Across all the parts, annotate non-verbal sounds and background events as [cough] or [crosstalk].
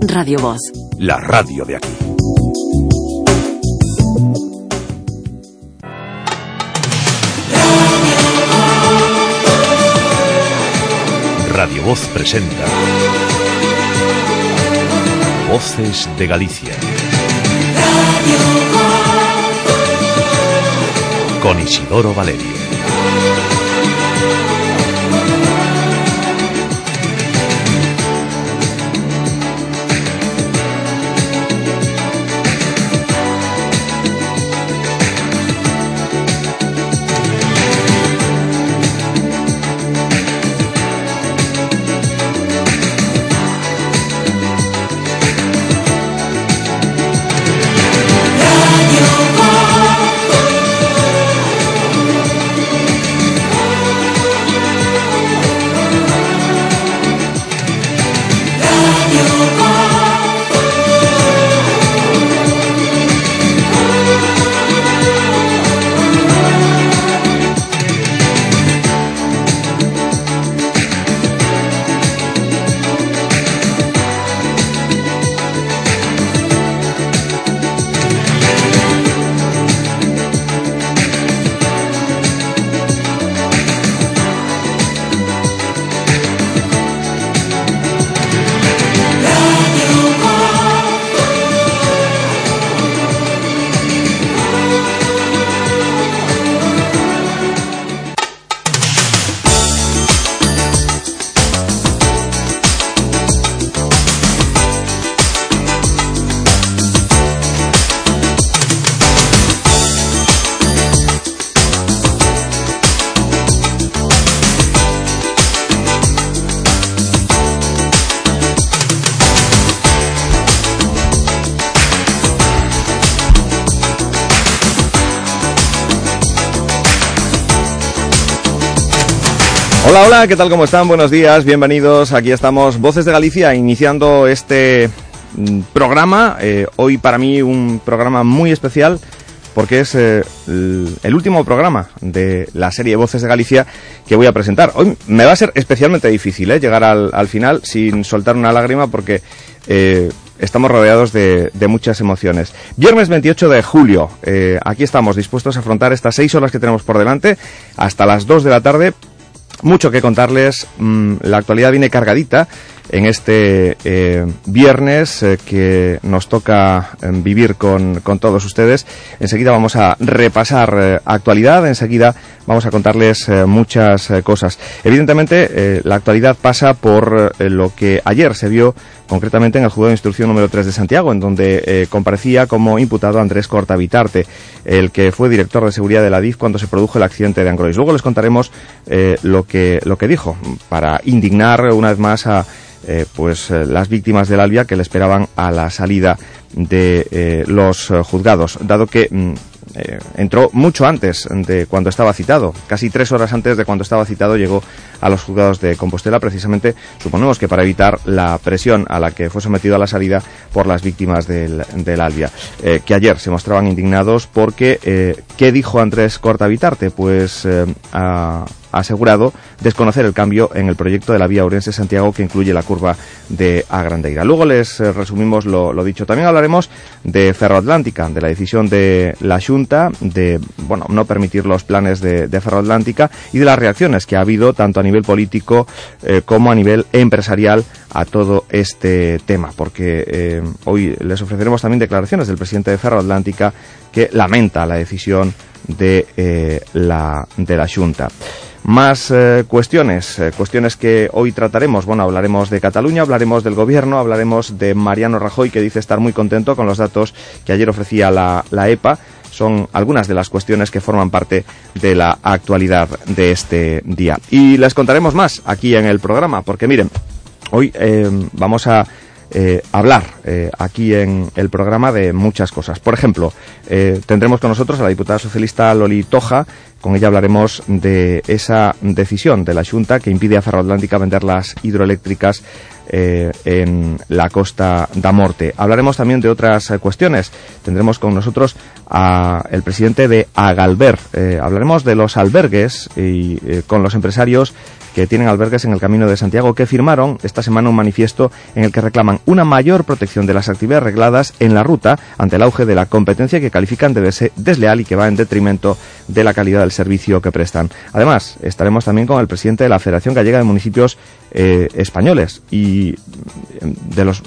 Radio Voz. La radio de aquí. Radio Voz presenta Voces de Galicia. Con Isidoro Valerio. ¿Qué tal? ¿Cómo están? Buenos días, bienvenidos. Aquí estamos, Voces de Galicia, iniciando este mm, programa. Eh, hoy para mí un programa muy especial porque es eh, el, último programa de la serie Voces de Galicia que voy a presentar. Hoy me va a ser especialmente difícil ¿eh? llegar al, al final sin soltar una lágrima porque estamos rodeados de, muchas emociones. Viernes 28 de julio, aquí estamos dispuestos a afrontar estas seis horas que tenemos por delante hasta las 2 de la tarde mucho que contarles. Mm, la actualidad viene cargadita en este eh, viernes eh, que nos toca eh, vivir con, con, todos ustedes. Enseguida vamos a repasar eh, actualidad, enseguida vamos a contarles muchas cosas. Evidentemente, la actualidad pasa por lo que ayer se vio concretamente en el juzgado de instrucción número 3 de Santiago, en donde eh, comparecía como imputado Andrés Cortavitarte, el que fue director de seguridad de la DIF cuando se produjo el accidente de Angrois. Luego les contaremos eh, lo, que, lo que dijo, para indignar una vez más a eh, pues las víctimas del Albia que le esperaban a la salida de los juzgados, dado que mm, eh, entró mucho antes de cuando estaba citado, casi tres horas antes de cuando estaba citado llegó a los juzgados de Compostela, precisamente suponemos que para evitar la presión a la que fue sometido a la salida por las víctimas del, del Albia, eh, que ayer se mostraban indignados porque, eh, ¿qué dijo Andrés Cortavitarte? Pues ha asegurado desconocer el cambio en el proyecto de la vía Ourense-Santiago que incluye la curva de Agrandeira. Luego les resumimos lo, lo, dicho. También hablaremos de Ferroatlántica, de la decisión de la Junta de bueno, no permitir los planes de, de Ferroatlántica y de las reacciones que ha habido tanto a nivel político eh, como a nivel empresarial a todo este tema, porque eh, hoy les ofreceremos también declaraciones del presidente de Ferroatlántica que lamenta la decisión de, eh, la, de la Junta. Más eh, cuestiones, cuestiones que hoy trataremos. Bueno, hablaremos de Cataluña, hablaremos del gobierno, hablaremos de Mariano Rajoy, que dice estar muy contento con los datos que ayer ofrecía la, la EPA. Son algunas de las cuestiones que forman parte de la actualidad de este día. Y les contaremos más aquí en el programa, porque miren, hoy eh, vamos a eh, hablar eh, aquí en el programa de muchas cosas. Por ejemplo, tendremos con nosotros a la diputada socialista Loli Toja, Con ella hablaremos de esa decisión de la Junta que impide a Ferroatlántica vender las hidroeléctricas eh, en la costa da Morte. Hablaremos también de otras eh, cuestiones. Tendremos con nosotros al presidente de Agalber. Eh, hablaremos de los albergues y con los empresarios que tienen albergues en el Camino de Santiago, que firmaron esta semana un manifiesto en el que reclaman una mayor protección de las actividades regladas en la ruta ante el auge de la competencia que califican de desleal y que va en detrimento de la calidad del servicio que prestan. Además, estaremos también con el presidente de la Federación Gallega de Municipios eh, Españoles y mm, de los,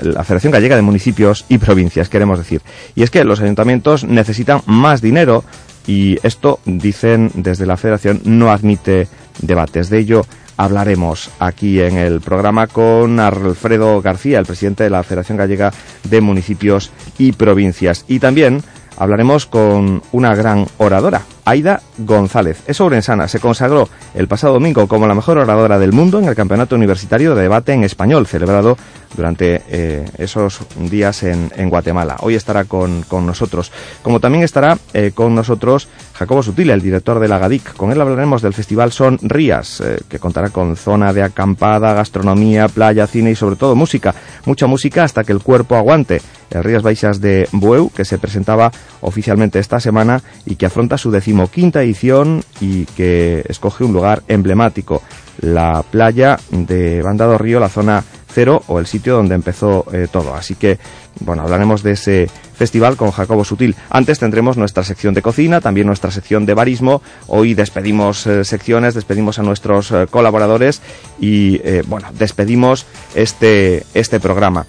la Federación Gallega de Municipios y Provincias, queremos decir. Y es que los ayuntamientos necesitan más dinero y esto, dicen desde la Federación, no admite debates. De ello hablaremos aquí en el programa con Alfredo García, el presidente de la Federación Gallega de Municipios y Provincias. Y también hablaremos con una gran oradora, Aida González. Es ourensana, se consagró el pasado domingo como la mejor oradora del mundo en el Campeonato Universitario de Debate en Español, celebrado durante eh, esos días en, Guatemala. Hoy estará con, nosotros. Como también estará eh, con nosotros Jacobo Sutil, el director de la GADIC. Con él hablaremos del festival Son Rías, eh, que contará con zona de acampada, gastronomía, playa, cine y sobre todo música. Mucha música hasta que el cuerpo aguante. El Rías Baixas de Bueu, que se presentaba oficialmente esta semana y que afronta su decimoquinta edición y que escoge un lugar emblemático, la playa de Bandado Río, la zona cero o el sitio donde empezó eh, todo. Así que, bueno, hablaremos de ese festival con Jacobo Sutil. Antes tendremos nuestra sección de cocina, también nuestra sección de barismo. Hoy despedimos eh, secciones, despedimos a nuestros eh, colaboradores y, bueno, despedimos este, este programa.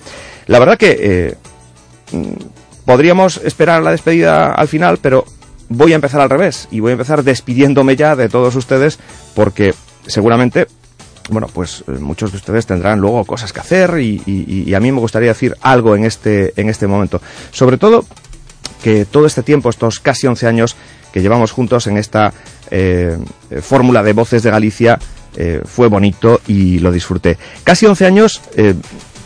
La verdad que mm, podríamos esperar la despedida al final, pero voy a empezar al revés y voy a empezar despidiéndome ya de todos ustedes porque seguramente bueno, pues eh, muchos de ustedes tendrán luego cosas que hacer y, a mí me gustaría decir algo en este, en este momento. Sobre todo que todo este tiempo, estos casi 11 años que llevamos juntos en esta eh, fórmula de Voces de Galicia, eh, fue bonito y lo disfruté. Casi 11 años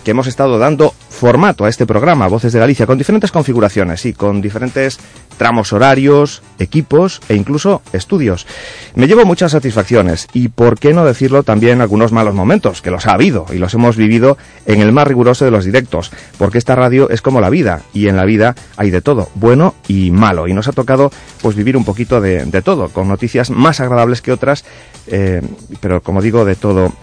que hemos estado dando formato a este programa, Voces de Galicia, con diferentes configuraciones y con diferentes tramos horarios, equipos e incluso estudios. Me llevo muchas satisfacciones y, por qué no decirlo, también algunos malos momentos, que los ha habido y los hemos vivido en el más riguroso de los directos, porque esta radio es como la vida y en la vida hay de todo, bueno y malo, y nos ha tocado pues vivir un poquito de, todo, con noticias más agradables que otras, eh, pero como digo, de todo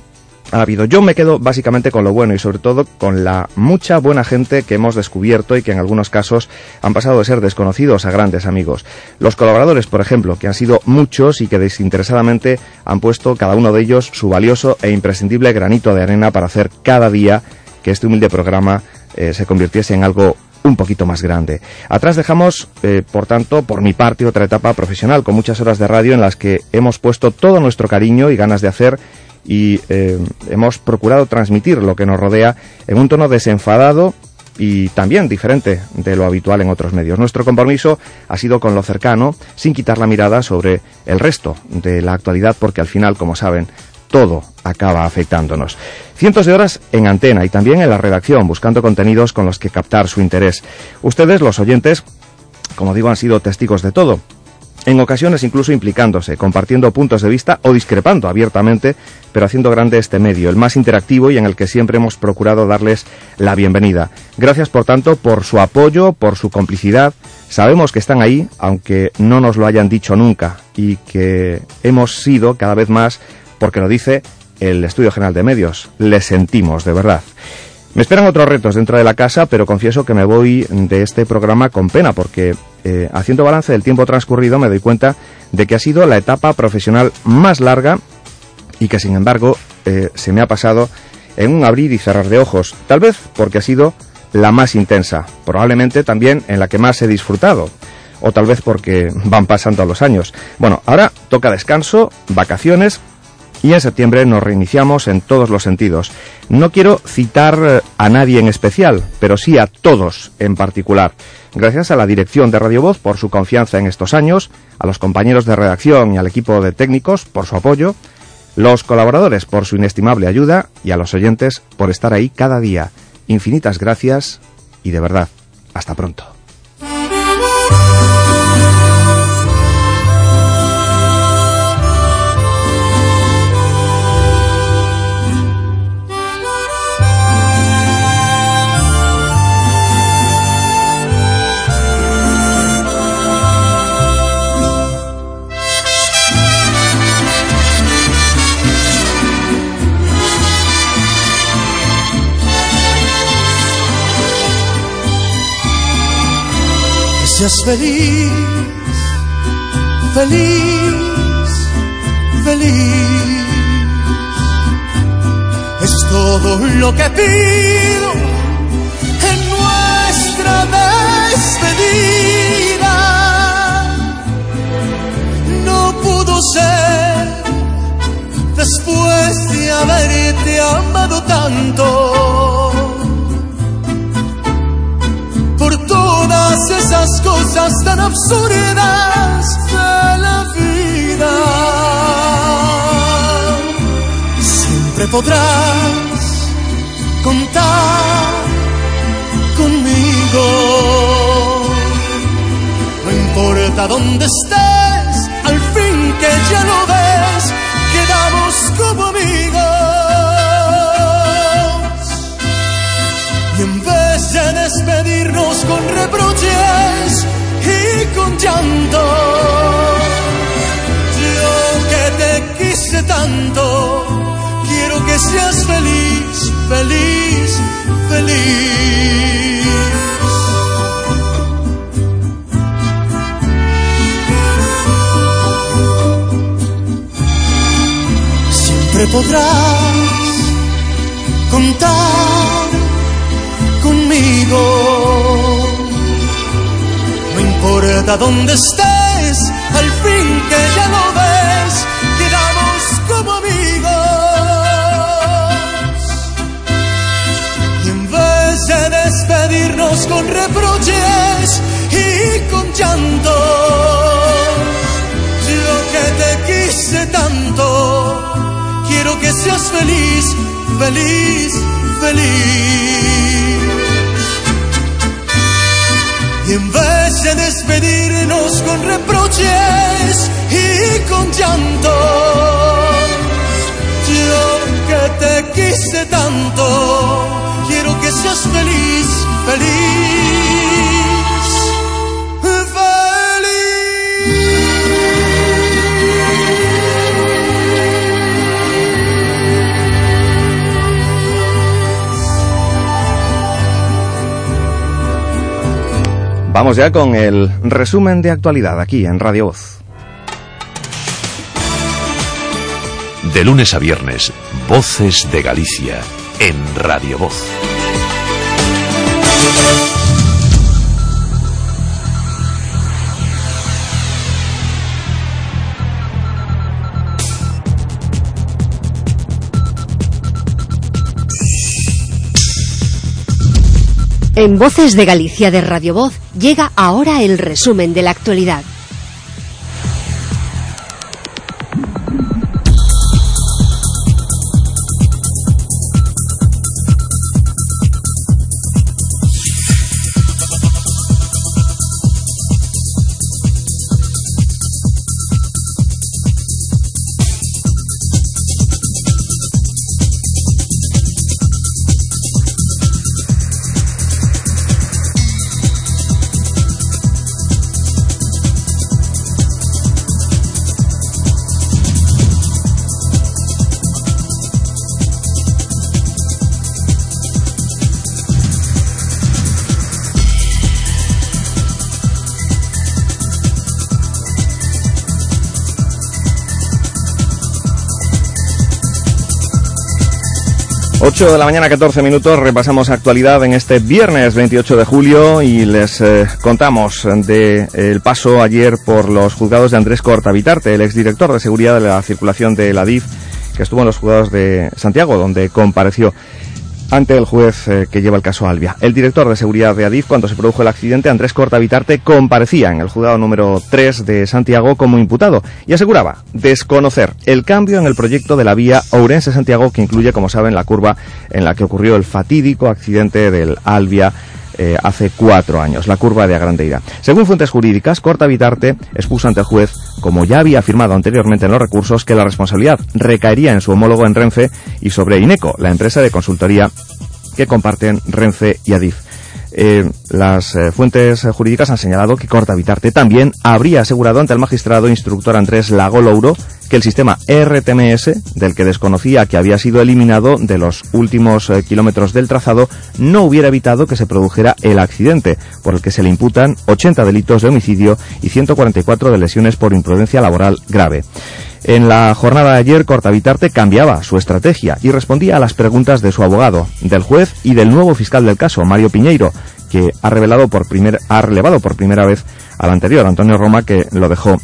ha habido. Yo me quedo básicamente con lo bueno y sobre todo con la mucha buena gente que hemos descubierto y que en algunos casos han pasado de ser desconocidos a grandes amigos. Los colaboradores, por ejemplo, que han sido muchos y que desinteresadamente han puesto cada uno de ellos su valioso e imprescindible granito de arena para hacer cada día que este humilde programa eh, se convirtiese en algo un poquito más grande. Atrás dejamos, eh, por tanto, por mi parte, otra etapa profesional con muchas horas de radio en las que hemos puesto todo nuestro cariño y ganas de hacer y eh, hemos procurado transmitir lo que nos rodea en un tono desenfadado y también diferente de lo habitual en otros medios. Nuestro compromiso ha sido con lo cercano, sin quitar la mirada sobre el resto de la actualidad, porque al final, como saben, todo acaba afectándonos. Cientos de horas en antena y también en la redacción, buscando contenidos con los que captar su interés. Ustedes, los oyentes, como digo, han sido testigos de todo en ocasiones incluso implicándose, compartiendo puntos de vista o discrepando abiertamente, pero haciendo grande este medio, el más interactivo y en el que siempre hemos procurado darles la bienvenida. Gracias, por tanto, por su apoyo, por su complicidad. Sabemos que están ahí, aunque no nos lo hayan dicho nunca, y que hemos sido cada vez más, porque lo dice el Estudio General de Medios. Les sentimos, de verdad. Me esperan otros retos dentro de la casa, pero confieso que me voy de este programa con pena, porque eh, haciendo balance del tiempo transcurrido me doy cuenta de que ha sido la etapa profesional más larga y que sin embargo eh, se me ha pasado en un abrir y cerrar de ojos, tal vez porque ha sido la más intensa, probablemente también en la que más he disfrutado, o tal vez porque van pasando los años. Bueno, ahora toca descanso, vacaciones y en septiembre nos reiniciamos en todos los sentidos. No quiero citar eh, a nadie en especial, pero sí a todos en particular. Gracias a la dirección de Radio Voz por su confianza en estos años, a los compañeros de redacción y al equipo de técnicos por su apoyo, los colaboradores por su inestimable ayuda y a los oyentes por estar ahí cada día. Infinitas gracias y de verdad, hasta pronto. Seas feliz, feliz, feliz. Es todo lo que pido en nuestra despedida. No pudo ser después de haberte amado tanto. Esas cosas tan absurdas de la vida. Siempre podrás contar conmigo. No importa dónde estés, al fin que ya lo ves, quedamos como amigos. Y con llanto, yo que te quise tanto, quiero que seas feliz, feliz, feliz. Siempre podrás contar conmigo. Importa dónde estés, al fin que ya lo ves, quedamos como amigos. Y en vez de despedirnos con reproches y con llanto, yo que te quise tanto, quiero que seas feliz, feliz, feliz. Y en de despedirnos con reproches y con llanto, yo que te quise tanto, quiero que seas feliz, feliz. Vamos ya con el resumen de actualidad aquí en Radio Voz. De lunes a viernes, Voces de Galicia, en Radio Voz. En Voces de Galicia de Radio Voz llega ahora el resumen de la actualidad. De la mañana, 14 minutos, repasamos actualidad en este viernes 28 de julio y les eh, contamos de el paso ayer por los juzgados de Andrés Cortavitarte, el exdirector de seguridad de la circulación de la DIF, que estuvo en los juzgados de Santiago, donde compareció ante el juez eh, que lleva el caso Albia. El director de seguridad de Adif, cuando se produjo el accidente, Andrés Cortavitarte, comparecía en el juzgado número 3 de Santiago como imputado y aseguraba desconocer el cambio en el proyecto de la vía Ourense-Santiago que incluye, como saben, la curva en la que ocurrió el fatídico accidente del Albia eh, hace cuatro años, la curva de Agrandeira. Según fuentes jurídicas, Corta Vitarte expuso ante el juez, como ya había afirmado anteriormente en los recursos, que la responsabilidad recaería en su homólogo en Renfe y sobre Ineco, la empresa de consultoría que comparten Renfe y Adif. Eh, las eh, fuentes jurídicas han señalado que Corta Vitarte también habría asegurado ante el magistrado instructor Andrés Lago Louro que el sistema RTMS, del que desconocía que había sido eliminado de los últimos eh, kilómetros del trazado, no hubiera evitado que se produjera el accidente, por el que se le imputan 80 delitos de homicidio y 144 de lesiones por imprudencia laboral grave. En la jornada de ayer, Cortavitarte cambiaba su estrategia y respondía a las preguntas de su abogado, del juez y del nuevo fiscal del caso, Mario Piñeiro, que ha, revelado por primer, ha relevado por primera vez al anterior, Antonio Roma, que lo dejó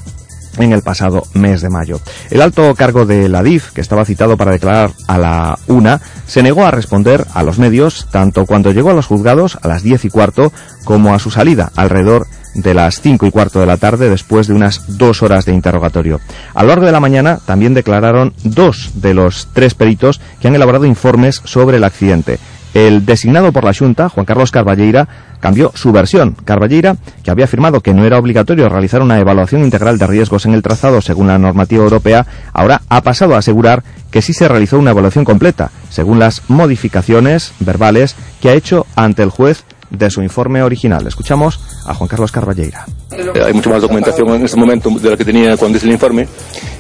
en el pasado mes de mayo. El alto cargo de la DIF, que estaba citado para declarar a la una, se negó a responder a los medios tanto cuando llegó a los juzgados a las diez y cuarto como a su salida alrededor de las cinco y cuarto de la tarde después de unas dos horas de interrogatorio. A lo largo de la mañana también declararon dos de los tres peritos que han elaborado informes sobre el accidente. El designado por la Junta, Juan Carlos Carballeira, cambió su versión. Carballeira, que había afirmado que no era obligatorio realizar una evaluación integral de riesgos en el trazado según la normativa europea, ahora ha pasado a asegurar que sí se realizó una evaluación completa, según las modificaciones verbales que ha hecho ante el juez de su informe original. Escuchamos a Juan Carlos Carballeira. Eh, hay mucha más documentación en este momento de la que tenía cuando hice el informe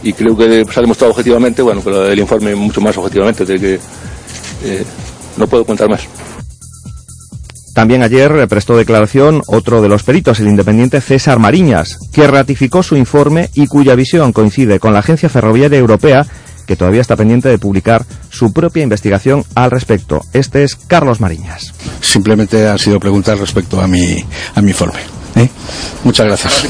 y creo que se ha demostrado objetivamente, bueno, que el informe mucho más objetivamente, de que eh, no puedo contar más. También ayer prestó declaración otro de los peritos, el independiente César Mariñas, que ratificó su informe y cuya visión coincide con la Agencia Ferroviaria Europea, que todavía está pendiente de publicar su propia investigación al respecto. Este es Carlos Mariñas. Simplemente han sido preguntas respecto a mi, a mi informe. ¿eh? Muchas gracias.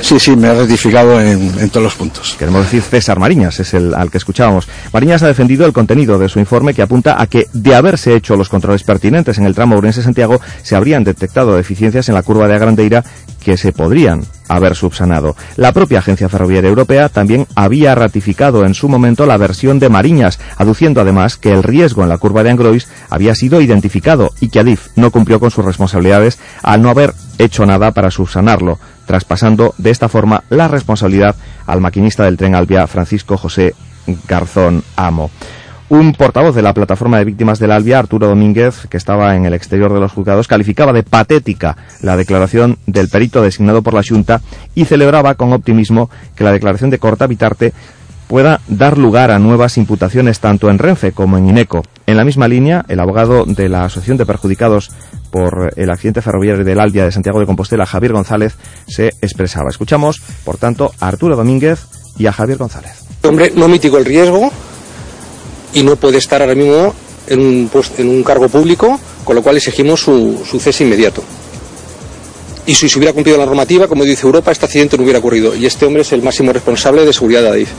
Sí, sí, me ha ratificado en, todos los puntos. Queremos decir César Mariñas, es el al que escuchábamos. Mariñas ha defendido el contenido de su informe que apunta a que, de haberse hecho los controles pertinentes en el tramo Ourense-Santiago, se habrían detectado deficiencias en la curva de Agrandeira que se podrían haber subsanado. La propia Agencia Ferroviaria Europea también había ratificado en su momento la versión de Mariñas, aduciendo además que el riesgo en la curva de Angrois había sido identificado y que Adif no cumplió con sus responsabilidades al no haber hecho nada para subsanarlo, traspasando de esta forma la responsabilidad al maquinista del tren Albia, Francisco José Garzón Amo. Un portavoz de la plataforma de víctimas del Albia, Arturo Domínguez, que estaba en el exterior de los juzgados, calificaba de patética la declaración del perito designado por la Junta y celebraba con optimismo que la declaración de Corta Vitarte pueda dar lugar a nuevas imputaciones tanto en Renfe como en INECO. En la misma línea, el abogado de la Asociación de Perjudicados por el accidente ferroviario del Albia de Santiago de Compostela, Javier González, se expresaba. Escuchamos, por tanto, a Arturo Domínguez y a Javier González. Hombre, no mitigó el riesgo, y no puede estar ahora mismo en un, en un cargo público, con lo cual exigimos su, su cese inmediato. Y si se hubiera cumplido la normativa, como dice Europa, este accidente no hubiera ocurrido. Y este hombre es el máximo responsable de seguridad de ADIF.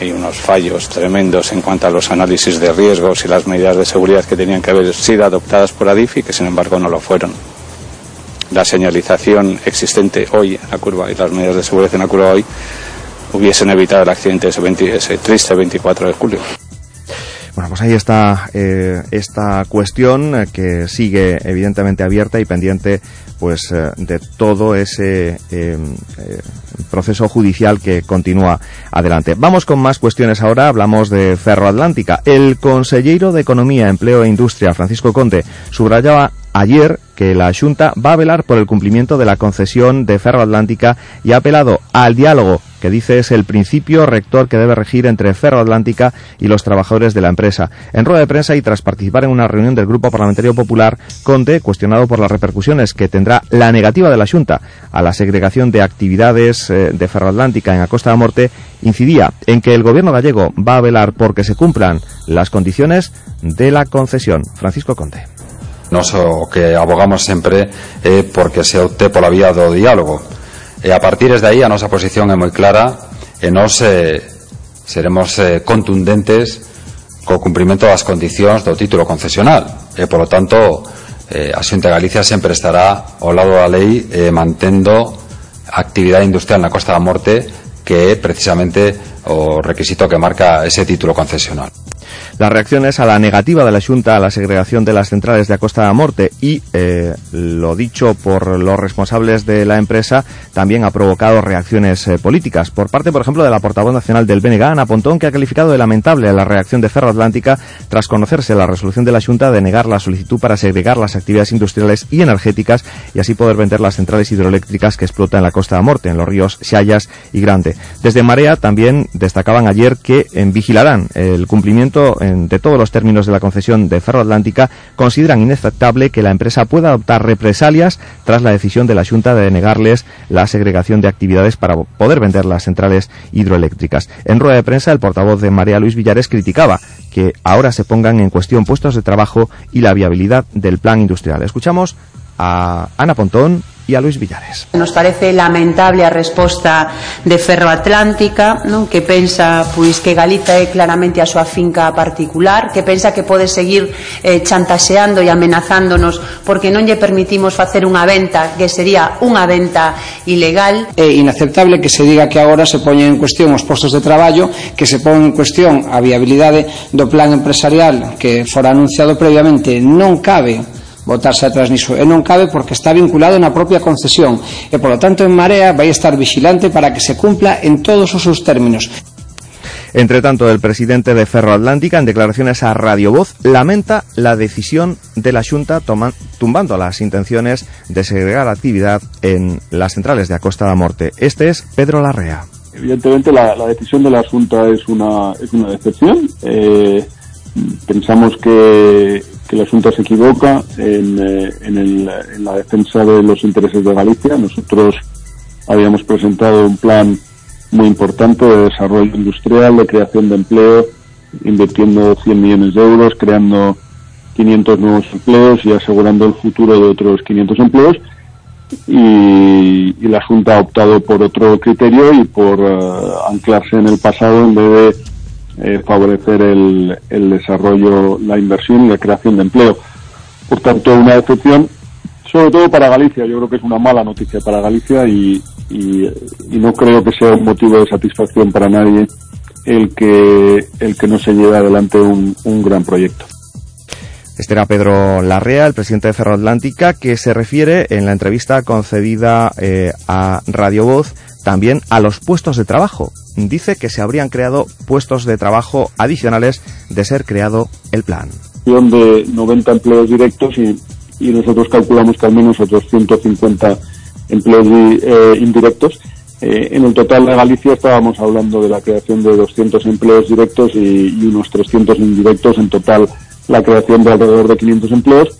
Hay unos fallos tremendos en cuanto a los análisis de riesgos y las medidas de seguridad que tenían que haber sido adoptadas por ADIF y que sin embargo no lo fueron. La señalización existente hoy en la curva y las medidas de seguridad en la curva hoy hubiesen evitado el accidente ese, ese triste 24 de julio. Bueno, pues ahí está eh, esta cuestión eh, que sigue evidentemente abierta y pendiente pues eh, de todo ese proceso judicial que continúa adelante. Vamos con más cuestiones ahora. Hablamos de Ferroatlántica. El consejero de Economía, Empleo e Industria, Francisco Conde, subrayaba ayer que la Junta va a velar por el cumplimiento de la concesión de Ferroatlántica y ha apelado al diálogo que dice es el principio rector que debe regir entre Ferroatlántica y los trabajadores de la empresa. En rueda de prensa y tras participar en una reunión del Grupo Parlamentario Popular, Conte, cuestionado por las repercusiones que tendrá la negativa de la Junta a la segregación de actividades eh, de Ferroatlántica en Acosta de Morte, incidía en que el gobierno gallego va a velar por que se cumplan las condiciones de la concesión. Francisco Conte nos, que abogamos sempre eh, porque se opte pola vía do diálogo. E a partir de aí a nosa posición é moi clara e nós eh, seremos eh, contundentes co cumprimento das condicións do título concesional e polo tanto eh, a Xunta de Galicia sempre estará ao lado da lei eh, mantendo a actividade industrial na Costa da Morte que é precisamente o requisito que marca ese título concesional. Las reacciones a la negativa de la Junta a la segregación de las centrales de Acosta da Morte y eh, lo dicho por los responsables de la empresa también ha provocado reacciones eh, políticas. Por parte, por ejemplo, de la portavoz nacional del BNG, Ana Pontón, que ha calificado de lamentable la reacción de Ferro Atlántica tras conocerse la resolución de la Junta de negar la solicitud para segregar las actividades industriales y energéticas y así poder vender las centrales hidroeléctricas que explotan en la Costa da Morte, en los ríos Xayas y Grande. Desde Marea también destacaban ayer que en, vigilarán el cumplimiento de todos los términos de la concesión de Ferro Atlántica, consideran inaceptable que la empresa pueda adoptar represalias tras la decisión de la Junta de negarles la segregación de actividades para poder vender las centrales hidroeléctricas. En rueda de prensa, el portavoz de Marea Luis Villares criticaba que ahora se pongan en cuestión puestos de trabajo y la viabilidad del plan industrial. Escuchamos a Ana Pontón e a Luis Villares. Nos parece lamentable a resposta de Ferroatlántica, non? que pensa pois que Galiza é claramente a súa finca particular, que pensa que pode seguir eh, chantaxeando e amenazándonos porque non lle permitimos facer unha venta que sería unha venta ilegal. É inaceptable que se diga que agora se poñen en cuestión os postos de traballo, que se pon en cuestión a viabilidade do plan empresarial que fora anunciado previamente. Non cabe botarse atrás niso e non cabe porque está vinculado na propia concesión e polo tanto en Marea vai estar vigilante para que se cumpla en todos os seus términos. Entre tanto, el presidente de Ferro Atlántica, en declaraciones a Radio Voz, lamenta la decisión de la Junta tumbando las intenciones de segregar actividad en las centrales de Acosta da Morte. Este es Pedro Larrea. Evidentemente, la, la decisión de la Junta es una, es una decepción. Eh, pensamos que, la Junta se equivoca en, eh, en, el, en, la defensa de los intereses de Galicia. Nosotros habíamos presentado un plan muy importante de desarrollo industrial, de creación de empleo, invirtiendo 100 millones de euros, creando 500 nuevos empleos y asegurando el futuro de otros 500 empleos. Y, y la Junta ha optado por otro criterio y por uh, anclarse en el pasado en vez de eh, favorecer el, el, desarrollo, la inversión y la creación de empleo. Por tanto, una decepción, sobre todo para Galicia. Yo creo que es una mala noticia para Galicia y, y, no creo que sea un motivo de satisfacción para nadie el que, el que no se lleve adelante un, un gran proyecto. Este era Pedro Larrea, el presidente de Ferroatlántica, que se refiere en la entrevista concedida eh, a Radio Voz también a los puestos de trabajo. Dice que se habrían creado puestos de trabajo adicionales de ser creado el plan. De 90 empleos directos y, y nosotros calculamos que al menos otros 150 empleos eh, indirectos. Eh, en el total de Galicia estábamos hablando de la creación de 200 empleos directos y, unos 300 indirectos, en total la creación de alrededor de 500 empleos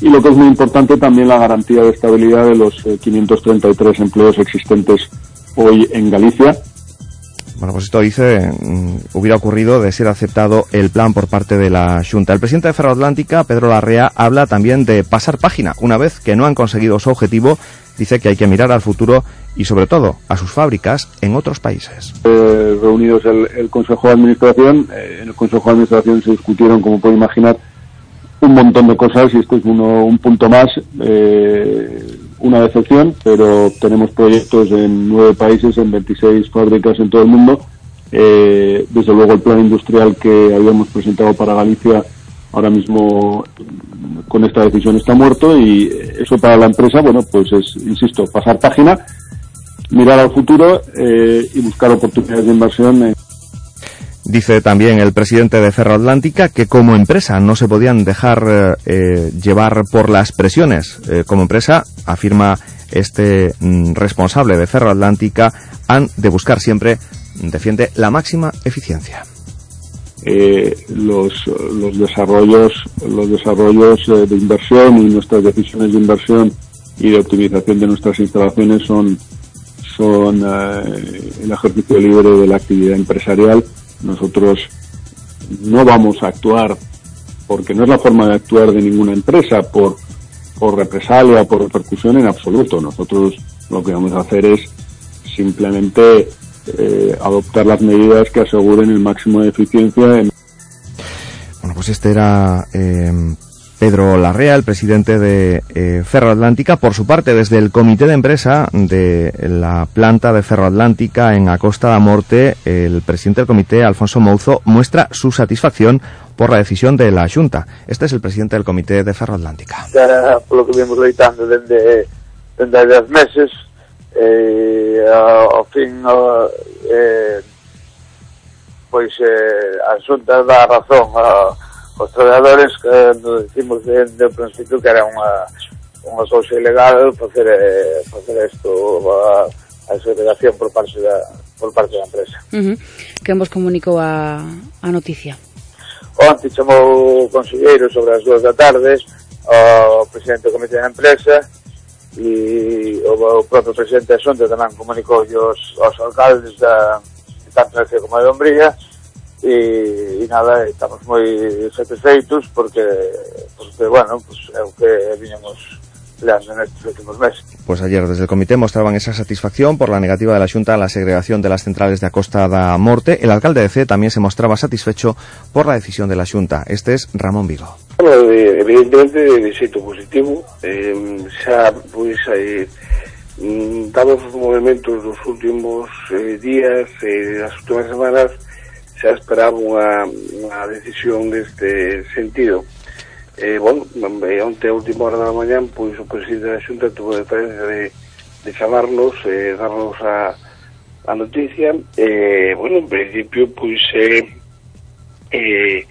y lo que es muy importante también la garantía de estabilidad de los eh, 533 empleos existentes hoy en Galicia. Bueno, pues esto dice, mm, hubiera ocurrido de ser aceptado el plan por parte de la Junta. El presidente de Ferroatlántica, Pedro Larrea, habla también de pasar página. Una vez que no han conseguido su objetivo, dice que hay que mirar al futuro y sobre todo a sus fábricas en otros países. Eh, reunidos el, Consejo de Administración, eh, en el Consejo de Administración se discutieron, como puede imaginar, un montón de cosas y esto es uno, un punto más. Eh, una decepción, pero tenemos proyectos en nueve países, en 26 fábricas en todo el mundo. Eh, desde luego el plan industrial que habíamos presentado para Galicia ahora mismo con esta decisión está muerto y eso para la empresa, bueno, pues es, insisto, pasar página, mirar al futuro eh, y buscar oportunidades de inversión. En Dice también el presidente de Ferroatlántica que como empresa no se podían dejar eh, llevar por las presiones. Eh, como empresa, afirma este mm, responsable de Ferroatlántica, han de buscar siempre, defiende, la máxima eficiencia. Eh, los, los desarrollos, los desarrollos eh, de inversión y nuestras decisiones de inversión y de optimización de nuestras instalaciones son, son eh, el ejercicio libre de la actividad empresarial nosotros no vamos a actuar porque no es la forma de actuar de ninguna empresa por, por represalia, por repercusión en absoluto. Nosotros lo que vamos a hacer es simplemente eh, adoptar las medidas que aseguren el máximo de eficiencia. En... Bueno, pues este era eh, Pedro Larrea, el presidente de eh, Ferroatlántica. Por su parte, desde el comité de empresa de la planta de Ferroatlántica en Acosta da Morte, el presidente del comité, Alfonso Mouzo, muestra su satisfacción por la decisión de la Junta. Este es el presidente del comité de Ferroatlántica. por lo que vimos desde, desde 10 meses, eh, fin eh, eh, a Xunta dá razón os traballadores eh, decimos desde o principio que era unha unha cousa ilegal facer eh, facer isto a, a segregación por parte da por parte da empresa. Uh -huh. Quen vos comunicou a, a noticia? Onte chamou o conselleiro sobre as dúas da tarde o presidente do comité da empresa e o, o propio presidente da Xunta tamén comunicou aos, aos alcaldes da tanto de como de Dombría e, e nada, estamos moi satisfeitos porque, porque bueno, pues, é o que viñamos en estos últimos meses. Pues ayer desde el comité mostraban esa satisfacción por la negativa de la Junta a la segregación de las centrales de Acosta da Morte. El alcalde de C también se mostraba satisfecho por la decisión de la Junta. Este es Ramón Vigo. Bueno, evidentemente de xeito positivo, eh, xa pois eh, Mm, dados os movimentos dos últimos eh, días e eh, as últimas semanas xa esperaba unha, unha decisión deste sentido. E, bueno, eh, onte a última hora da mañan, pois o presidente da Xunta tuvo deferencia de, de chamarnos, eh, darnos a, a noticia. E, bueno, en principio, pois, eh, eh,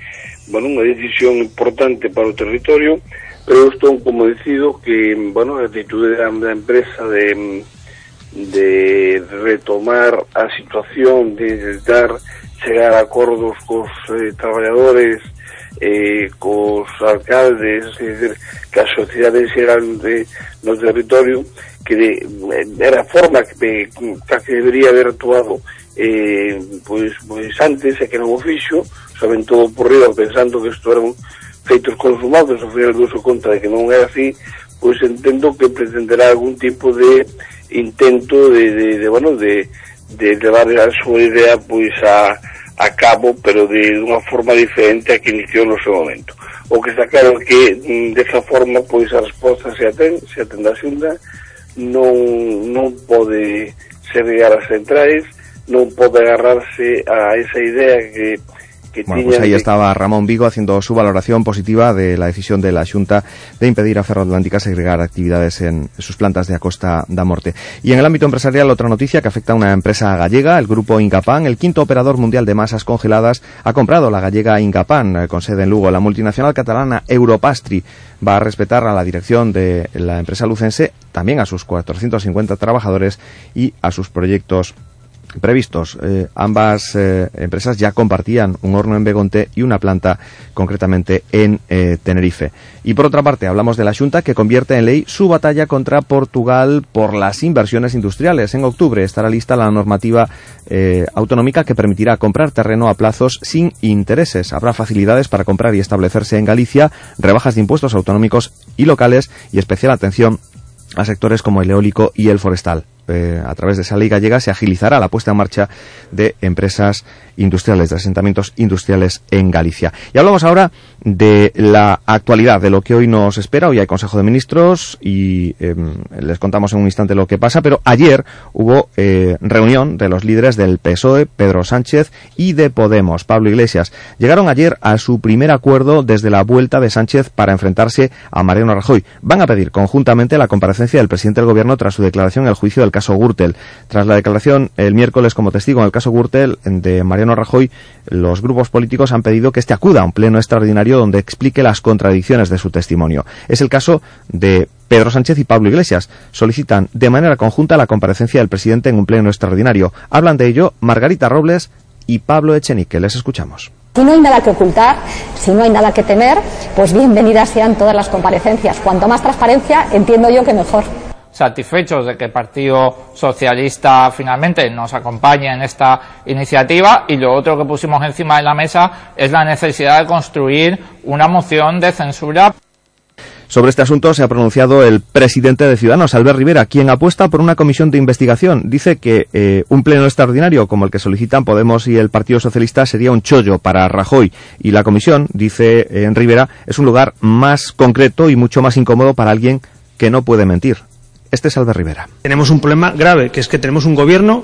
bueno, unha decisión importante para o territorio, pero estou convencido que, bueno, a actitud da, da empresa de, de retomar a situación, de intentar chegar a acordos cos eh, traballadores eh, cos alcaldes é dicir, que as sociedades eran de, no territorio que de, era a forma que, que, que debería haber actuado eh, pois, pois antes e que non o fixo saben todo por riba pensando que isto eran feitos consumados ao final do seu conta de que non é así pois entendo que pretenderá algún tipo de intento de, de, de bueno, de, de levar a súa idea pois a, cabo, pero de unha forma diferente a que iniciou no seu momento. O que está claro que mm, desa forma pois a resposta se atén, se atén da xunda, non, non pode serrear as centrais, non pode agarrarse a esa idea que bueno, pues ahí estaba Ramón Vigo haciendo su valoración positiva de la decisión de la Junta de impedir a Ferroatlántica segregar actividades en sus plantas de Acosta da Morte. Y en el ámbito empresarial, otra noticia que afecta a una empresa gallega, el grupo Incapan, el quinto operador mundial de masas congeladas, ha comprado la gallega Incapan, eh, con sede en Lugo. La multinacional catalana Europastri va a respetar a la dirección de la empresa lucense, también a sus 450 trabajadores y a sus proyectos previstos. Eh, ambas eh, empresas ya compartían un horno en Begonte y una planta concretamente en eh, Tenerife. Y por otra parte, hablamos de la Junta que convierte en ley su batalla contra Portugal por las inversiones industriales. En octubre estará lista la normativa autonómica que permitirá comprar terreno a plazos sin intereses. Habrá facilidades para comprar y establecerse en Galicia, rebajas de impuestos autonómicos y locales y especial atención a sectores como el eólico y el forestal. Eh, a través de esa ley gallega se agilizará la puesta en marcha de empresas industriales, de asentamientos industriales en Galicia. Y hablamos ahora de la actualidad, de lo que hoy nos espera. Hoy hay Consejo de Ministros y em, les contamos en un instante lo que pasa, pero ayer hubo eh, reunión de los líderes del PSOE, Pedro Sánchez, y de Podemos, Pablo Iglesias. Llegaron ayer a su primer acuerdo desde la vuelta de Sánchez para enfrentarse a Mariano Rajoy. Van a pedir conjuntamente la comparecencia del presidente del Gobierno tras su declaración en el juicio del Gürtel. Tras la declaración el miércoles como testigo en el caso Gürtel de Mariano Rajoy, los grupos políticos han pedido que este acuda a un pleno extraordinario donde explique las contradicciones de su testimonio. Es el caso de Pedro Sánchez y Pablo Iglesias solicitan de manera conjunta la comparecencia del presidente en un pleno extraordinario. Hablan de ello Margarita Robles y Pablo Echenique. Les escuchamos. Si no hay nada que ocultar, si no hay nada que temer, pues bienvenidas sean todas las comparecencias. Cuanto más transparencia, entiendo yo que mejor satisfechos de que el Partido Socialista finalmente nos acompañe en esta iniciativa y lo otro que pusimos encima de la mesa es la necesidad de construir una moción de censura. Sobre este asunto se ha pronunciado el presidente de Ciudadanos, Albert Rivera, quien apuesta por una comisión de investigación. Dice que eh, un pleno extraordinario como el que solicitan Podemos y el Partido Socialista sería un chollo para Rajoy. Y la comisión, dice eh, Rivera, es un lugar más concreto y mucho más incómodo para alguien que no puede mentir. Este es Albert Rivera. Tenemos un problema grave, que es que tenemos un gobierno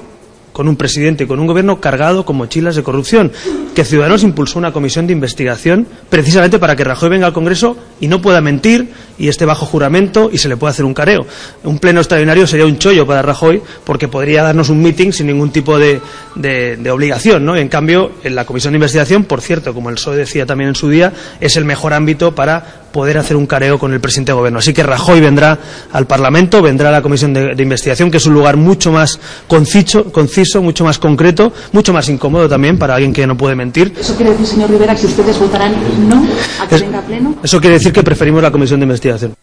con un presidente y con un gobierno cargado con mochilas de corrupción, que Ciudadanos impulsó una comisión de investigación precisamente para que Rajoy venga al Congreso y no pueda mentir y esté bajo juramento y se le pueda hacer un careo. Un pleno extraordinario sería un chollo para Rajoy porque podría darnos un meeting sin ningún tipo de, de, obligación. ¿no? En cambio, en la comisión de investigación, por cierto, como el PSOE decía también en su día, es el mejor ámbito para poder hacer un careo con el presidente de gobierno. Así que Rajoy vendrá al Parlamento, vendrá a la comisión de, investigación, que es un lugar mucho más conciso, mucho más concreto, mucho más incómodo también para alguien que no puede mentir. ¿Eso quiere decir, señor Rivera, que ustedes votarán no a que Es- venga a pleno? Eso quiere decir que preferimos la comisión de investigación.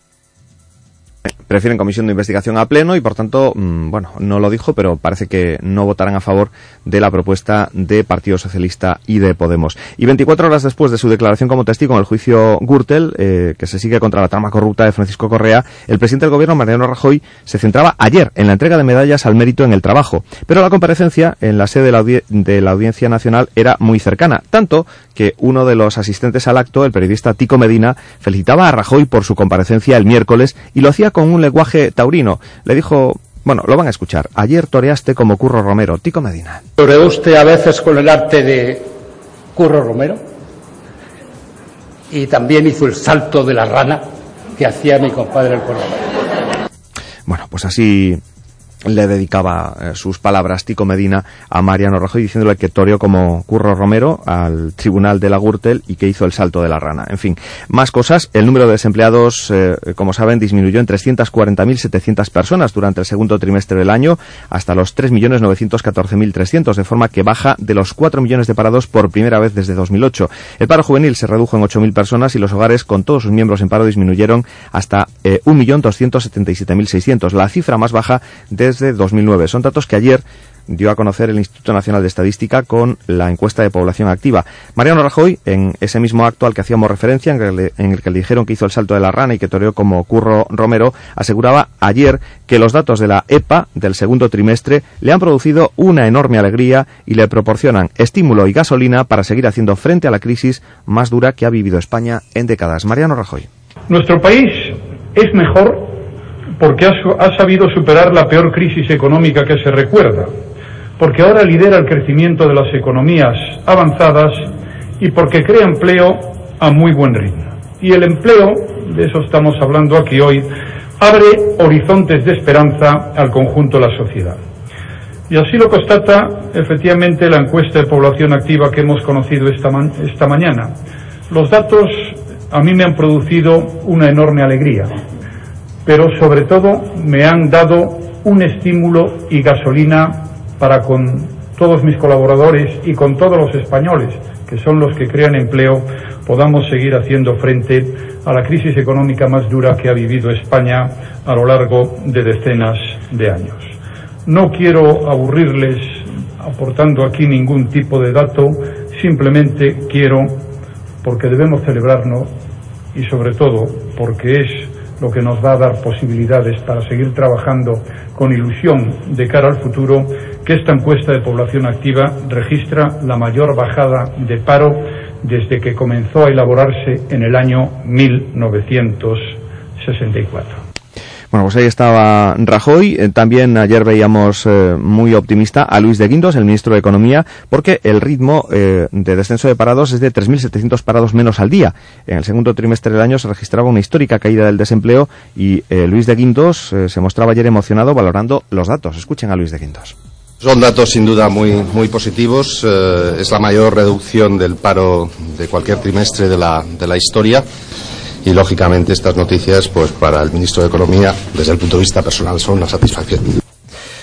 Prefieren comisión de investigación a pleno y por tanto, mm, bueno, no lo dijo, pero parece que no votarán a favor de la propuesta de Partido Socialista y de Podemos. Y 24 horas después de su declaración como testigo en el juicio Gürtel, eh, que se sigue contra la trama corrupta de Francisco Correa, el presidente del gobierno, Mariano Rajoy, se centraba ayer en la entrega de medallas al mérito en el trabajo. Pero la comparecencia en la sede de la Audiencia Nacional era muy cercana, tanto que uno de los asistentes al acto, el periodista Tico Medina, felicitaba a Rajoy por su comparecencia el miércoles y lo hacía con un lenguaje taurino. Le dijo, bueno, lo van a escuchar, ayer toreaste como Curro Romero, Tico Medina. ¿Toreó usted a veces con el arte de Curro Romero? Y también hizo el salto de la rana que hacía mi compadre el Curro Romero. Bueno, pues así le dedicaba eh, sus palabras Tico Medina a Mariano Rajoy diciéndole que toreó como Curro Romero al tribunal de la Gürtel y que hizo el salto de la rana. En fin, más cosas. El número de desempleados, eh, como saben, disminuyó en 340.700 personas durante el segundo trimestre del año hasta los 3.914.300, de forma que baja de los 4 millones de parados por primera vez desde 2008. El paro juvenil se redujo en 8.000 personas y los hogares con todos sus miembros en paro disminuyeron hasta eh, 1.277.600, la cifra más baja desde 2009. Son datos que ayer dio a conocer el Instituto Nacional de Estadística con la encuesta de población activa. Mariano Rajoy, en ese mismo acto al que hacíamos referencia, en el, en el que le dijeron que hizo el salto de la rana y que toreó como Curro Romero, aseguraba ayer que los datos de la EPA del segundo trimestre le han producido una enorme alegría y le proporcionan estímulo y gasolina para seguir haciendo frente a la crisis más dura que ha vivido España en décadas. Mariano Rajoy. Nuestro país es mejor porque ha, sabido superar la peor crisis económica que se recuerda, porque ahora lidera el crecimiento de las economías avanzadas y porque crea empleo a muy buen ritmo. Y el empleo, de eso estamos hablando aquí hoy, abre horizontes de esperanza al conjunto de la sociedad. Y así lo constata efectivamente la encuesta de población activa que hemos conocido esta mañana. Los datos a mí me han producido una enorme alegría, pero sobre todo me han dado un estímulo y gasolina para con todos mis colaboradores y con todos los españoles, que son los que crean empleo, podamos seguir haciendo frente a la crisis económica más dura que ha vivido España a lo largo de decenas de años. No quiero aburrirles aportando aquí ningún tipo de dato, simplemente quiero, porque debemos celebrarnos y sobre todo porque es lo que nos va a dar posibilidades para seguir trabajando con ilusión de cara al futuro, que esta encuesta de población activa registra la mayor bajada de paro desde que comenzó a elaborarse en el año 1964. Bueno, pues ahí estaba Rajoy. Eh, También ayer veíamos eh, muy optimista a Luis de Guindos, el ministro de Economía, porque el ritmo eh, de descenso de parados es de 3.700 parados menos al día. En el segundo trimestre del año se registraba una histórica caída del desempleo y Luis de Guindos se mostraba ayer emocionado valorando los datos. Escuchen a Luis de Guindos. Son datos sin duda muy, muy positivos. Es la mayor reducción del paro de cualquier trimestre de la, de la historia. Y lógicamente estas noticias, pues para el ministro de Economía, desde el punto de vista personal, son una satisfacción.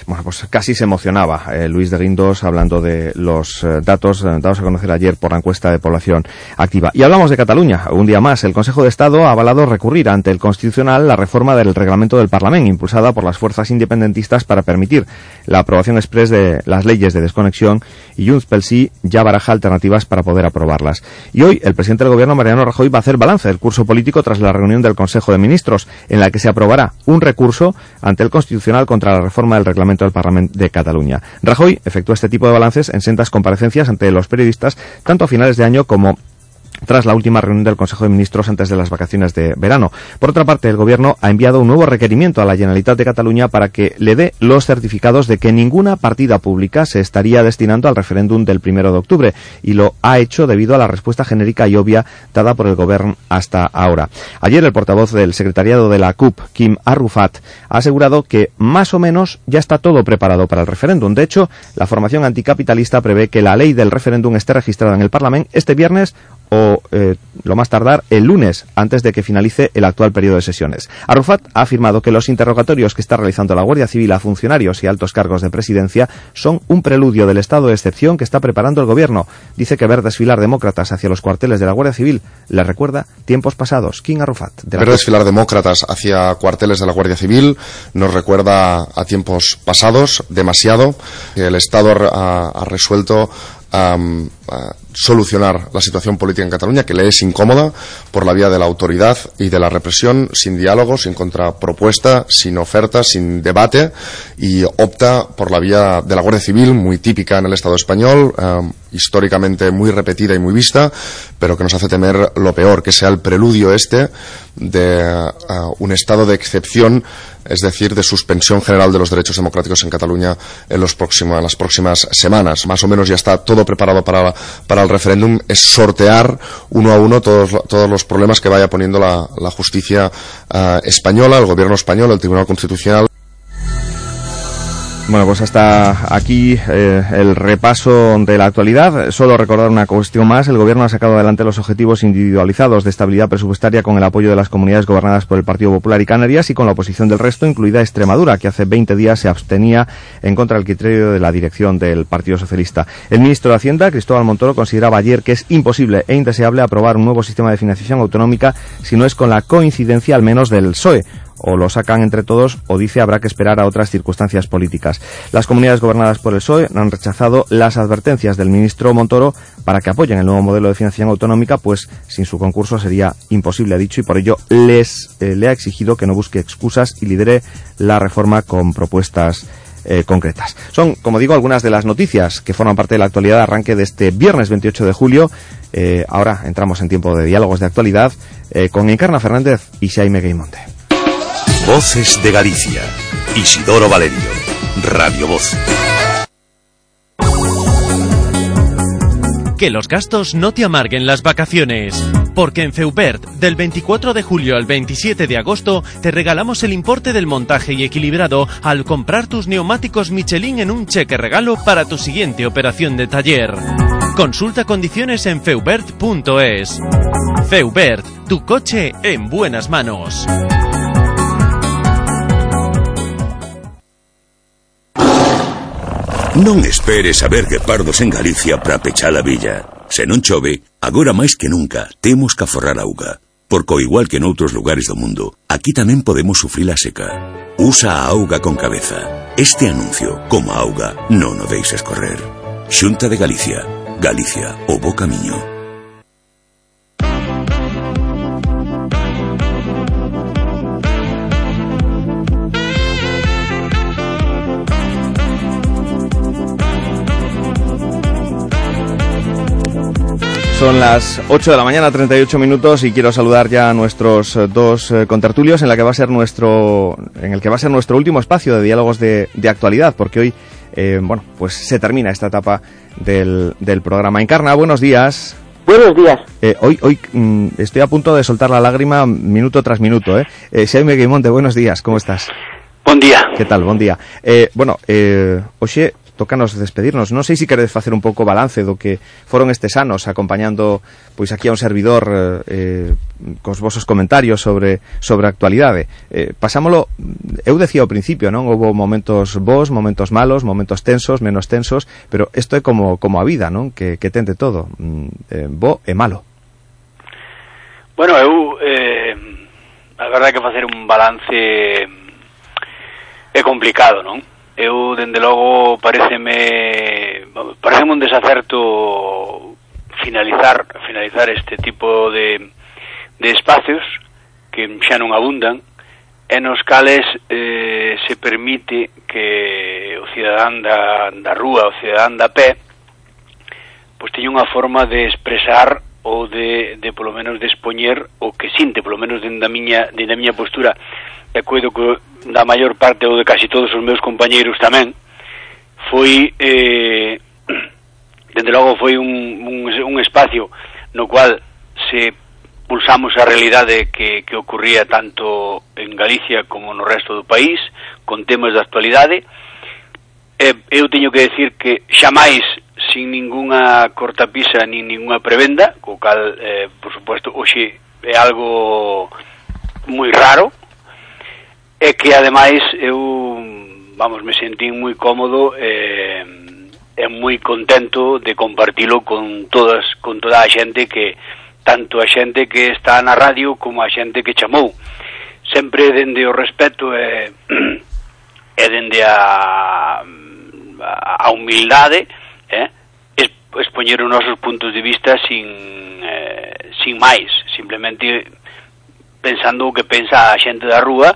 Bueno, pues casi se emocionaba eh, Luis de Guindos hablando de los eh, datos eh, dados a conocer ayer por la encuesta de población activa. Y hablamos de Cataluña. Un día más, el Consejo de Estado ha avalado recurrir ante el Constitucional la reforma del reglamento del Parlamento, impulsada por las fuerzas independentistas para permitir la aprobación express de las leyes de desconexión y Junts pel Sí ya baraja alternativas para poder aprobarlas. Y hoy el presidente del Gobierno, Mariano Rajoy, va a hacer balance del curso político tras la reunión del Consejo de Ministros, en la que se aprobará un recurso ante el Constitucional contra la reforma del reglamento del Parlamento de Cataluña. Rajoy efectúa este tipo de balances en sentas comparecencias ante los periodistas, tanto a finales de año como tras la última reunión del Consejo de Ministros antes de las vacaciones de verano. Por otra parte, el Gobierno ha enviado un nuevo requerimiento a la Generalitat de Cataluña para que le dé los certificados de que ninguna partida pública se estaría destinando al referéndum del primero de octubre y lo ha hecho debido a la respuesta genérica y obvia dada por el Gobierno hasta ahora. Ayer el portavoz del secretariado de la CUP, Kim Arrufat, ha asegurado que más o menos ya está todo preparado para el referéndum. De hecho, la formación anticapitalista prevé que la ley del referéndum esté registrada en el Parlamento este viernes o eh, lo más tardar el lunes antes de que finalice el actual periodo de sesiones. Arrufat ha afirmado que los interrogatorios que está realizando la Guardia Civil a funcionarios y altos cargos de presidencia son un preludio del estado de excepción que está preparando el gobierno. Dice que ver desfilar demócratas hacia los cuarteles de la Guardia Civil le recuerda tiempos pasados. King Arrufat. De ver desfilar demócratas hacia cuarteles de la Guardia Civil nos recuerda a tiempos pasados demasiado. El Estado ha, ha resuelto um, solucionar la situación política en Cataluña, que le es incómoda por la vía de la autoridad y de la represión, sin diálogo, sin contrapropuesta, sin oferta, sin debate, y opta por la vía de la Guardia Civil, muy típica en el Estado español, um, históricamente muy repetida y muy vista, pero que nos hace temer lo peor, que sea el preludio este de uh, un estado de excepción, es decir, de suspensión general de los derechos democráticos en Cataluña en, los próximos, en las próximas semanas. Más o menos ya está todo preparado para, para el referéndum, es sortear uno a uno todos, todos los problemas que vaya poniendo la, la justicia uh, española, el gobierno español, el Tribunal Constitucional. Bueno, pues hasta aquí eh, el repaso de la actualidad. Solo recordar una cuestión más. El Gobierno ha sacado adelante los objetivos individualizados de estabilidad presupuestaria con el apoyo de las comunidades gobernadas por el Partido Popular y Canarias y con la oposición del resto, incluida Extremadura, que hace 20 días se abstenía en contra del criterio de la dirección del Partido Socialista. El ministro de Hacienda, Cristóbal Montoro, consideraba ayer que es imposible e indeseable aprobar un nuevo sistema de financiación autonómica si no es con la coincidencia al menos del PSOE o lo sacan entre todos o dice habrá que esperar a otras circunstancias políticas. Las comunidades gobernadas por el PSOE han rechazado las advertencias del ministro Montoro para que apoyen el nuevo modelo de financiación autonómica, pues sin su concurso sería imposible, ha dicho, y por ello les eh, le ha exigido que no busque excusas y lidere la reforma con propuestas eh, concretas. Son, como digo, algunas de las noticias que forman parte de la actualidad arranque de este viernes 28 de julio. Eh, ahora entramos en tiempo de diálogos de actualidad eh, con Encarna Fernández y Jaime Gaimonte. Voces de Galicia. Isidoro Valerio. Radio Voz. Que los gastos no te amarguen las vacaciones. Porque en Feubert, del 24 de julio al 27 de agosto, te regalamos el importe del montaje y equilibrado al comprar tus neumáticos Michelin en un cheque regalo para tu siguiente operación de taller. Consulta condiciones en feubert.es. Feubert, tu coche en buenas manos. Non esperes a ver guepardos en Galicia para pechar a villa. Se non chove, agora máis que nunca temos que aforrar auga. Porque igual que noutros lugares do mundo, aquí tamén podemos sufrir a seca. Usa a auga con cabeza. Este anuncio, como auga, non o deixes correr. Xunta de Galicia. Galicia, o bo camiño. Son las 8 de la mañana, 38 minutos y quiero saludar ya a nuestros eh, dos eh, contertulios en la que va a ser nuestro en el que va a ser nuestro último espacio de diálogos de, de actualidad, porque hoy eh, bueno, pues se termina esta etapa del, del programa. Encarna, buenos días. Buenos días. Eh, hoy hoy mm, estoy a punto de soltar la lágrima minuto tras minuto. ¿eh? eh Xaime Guimonte, buenos días, ¿cómo estás? Buen día. ¿Qué tal? Buen día. Eh, bueno, eh, hoxe tocanos despedirnos. Non sei se queredes facer un pouco balance do que foron estes anos acompañando pois aquí a un servidor eh, cos vosos comentarios sobre sobre a actualidade. Eh, pasámolo, eu decía ao principio, non? Houbo momentos bons, momentos malos, momentos tensos, menos tensos, pero isto é como como a vida, non? Que que tente todo, mm, eh, bo e malo. Bueno, eu eh, a verdade que facer un balance é complicado, non? eu dende logo pareceme pareceme un desacerto finalizar finalizar este tipo de, de espacios que xa non abundan e nos cales eh, se permite que o cidadán da, da rúa, o cidadán da pé, pois teña unha forma de expresar ou de, de polo menos de expoñer o que sinte, polo menos dende a miña, dende a miña postura. E coido que, da maior parte ou de casi todos os meus compañeiros tamén foi eh, [clears throat] dende logo foi un, un, un espacio no cual se pulsamos a realidade que, que ocurría tanto en Galicia como no resto do país con temas de actualidade. Eh, eu teño que decir que xamais sin ninguna cortapisa ni ninguna prebenda, co cal, eh, por supuesto, hoxe é algo moi raro, e que ademais eu vamos, me sentín moi cómodo e, e moi contento de compartilo con todas con toda a xente que tanto a xente que está na radio como a xente que chamou. Sempre dende o respeto e, e dende a, a humildade eh, expoñer os nosos puntos de vista sin, eh, sin máis simplemente pensando o que pensa a xente da rúa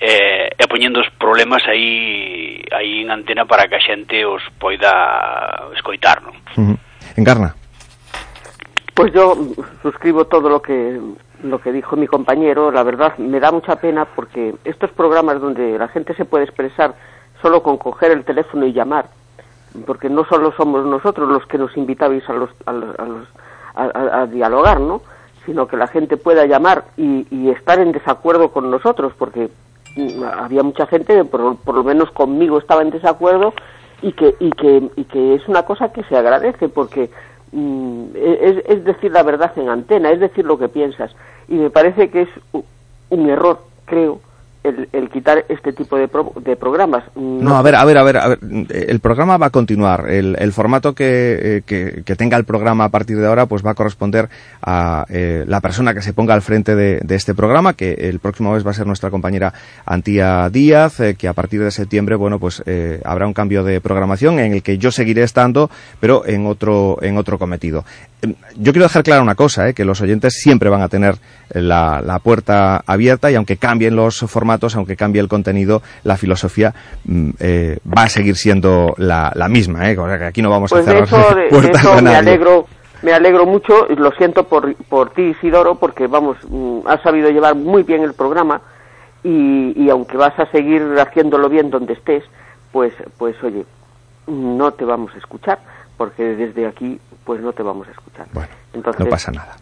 eh, e poñendo os problemas aí aí en antena para que a xente os poida escoitar, non? Uh -huh. Encarna. Pues yo suscribo todo lo que lo que dijo mi compañero, la verdad me da mucha pena porque estos programas donde la gente se puede expresar solo con coger el teléfono y llamar, porque no solo somos nosotros los que nos invitabais a, los, a, los, a, a, dialogar, ¿no? sino que la gente pueda llamar y, y, estar en desacuerdo con nosotros, porque había mucha gente, por, por lo menos conmigo estaba en desacuerdo, y que, y, que, y que es una cosa que se agradece, porque mm, es, es decir la verdad en antena, es decir lo que piensas. Y me parece que es un error, creo, el, quitar este tipo de, pro, de programas. No, a ver, a ver, a ver, a ver, el programa va a continuar. El, formato que, eh, que, que, tenga el programa a partir de ahora, pues va a corresponder a eh, la persona que se ponga al frente de, este programa, que el próximo mes va a ser nuestra compañera Antía Díaz, eh, que a partir de septiembre, bueno, pues habrá un cambio de programación en el que yo seguiré estando, pero en otro, en otro cometido. Em, yo quiero dejar clara una cosa, que los oyentes siempre van a tener la, la puerta abierta y aunque cambien los formatos, aunque cambie el contenido, la filosofía mm, eh, va a seguir siendo la, la misma, ¿eh? O sea, que aquí no vamos pues a cerrar de [laughs] de, puertas de eso a nadie. me alegro me alegro mucho, lo siento por, por ti Isidoro, porque vamos, mm, has sabido llevar muy bien el programa y, y aunque vas a seguir haciéndolo bien donde estés, pues, pues oye, no te vamos a escuchar, porque desde aquí pues no te vamos a escuchar. Bueno, Entonces, no pasa nada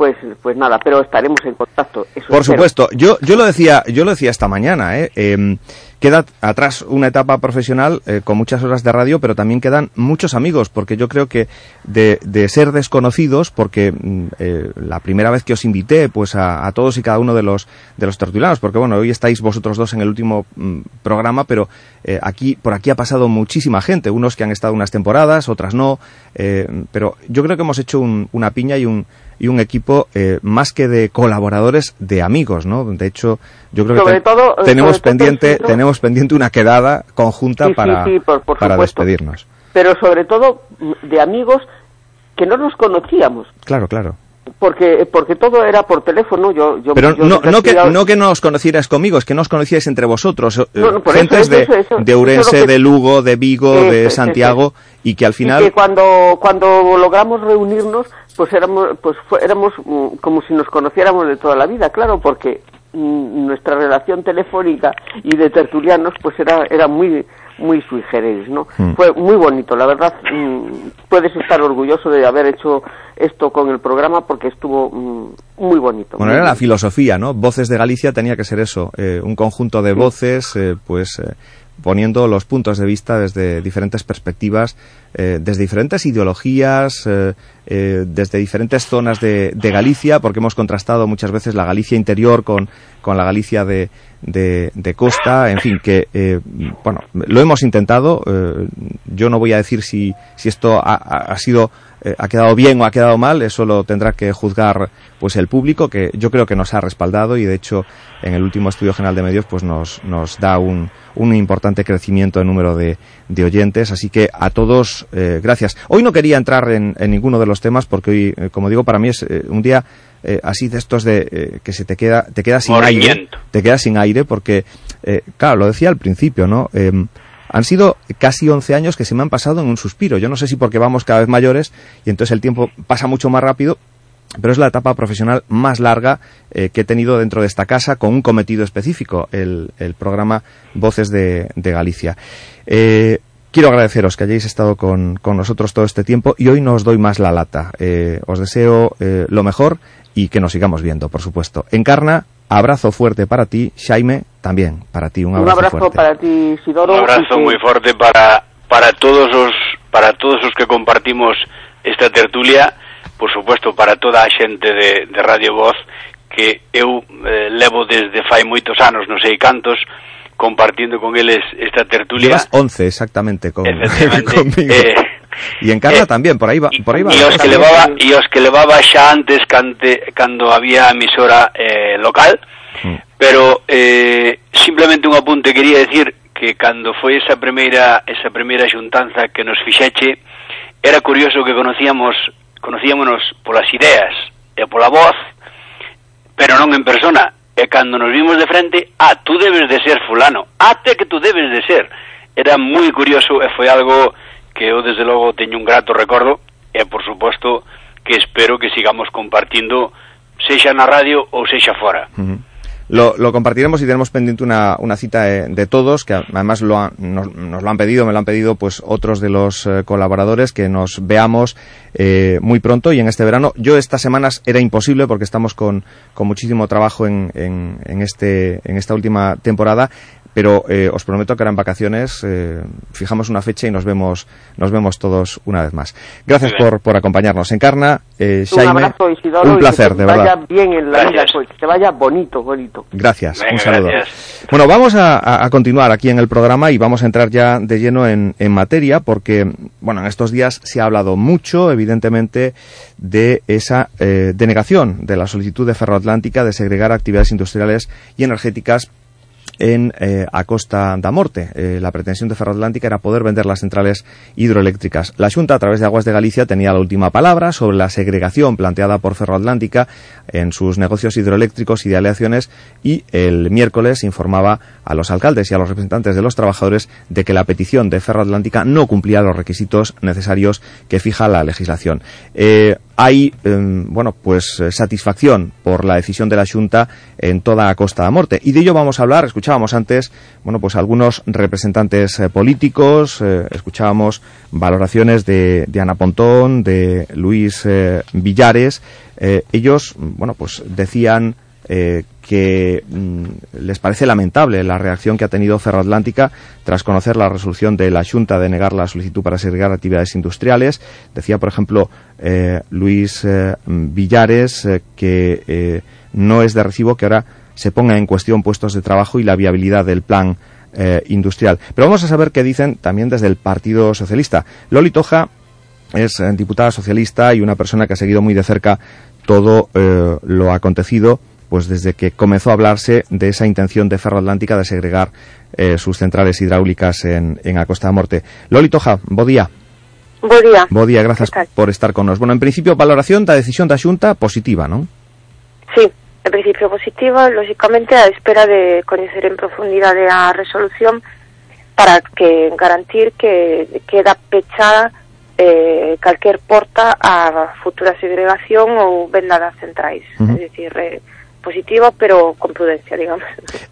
pues pues nada, pero estaremos en contacto. Eso Por espero. supuesto, yo yo lo decía yo lo decía esta mañana, ¿eh? eh queda atrás una etapa profesional eh, con muchas horas de radio, pero también quedan muchos amigos, porque yo creo que de, de ser desconocidos, porque eh, la primera vez que os invité pues a, a, todos y cada uno de los de los tertulianos, porque bueno, hoy estáis vosotros dos en el último mm, programa, pero eh, aquí por aquí ha pasado muchísima gente, unos que han estado unas temporadas, otras no, eh, pero yo creo que hemos hecho un, una piña y un y un equipo eh, más que de colaboradores, de amigos, ¿no? De hecho, yo creo sobre que te, todo, tenemos sobre pendiente todo, tenemos pendiente una quedada conjunta sí, para, sí, sí, por, por para supuesto. despedirnos. Pero sobre todo de amigos que no nos conocíamos. Claro, claro. Porque, porque todo era por teléfono. Yo, yo, Pero yo no, no, que, no que no os conocierais conmigo, es que no os conocíais entre vosotros. eh, No, gentes eso, de, eso, eso, de Urense, que- de Lugo, de Vigo, de Santiago, y que al y final... que cuando, cuando logramos reunirnos, pues éramos, pues fue- éramos mm, como si nos conociéramos de toda la vida, claro, porque mm, nuestra relación telefónica y de tertulianos, pues era, era muy, muy sui generis, ¿no? Mm. Fue muy bonito, la verdad, puedes estar orgulloso de haber hecho esto con el programa porque estuvo muy bonito. Bueno, era la filosofía, ¿no? Voces de Galicia tenía que ser eso, eh, un conjunto de voces, eh, pues eh, poniendo los puntos de vista desde diferentes perspectivas, eh, desde diferentes ideologías, eh, eh, desde diferentes zonas de, Galicia, porque hemos contrastado muchas veces la Galicia interior con, con la Galicia de, de, de, costa, en fin, que, eh, bueno, lo hemos intentado. Yo no voy a decir si, si esto ha, ha sido eh, ha quedado bien o ha quedado mal, eso lo tendrá que juzgar pues el público, que yo creo que nos ha respaldado y de hecho en el último estudio general de medios pues nos, nos da un, un importante crecimiento en número de, de oyentes, así que a todos eh, gracias. Hoy no quería entrar en, en, ninguno de los temas porque hoy, eh, como digo, para mí es un día eh, así de estos de eh, que se te queda te queda sin aire, te queda sin aire porque eh, claro, lo decía al principio, ¿no? Han sido casi 11 años que se me han pasado en un suspiro. Yo no sé si porque vamos cada vez mayores y entonces el tiempo pasa mucho más rápido, pero es la etapa profesional más larga eh, que he tenido dentro de esta casa con un cometido específico, el, programa Voces de, de Galicia. Eh, quiero agradeceros que hayáis estado con, con, nosotros todo este tiempo y hoy no os doy más la lata. Eh, os deseo eh, lo mejor y que nos sigamos viendo, por supuesto. Encarna, abrazo fuerte para ti, Jaime, también para ti un abrazo, un abrazo fuerte. para ti, Sidoro. Un abrazo que... muy fuerte para para todos os para todos os que compartimos esta tertulia, por supuesto para toda a xente de, de Radio Voz que eu eh, levo desde fai moitos anos, non sei cantos, compartindo con eles esta tertulia. Llevas 11 exactamente con, [laughs] conmigo. Eh, y en Carla eh, tamén, por aí va, por aí va. E os que levaba e os que levaba xa antes cante, cando había emisora eh, local, mm. Pero eh, simplemente un apunte. Quería decir que cando foi esa primeira esa primeira xuntanza que nos fixeche era curioso que conocíamos conocíamonos polas ideas e pola voz pero non en persona. E cando nos vimos de frente ah, tú debes de ser fulano. Até que tú debes de ser. Era moi curioso e foi algo que eu desde logo teño un grato recordo e por suposto que espero que sigamos compartindo sexa na radio ou sexa fora. Uh. Lo, lo, compartiremos y tenemos pendiente una, una cita de, de, todos, que además lo han, nos, nos, lo han pedido, me lo han pedido pues otros de los eh, colaboradores, que nos veamos eh, muy pronto y en este verano. Yo estas semanas era imposible porque estamos con, con muchísimo trabajo en, en, en, este, en esta última temporada pero eh, os prometo que eran vacaciones, eh, fijamos una fecha y nos vemos, nos vemos todos una vez más. Gracias por, por acompañarnos. Encarna, eh, Jaime, un, abrazo, Isidoro, un placer, y que de vaya verdad. bien en la vida, pues, que te vaya bonito, bonito. Gracias, Venga, un saludo. Gracias. Bueno, vamos a, a, a, continuar aquí en el programa y vamos a entrar ya de lleno en, en materia porque, bueno, en estos días se ha hablado mucho, evidentemente, de esa eh, denegación de la solicitud de Ferroatlántica de segregar actividades industriales y energéticas en eh, a Costa da Morte. Eh, la pretensión de Ferroatlántica era poder vender las centrales hidroeléctricas. La Junta, a través de Aguas de Galicia, tenía la última palabra sobre la segregación planteada por Ferroatlántica en sus negocios hidroeléctricos y de aleaciones y el miércoles informaba a los alcaldes y a los representantes de los trabajadores de que la petición de Ferroatlántica no cumplía los requisitos necesarios que fija la legislación. Eh, hay, eh, bueno, pues satisfacción por la decisión de la Junta en toda Costa da Morte. Y de ello vamos a hablar. Escuchábamos antes, bueno, pues algunos representantes eh, políticos, eh, escuchábamos valoraciones de, de, Ana Pontón, de Luis eh, Villares. ellos, bueno, pues decían que mmm, les parece lamentable la reacción que ha tenido Ferroatlántica tras conocer la resolución de la Junta de negar la solicitud para segregar actividades industriales. Decía, por ejemplo, eh, Luis eh, Villares eh, que no es de recibo que ahora se ponga en cuestión puestos de trabajo y la viabilidad del plan industrial. Pero vamos a saber qué dicen también desde el Partido Socialista. Loli Toja es diputada socialista y una persona que ha seguido muy de cerca todo lo acontecido pues desde que comenzó a hablarse de esa intención de Ferroatlántica de segregar eh, sus centrales hidráulicas en, en Acosta da Morte. Loli Toja, bo día. Bo día. Bo día, gracias por estar con nos. Bueno, en principio, valoración da decisión da Xunta positiva, non? Sí, en principio positiva, lógicamente a espera de coñecer en profundidade a resolución para que garantir que queda pechada eh, calquer porta a futura segregación ou venda das centrais. Uh -huh. Es decir, eh, positiva, pero con prudencia, digamos.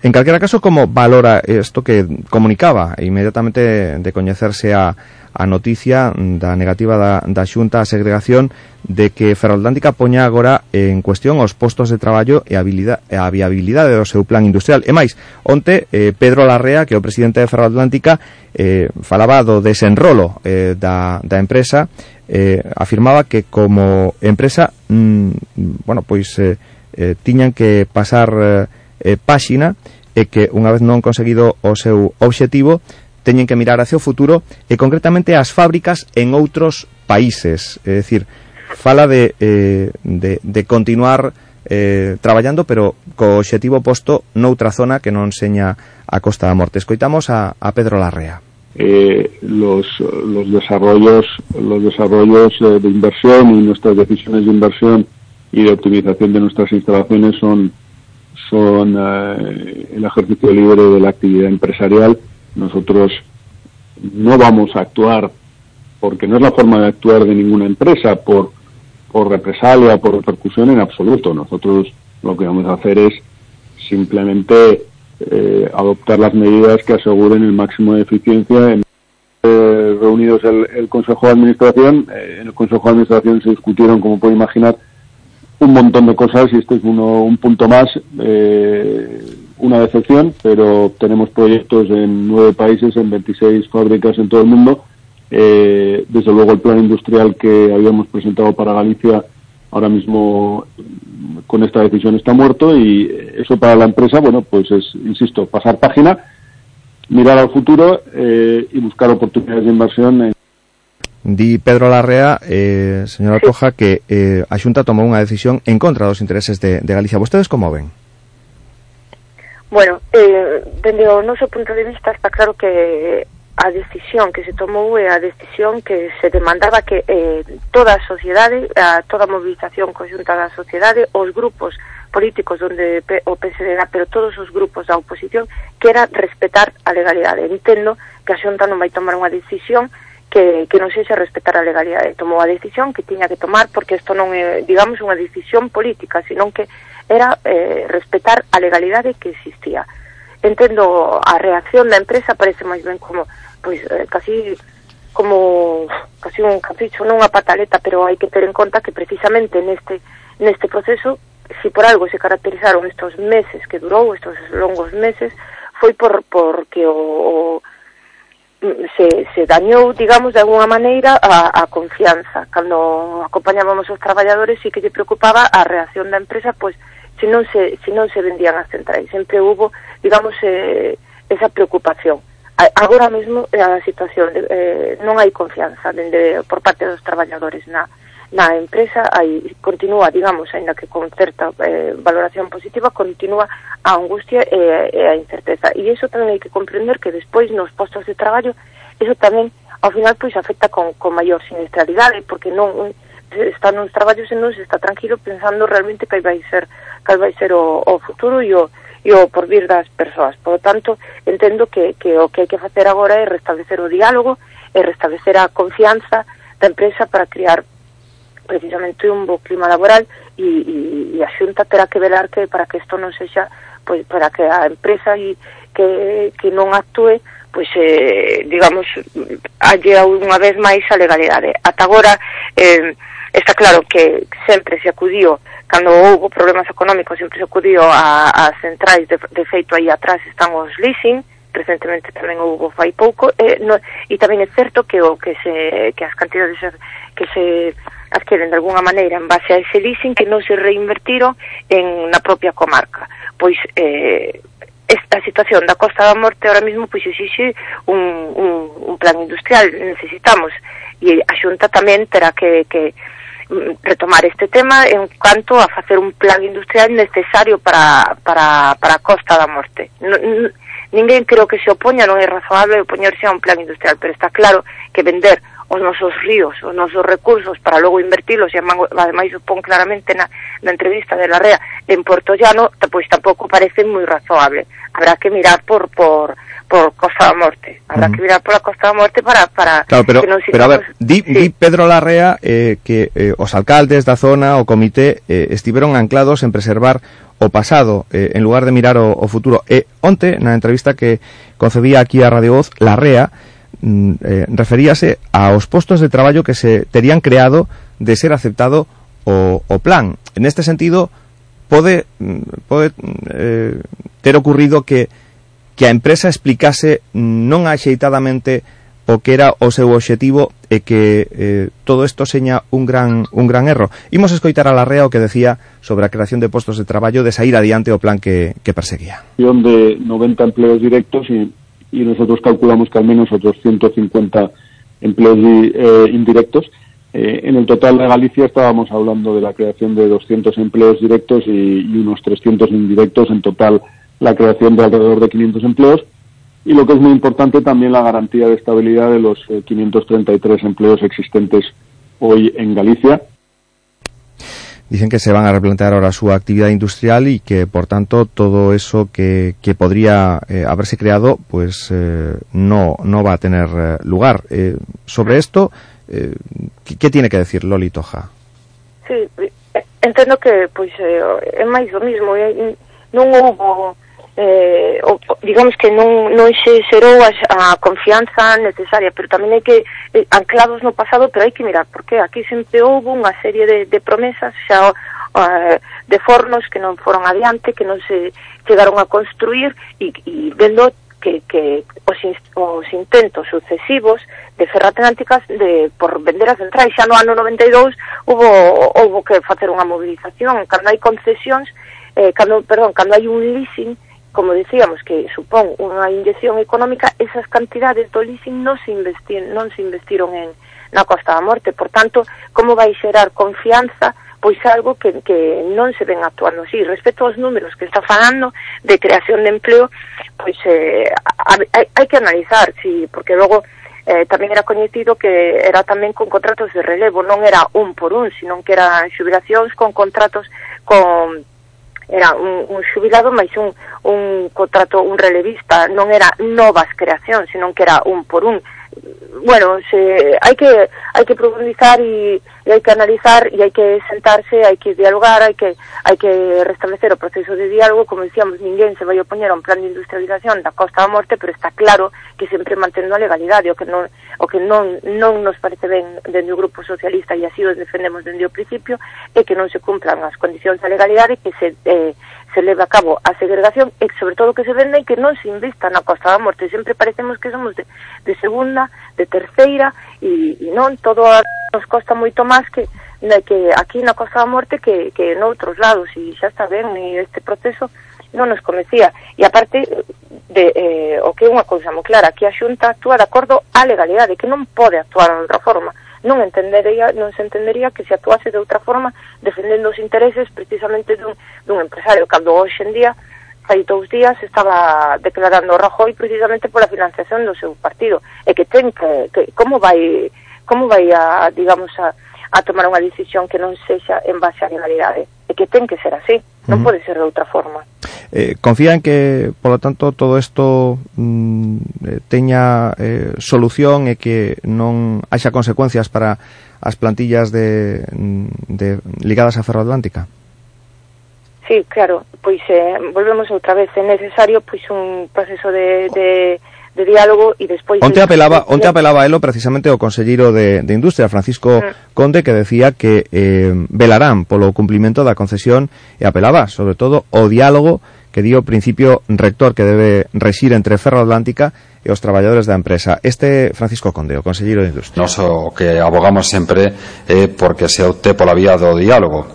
En calquera caso, como valora isto que comunicaba inmediatamente de coñecerse a, a noticia da negativa da, da Xunta a segregación de que Ferroatlántica poña agora en cuestión os postos de traballo e a, habilidade, a viabilidade do seu plan industrial. E máis, onte eh, Pedro Larrea, que é o presidente de Ferroatlántica, eh, falaba do desenrolo eh, da, da empresa, eh, afirmaba que como empresa, mm, bueno, pois... Eh, eh, tiñan que pasar eh, eh, páxina e que unha vez non conseguido o seu obxectivo teñen que mirar hacia o futuro e concretamente as fábricas en outros países, é dicir, fala de, eh, de, de continuar eh, traballando pero co obxectivo posto noutra zona que non seña a Costa da Morte. Escoitamos a, a Pedro Larrea. Eh, los, los desarrollos, los desarrollos eh, de inversión y nuestras decisiones de inversión y de optimización de nuestras instalaciones son, son eh, el ejercicio libre de la actividad empresarial. Nosotros no vamos a actuar, porque no es la forma de actuar de ninguna empresa, por por represalia, por repercusión en absoluto. Nosotros lo que vamos a hacer es simplemente eh, adoptar las medidas que aseguren el máximo de eficiencia. En, eh, reunidos el, Consejo de Administración, en el Consejo de Administración se discutieron, como puede imaginar, un montón de cosas y este es uno, un punto más, eh, una decepción, pero tenemos proyectos en nueve países, en 26 fábricas en todo el mundo. Eh, desde luego el plan industrial que habíamos presentado para Galicia ahora mismo con esta decisión está muerto y eso para la empresa, bueno, pues es, insisto, pasar página, mirar al futuro eh, y buscar oportunidades de inversión en Di Pedro Larrea, eh, señora Coja, que eh, a Xunta tomou unha decisión en contra dos intereses de, de Galicia. Vostedes como ven? Bueno, eh, dende o noso punto de vista está claro que a decisión que se tomou é a decisión que se demandaba que eh, toda a sociedade, a toda a movilización conjunta da sociedade, os grupos políticos onde o PSD era, pero todos os grupos da oposición, que era respetar a legalidade. Entendo que a Xunta non vai tomar unha decisión que, que non sexa respetar a legalidade. Tomou a decisión que tiña que tomar porque isto non é, digamos, unha decisión política, senón que era eh, respetar a legalidade que existía. Entendo a reacción da empresa, parece máis ben como, pois, eh, casi como casi un capricho, non unha pataleta, pero hai que ter en conta que precisamente neste, neste proceso, si por algo se caracterizaron estos meses que durou, estos longos meses, foi por porque o, o se, se dañou, digamos, de alguna maneira a, a confianza. Cando acompañábamos os traballadores, sí que lle preocupaba a reacción da empresa, pois, se non se, se, non se vendían as centrais. Sempre hubo, digamos, eh, esa preocupación. Agora mesmo eh, a situación, de, eh, non hai confianza dende, por parte dos traballadores na, na empresa aí continúa, digamos, aínda que con certa eh, valoración positiva, continúa a angustia e, e a incerteza. E iso tamén hai que comprender que despois nos postos de traballo iso tamén ao final pois afecta con, con maior sinistralidade porque non están nos traballos e non se está tranquilo pensando realmente que vai ser cal vai ser o, o futuro e o, e o por vir das persoas. Por lo tanto, entendo que, que o que hai que facer agora é restablecer o diálogo e restablecer a confianza da empresa para crear precisamente un bo clima laboral e, e, e a xunta terá que velar que para que isto non sexa pois para que a empresa e que, que non actúe pois eh, digamos halle unha vez máis a legalidade. Ata agora eh, está claro que sempre se acudiu cando houve problemas económicos sempre se acudiu a, a centrais de, de feito aí atrás están os leasing recentemente tamén houve fai pouco e, no, e tamén é certo que o que se que as cantidades que se adquiren de alguna maneira en base a ese leasing que non se reinvertiron en na propia comarca. Pois eh, esta situación da Costa da Morte ahora mismo pois exixe un, un, un plan industrial, necesitamos e a Xunta tamén terá que, que mm, retomar este tema en cuanto a facer un plan industrial necesario para, para, para a Costa da Morte. Non, ninguén creo que se opoña, non é razoable opoñerse a un plan industrial, pero está claro que vender os nosos ríos, os nosos recursos para logo invertilos, e ademais o pon claramente na, na entrevista de la REA en Porto Llano, pois tampouco parece moi razoable. Habrá que mirar por, por, por Costa da Morte. Habrá que mirar pola Costa da Morte para, para claro, pero, que non Pero a ver, di, sí. di Pedro Larrea eh, que eh, os alcaldes da zona, o comité, eh, estiveron anclados en preservar o pasado eh, en lugar de mirar o, o futuro. E onte, na entrevista que concedía aquí a Radio Voz, Larrea Mm, eh, referíase aos postos de traballo que se terían creado de ser aceptado o, o plan. En este sentido, pode, mm, pode mm, eh, ter ocurrido que, que a empresa explicase non axeitadamente o que era o seu obxectivo e que eh, todo isto seña un gran, un gran erro. Imos escoitar a Larrea o que decía sobre a creación de postos de traballo de sair adiante o plan que, que perseguía. De 90 empleos directos e y nosotros calculamos que al menos otros 150 empleos eh, indirectos. Eh, en el total de Galicia estábamos hablando de la creación de 200 empleos directos y, unos 300 indirectos, en total la creación de alrededor de 500 empleos y lo que es muy importante también la garantía de estabilidad de los eh, 533 empleos existentes hoy en Galicia. Dicen que se van a replantear ahora su actividad industrial y que, por tanto, todo eso que, que podría eh, haberse creado, pues eh, no, no va a tener eh, lugar. Eh, sobre esto, eh, ¿qué, ¿qué tiene que decir Loli Toja? Sí, entendo que eh, é máis do mismo, non houbo eh, o, digamos que non, non se xerou a, a confianza necesaria, pero tamén hai que eh, anclados no pasado, pero hai que mirar, porque aquí sempre houve unha serie de, de promesas, xa eh, de fornos que non foron adiante, que non se chegaron a construir, e, e vendo que, que os, in, os intentos sucesivos de Ferratlánticas de, por vender a central, xa no ano 92 hubo, hubo que facer unha movilización, cando hai concesións, eh, cando, perdón, cando hai un leasing, como dicíamos que supón unha inyección económica, esas cantidades do leasing non se, investir, non se investiron en, na Costa da Morte. Por tanto, como vai xerar confianza pois algo que, que non se ven actuando así. Respecto aos números que está falando de creación de empleo, pois eh, hai, hai que analizar, sí, porque logo eh, tamén era coñecido que era tamén con contratos de relevo, non era un por un, sino que eran xubilacións con contratos con era un, un xubilado máis un, un contrato, un relevista, non era novas creacións, senón que era un por un, bueno, se, hai que hai que profundizar e, e hai que analizar e hai que sentarse, hai que dialogar, hai que hai que restablecer o proceso de diálogo, como dicíamos, ninguén se vai opoñer a un plan de industrialización da Costa da Morte, pero está claro que sempre mantendo a legalidade, o que non o que non non nos parece ben dende o grupo socialista e así os defendemos dende o principio é que non se cumplan as condicións da legalidade que se eh, se leve a cabo a segregación e sobre todo que se venda e que non se invista na Costa da Morte. Sempre parecemos que somos de, de segunda, de terceira e, e non todo a, nos costa moito máis que na, que aquí na Costa da Morte que, que en outros lados e xa está ben e este proceso non nos conocía. E aparte, de, eh, o que é unha cousa moi clara, que a Xunta actúa de acordo á legalidade, que non pode actuar de outra forma non entendería non se entendería que se actuase de outra forma defendendo os intereses precisamente dun, dun empresario cando hoxe en día fai dous días estaba declarando Rajoy precisamente pola financiación do seu partido. E que ten que, que como vai como vai a digamos a a tomar unha decisión que non sexa en base á legalidade e que ten que ser así, non uh -huh. pode ser de outra forma. Eh, confían que, por lo tanto, todo isto mm, eh, teña eh, solución e que non haxa consecuencias para as plantillas de, mm, de ligadas a Ferroatlántica? Sí, claro, pois eh, volvemos outra vez, é necesario pois un proceso de, de oh de diálogo e despois... Onte apelaba, onte apelaba elo precisamente o Conselleiro de, de Industria, Francisco mm. Conde, que decía que eh, velarán polo cumplimento da concesión e apelaba, sobre todo, o diálogo que dio o principio rector que debe rexir entre Ferro Atlántica e os traballadores da empresa. Este Francisco Conde, o Conselleiro de Industria. Nos o que abogamos sempre é eh, porque se opte pola vía do diálogo.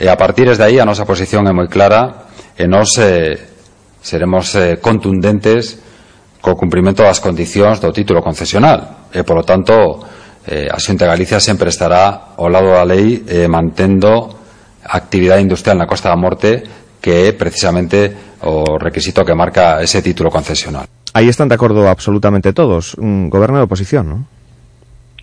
E a partir de aí a nosa posición é moi clara e nos eh, seremos eh, contundentes co cumprimento das condicións do título concesional e polo tanto eh, a Xunta de Galicia sempre estará ao lado da lei eh, mantendo a actividade industrial na Costa da Morte que é precisamente o requisito que marca ese título concesional. Aí están de acordo absolutamente todos, un goberno e oposición, non?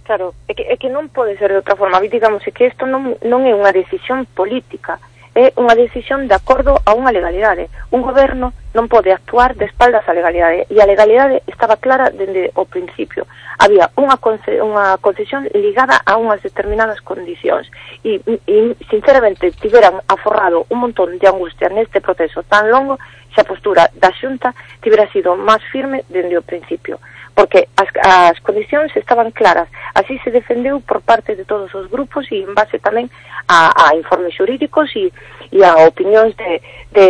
Claro, é que, é que non pode ser de outra forma. Digamos, é que isto non, non é unha decisión política, é unha decisión de acordo a unha legalidade. Un goberno non pode actuar de espaldas á legalidade e a legalidade estaba clara dende o principio. Había unha, conce unha concesión ligada a unhas determinadas condicións e, e sinceramente tiveran aforrado un montón de angustia neste proceso tan longo se a postura da xunta tivera sido máis firme dende o principio porque as, as condicións estaban claras. Así se defendeu por parte de todos os grupos e en base tamén a, a informes xurídicos e, e a opinións de, de,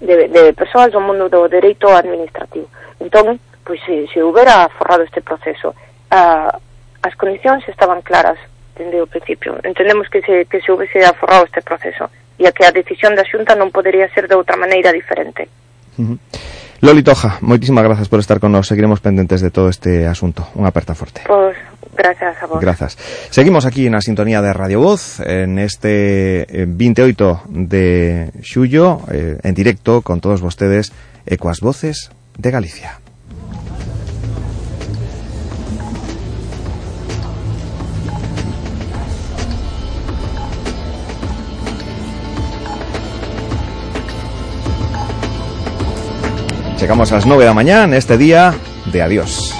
de, de persoas do mundo do dereito administrativo. Entón, pois, se, se houbera forrado este proceso, a, as condicións estaban claras dende o principio. Entendemos que se, que se houbese aforrado este proceso e a que a decisión da xunta non podería ser de outra maneira diferente. Uh -huh. Loli Toja, moitísimas grazas por estar con nos. Seguiremos pendentes de todo este asunto. Unha aperta forte. Pois, gracias a vos. Grazas. Seguimos aquí na sintonía de Radio Voz en este 28 de xullo eh, en directo con todos vostedes Ecuas Voces de Galicia. Llegamos a las 9 de la mañana en este día de adiós.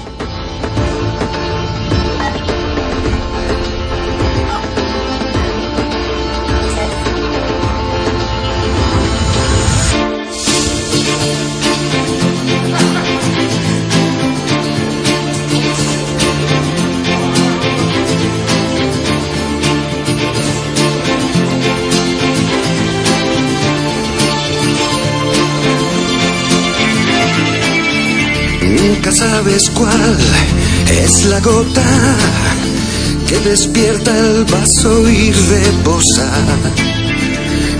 Sabes cuál es la gota que despierta el vaso y reposa.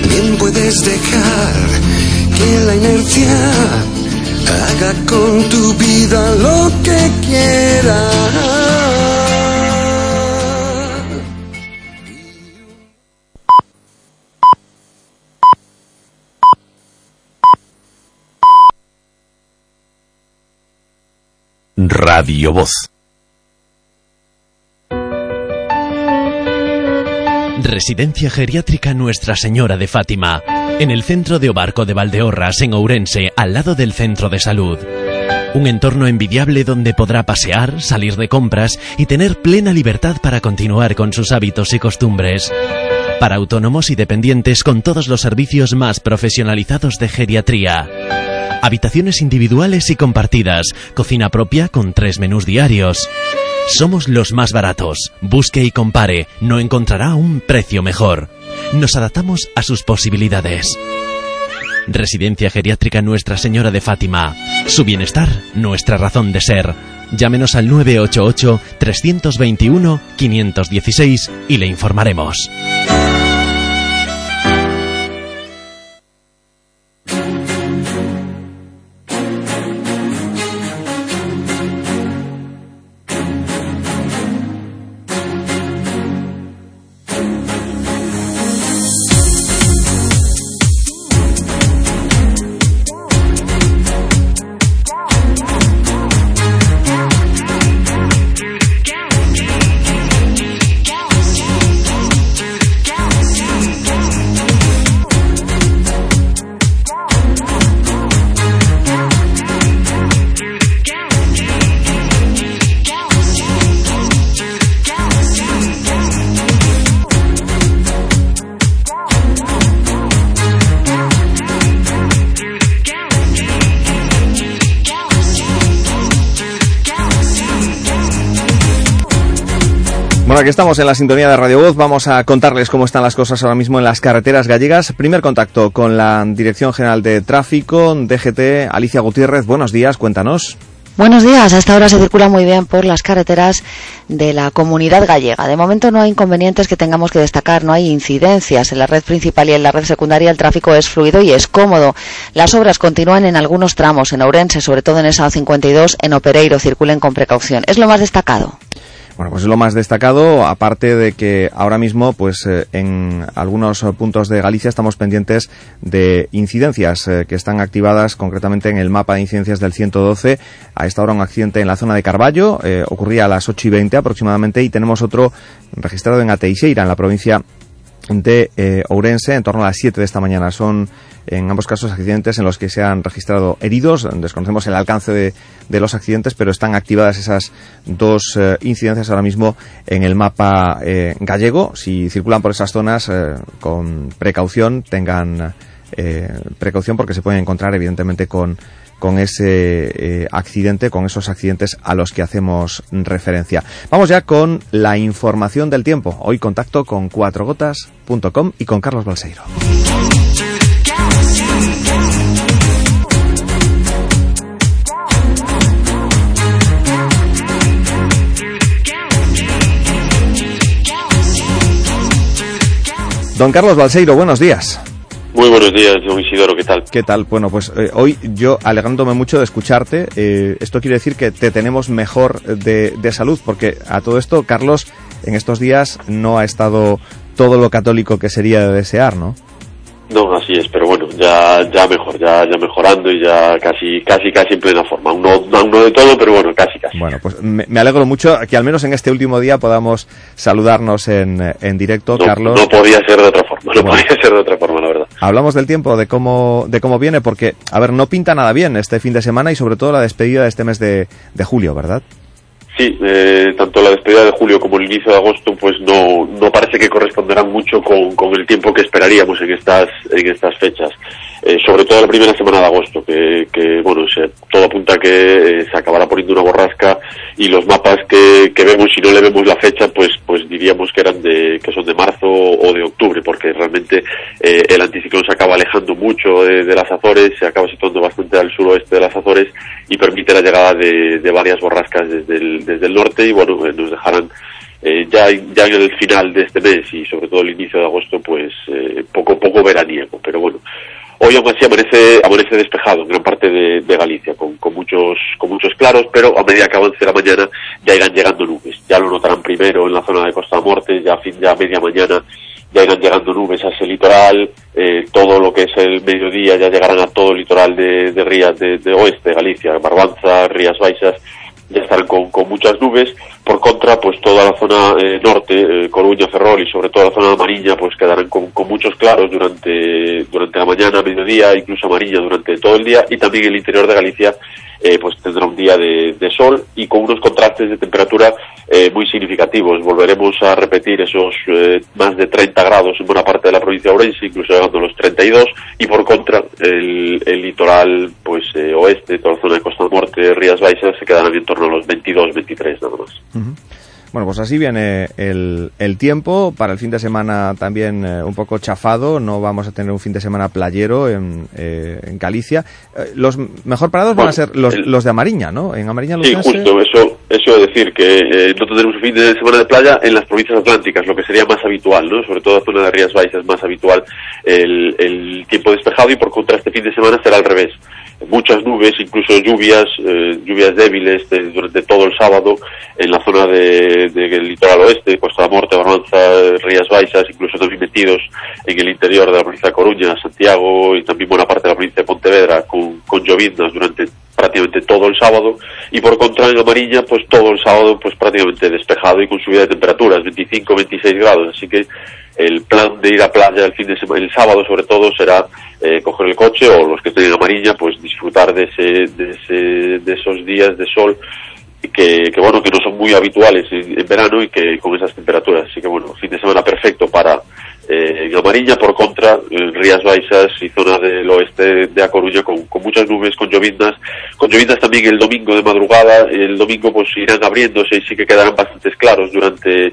Bien puedes dejar que la inercia haga con tu vida lo que quiera. Radio Voz. Residencia Geriátrica Nuestra Señora de Fátima, en el centro de Obarco de Valdeorras, en Ourense, al lado del centro de salud. Un entorno envidiable donde podrá pasear, salir de compras y tener plena libertad para continuar con sus hábitos y costumbres. Para autónomos y dependientes con todos los servicios más profesionalizados de geriatría. Habitaciones individuales y compartidas, cocina propia con tres menús diarios. Somos los más baratos. Busque y compare, no encontrará un precio mejor. Nos adaptamos a sus posibilidades. Residencia Geriátrica Nuestra Señora de Fátima. Su bienestar, nuestra razón de ser. Llámenos al 988-321-516 y le informaremos. Estamos en la sintonía de Radio Voz. Vamos a contarles cómo están las cosas ahora mismo en las carreteras gallegas. Primer contacto con la Dirección General de Tráfico, DGT. Alicia Gutiérrez, buenos días, cuéntanos. Buenos días, hasta ahora se circula muy bien por las carreteras de la comunidad gallega. De momento no hay inconvenientes que tengamos que destacar, no hay incidencias. En la red principal y en la red secundaria el tráfico es fluido y es cómodo. Las obras continúan en algunos tramos, en Ourense, sobre todo en esa 52, en Opereiro, circulen con precaución. Es lo más destacado. Bueno, pues es lo más destacado, aparte de que ahora mismo, pues eh, en algunos puntos de Galicia estamos pendientes de incidencias eh, que están activadas concretamente en el mapa de incidencias del 112. A esta hora un accidente en la zona de Carballo, eh, ocurría a las 8 y 20 aproximadamente, y tenemos otro registrado en Ateixeira, en la provincia de eh, Ourense en torno a las 7 de esta mañana. Son en ambos casos accidentes en los que se han registrado heridos. Desconocemos el alcance de, de los accidentes, pero están activadas esas dos eh, incidencias ahora mismo en el mapa eh, gallego. Si circulan por esas zonas eh, con precaución, tengan precaución porque se pueden encontrar evidentemente con con ese eh, accidente, con esos accidentes a los que hacemos referencia. Vamos ya con la información del tiempo. Hoy contacto con cuatrogotas.com y con Carlos Balseiro. Don Carlos Balseiro, buenos días. Muy buenos días, don Isidoro, ¿qué tal? ¿Qué tal? Bueno, pues eh, hoy yo alegrándome mucho de escucharte, eh, esto quiere decir que te tenemos mejor de, de salud, porque a todo esto, Carlos, en estos días no ha estado todo lo católico que sería de desear, ¿no? No, así es, pero bueno, ya ya mejor, ya ya mejorando y ya casi casi casi en plena forma. Aún no, aún no de todo, pero bueno, casi casi. Bueno, pues me, me alegro mucho que al menos en este último día podamos saludarnos en, en directo, No, Carlos. no podía ser de otra forma, no Bueno. podía ser de otra forma. Hablamos del tiempo, de cómo, de cómo viene, porque, a ver, no pinta nada bien este fin de semana y sobre todo la despedida de este mes de, julio, ¿verdad? Sí, eh, tanto la despedida de julio como el inicio de agosto, pues no, no parece que corresponderán mucho con, con el tiempo que esperaríamos en estas, en estas fechas. Eh, sobre todo la primera semana de agosto, que, que bueno, se, todo apunta a que eh, se acabará poniendo una borrasca y los mapas que, que vemos, si no le vemos la fecha, pues, pues diríamos que eran de, que son de marzo o de octubre, porque realmente eh, el anticiclón se acaba alejando mucho de, las Azores, se acaba situando bastante al suroeste de las Azores y permite la llegada de, de varias borrascas desde el, desde el norte y bueno, eh, nos dejarán eh, ya, ya en el final de este mes y sobre todo el inicio de agosto, pues eh, poco poco veraniego, pero bueno. Hoy aún así amanece, amanece despejado en gran parte de, de Galicia, con, con muchos, con muchos claros, pero a medida que avance la mañana ya irán llegando nubes. Ya lo notarán primero en la zona de Costa Morte, ya a fin, a media mañana ya irán llegando nubes hacia el litoral, eh, todo lo que es el mediodía ya llegarán a todo el litoral de, de Rías de, de Oeste, Galicia, Barbanza, Rías Baixas, ya estarán con, con muchas nubes. Por contra, pues toda la zona eh, norte, eh, Coruña, Ferrol y sobre todo la zona amarilla, pues quedarán con, muchos claros durante, durante la mañana, mediodía, incluso amarilla durante todo el día y también el interior de Galicia eh, pues tendrá un día de, de sol y con unos contrastes de temperatura eh, muy significativos. Volveremos a repetir esos eh, más de 30 grados en buena parte de la provincia de Ourense, incluso llegando a los 32 y por contra el, el litoral pues eh, oeste, toda la zona de Costa Norte, Rías Baixas se quedarán en torno a los 22, 23 nada más. Ujú. Bueno, pues así viene el, el tiempo. Para el fin de semana también eh, un poco chafado. No vamos a tener un fin de semana playero en, eh, en Galicia. Eh, los mejor parados van a ser los, los de Amariña, ¿no? En Amariña Sí, Lucense- justo, eso, eso es decir, que eh, no tendremos un fin de semana de playa en las provincias atlánticas, lo que sería más habitual, ¿no? Sobre todo la zona de Rías Baixas, más habitual el, tiempo despejado y por contra este fin de semana será al revés. Muchas nubes, incluso lluvias, eh, lluvias débiles de- durante todo el sábado en la zona de- del litoral oeste, Costa da Morte, Barbanza, Rías Baixas, incluso también metidos en el interior de la provincia de Coruña, Santiago y también buena parte de la provincia de Pontevedra con, con lloviznas durante prácticamente todo el sábado y por contra en amarilla pues todo el sábado pues prácticamente despejado y con subida de temperaturas 25 26 grados. Así que el plan de ir a playa el fin de semana el sábado sobre todo será eh, coger el coche o los que estén en amarilla pues disfrutar de ese de ese de esos días de sol que, que bueno que no son muy habituales en verano y que con esas temperaturas. Así que bueno fin de semana perfecto para eh, en amarilla, por contra, en Rías Baixas y zona del oeste de A Coruña con, con muchas nubes, con lloviznas, con lloviznas también el domingo de madrugada, el domingo pues irán abriéndose y sí que quedarán bastantes claros durante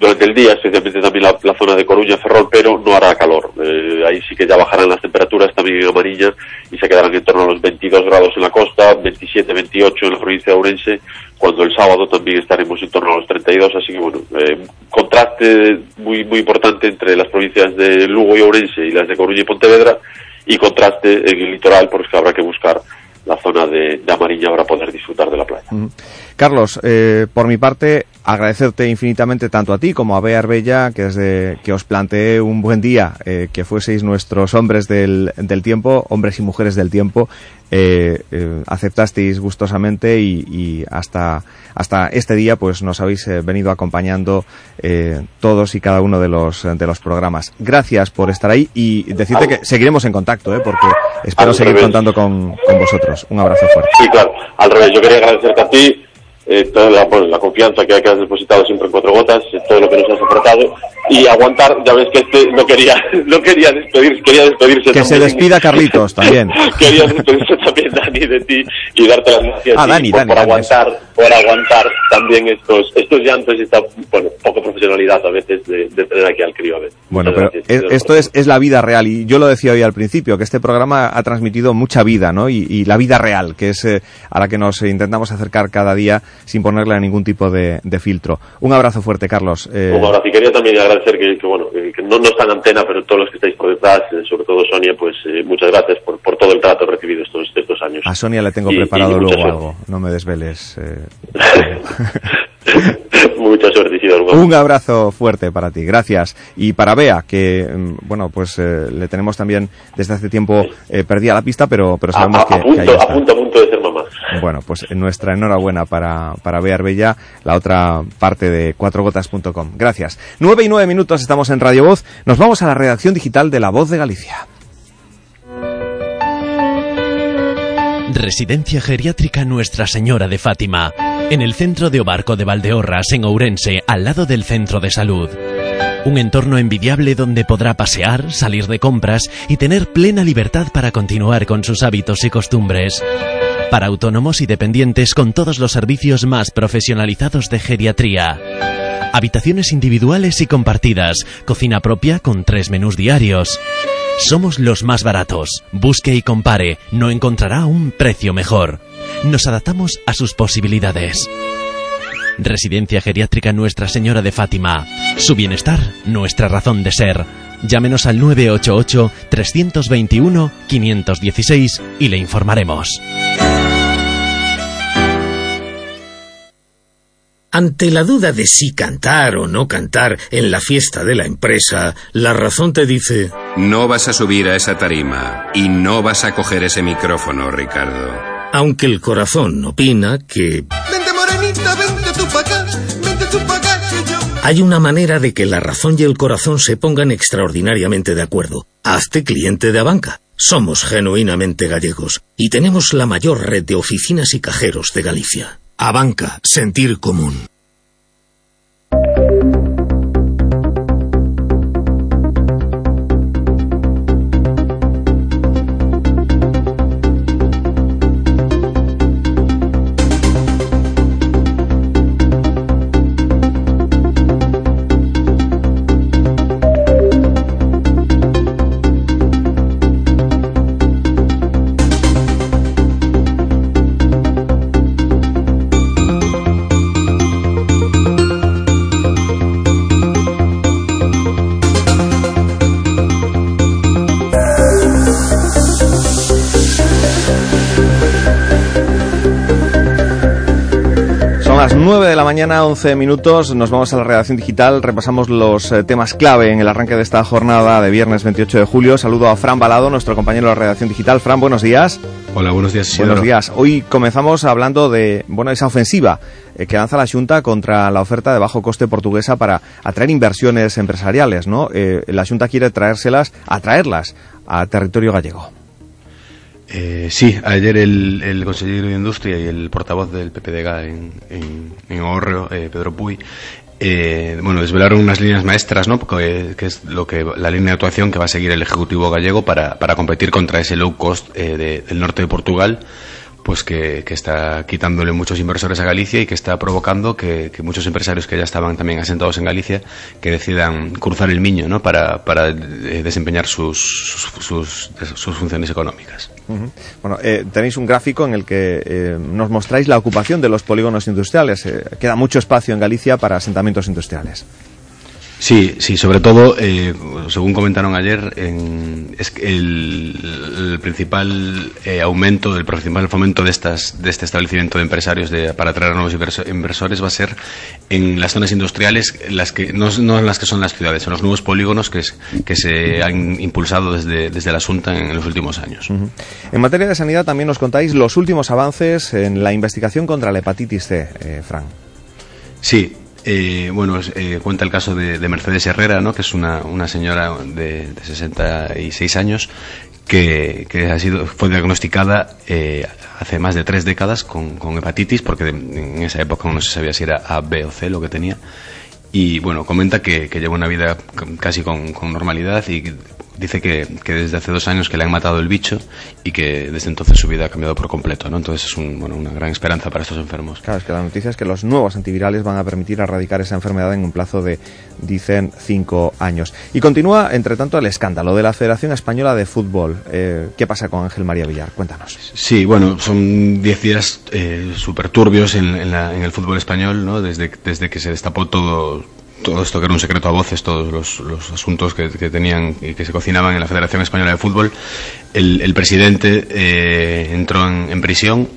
durante el día, especialmente también la, la zona de Coruña, Ferrol, pero no hará calor. Eh, ahí sí que ya bajarán las temperaturas también en amarilla y se quedarán en torno a los 22 grados en la costa, 27, 28 en la provincia de Ourense, cuando el sábado también estaremos en torno a los 32, así que bueno, eh, contraste muy muy importante entre las provincias de Lugo y Ourense y las de Coruña y Pontevedra y contraste en el litoral porque habrá que buscar la zona de, de amarilla para poder disfrutar de la playa. Ujú. Carlos, eh, por mi parte, agradecerte infinitamente tanto a ti como a Bea Arbella, que desde que os planteé un buen día, eh, que fueseis nuestros hombres del, del tiempo, hombres y mujeres del tiempo, eh, eh, aceptasteis gustosamente y, y hasta, hasta este día pues nos habéis venido acompañando todos y cada uno de los, de los programas. Gracias por estar ahí y decirte que seguiremos en contacto, eh, porque espero Al seguir revés. contando con, con vosotros. Un abrazo fuerte. Sí, claro, al revés, yo quería agradecerte a ti eh, toda la, bueno, la confianza que, que has depositado siempre en Cuatro Gotas, eh, todo lo que nos has aportado y aguantar, ya ves que este no quería, [laughs] no quería despedirse, quería despedirse Que se despida Carlitos también. [laughs] quería despedirse también, Dani, de ti y darte las gracias Ah, Dani, por, Dani, por Dani, aguantar, por aguantar también estos, estos llantos y esta, bueno, poca profesionalidad a veces de, de tener aquí al crío a veces. Bueno, Muchas pero gracias. es- esto es, es la vida real y yo lo decía hoy al principio, que este programa ha transmitido mucha vida, ¿no? Y, y la vida real, que es eh, a la que nos intentamos acercar cada día sin ponerle a ningún tipo de, de filtro. Un abrazo fuerte, Carlos. Eh, Un abrazo. Y quería también agradecer que, que, bueno, que, que no, no está en antena, pero todos los que estáis por detrás, eh, sobre todo Sonia, pues eh, muchas gracias por, por todo el trato recibido estos, estos años. a Sonia le tengo Y- preparado y luego algo, no me desveles. eh. [laughs] Mucha suerte, Isidoro. [laughs] Un abrazo fuerte para ti, gracias. Y para Bea, que, mm, bueno, pues eh, le tenemos también desde hace tiempo eh, perdida la pista, pero, pero A, sabemos a- que, a que punto, ahí a está. punto, a punto de ser mamá. Bueno, pues nuestra enhorabuena para, para Bea Arbella, la otra parte de cuatrogotas.com. Gracias. Nueve y nueve minutos estamos en Radio Voz. Nos vamos a la redacción digital de La Voz de Galicia. Residencia Geriátrica Nuestra Señora de Fátima, en el centro de Obarco de Valdeorras, en Ourense, al lado del centro de salud. Un entorno envidiable donde podrá pasear, salir de compras y tener plena libertad para continuar con sus hábitos y costumbres. Para autónomos y dependientes con todos los servicios más profesionalizados de geriatría. Habitaciones individuales y compartidas, cocina propia con tres menús diarios. Somos los más baratos. Busque y compare, no encontrará un precio mejor. Nos adaptamos a sus posibilidades. Residencia Geriátrica Nuestra Señora de Fátima. Su bienestar, nuestra razón de ser. Llámenos al 988-321-516 y le informaremos. Ante la duda de si cantar o no cantar en la fiesta de la empresa, la razón te dice... No vas a subir a esa tarima y no vas a coger ese micrófono, Ricardo. Aunque el corazón opina que Vente morenita, vente hay una manera de que la razón y el corazón se pongan extraordinariamente de acuerdo. Hazte cliente de Abanca. Somos genuinamente gallegos y tenemos la mayor red de oficinas y cajeros de Galicia. Abanca, sentir común. Mañana, 11 minutos. Nos vamos a la redacción digital. Repasamos los eh, temas clave en el arranque de esta jornada de viernes 28 de julio. Saludo a Fran Balado, nuestro compañero de la redacción digital. Fran, buenos días. Hola, buenos días, Isidoro. Buenos días. Hoy comenzamos hablando de bueno esa ofensiva eh, que lanza la Junta contra la oferta de bajo coste portuguesa para atraer inversiones empresariales. ¿no? Eh, la Junta quiere traérselas, atraerlas a territorio gallego. Eh, sí, ayer el, el consejero de Industria y el portavoz del PPDG en, en, en Ohorro, eh, Pedro Puy, eh, bueno, desvelaron unas líneas maestras, ¿no? Que, que es lo que la línea de actuación que va a seguir el Ejecutivo gallego para, para competir contra ese low cost eh, de- del norte de Portugal, pues que, que está quitándole muchos inversores a Galicia y que está provocando que, muchos empresarios que ya estaban también asentados en Galicia que decidan cruzar el Miño, ¿no? Para, para eh, desempeñar sus, sus, sus, sus funciones económicas. Bueno, eh, tenéis un gráfico en el que eh, nos mostráis la ocupación de los polígonos industriales. Eh, queda mucho espacio en Galicia para asentamientos industriales. Sí, sí, sobre todo, eh, según comentaron ayer, en- es el, el principal eh, aumento, el principal fomento de estas de este establecimiento de empresarios de, para atraer a nuevos inverso- inversores va a ser en las zonas industriales, las que no, no en las que son las ciudades, en los nuevos polígonos que, es- que se han impulsado desde, desde la Asunta en, los últimos años. En materia de sanidad también nos contáis los últimos avances en la investigación contra la hepatitis C, eh, Fran. Sí, eh, bueno, eh, cuenta el caso de, de Mercedes Herrera, ¿no? que es una, una señora de, de 66 años que, que ha sido, fue diagnosticada eh, hace más de tres décadas con, con hepatitis, porque en esa época no se sabía si era A, B o C lo que tenía. Y bueno, comenta que, que lleva una vida casi con, con normalidad y dice que, que, desde hace dos años que le han matado el bicho y que desde entonces su vida ha cambiado por completo, ¿no? Entonces es un, bueno, una gran esperanza para estos enfermos. Claro, es que la noticia es que los nuevos antivirales van a permitir erradicar esa enfermedad en un plazo de, dicen, cinco años. Y continúa, entre tanto, el escándalo de la Federación Española de Fútbol. Eh, ¿Qué pasa con Ángel María Villar? Cuéntanos. Sí, bueno, son diez días eh, súper turbios en, en, en, el fútbol español, ¿no? Desde, desde que se destapó todo todo esto que era un secreto a voces, todos los, los asuntos que, que, tenían y que se cocinaban en la Federación Española de Fútbol, el, el presidente eh, entró en, en, prisión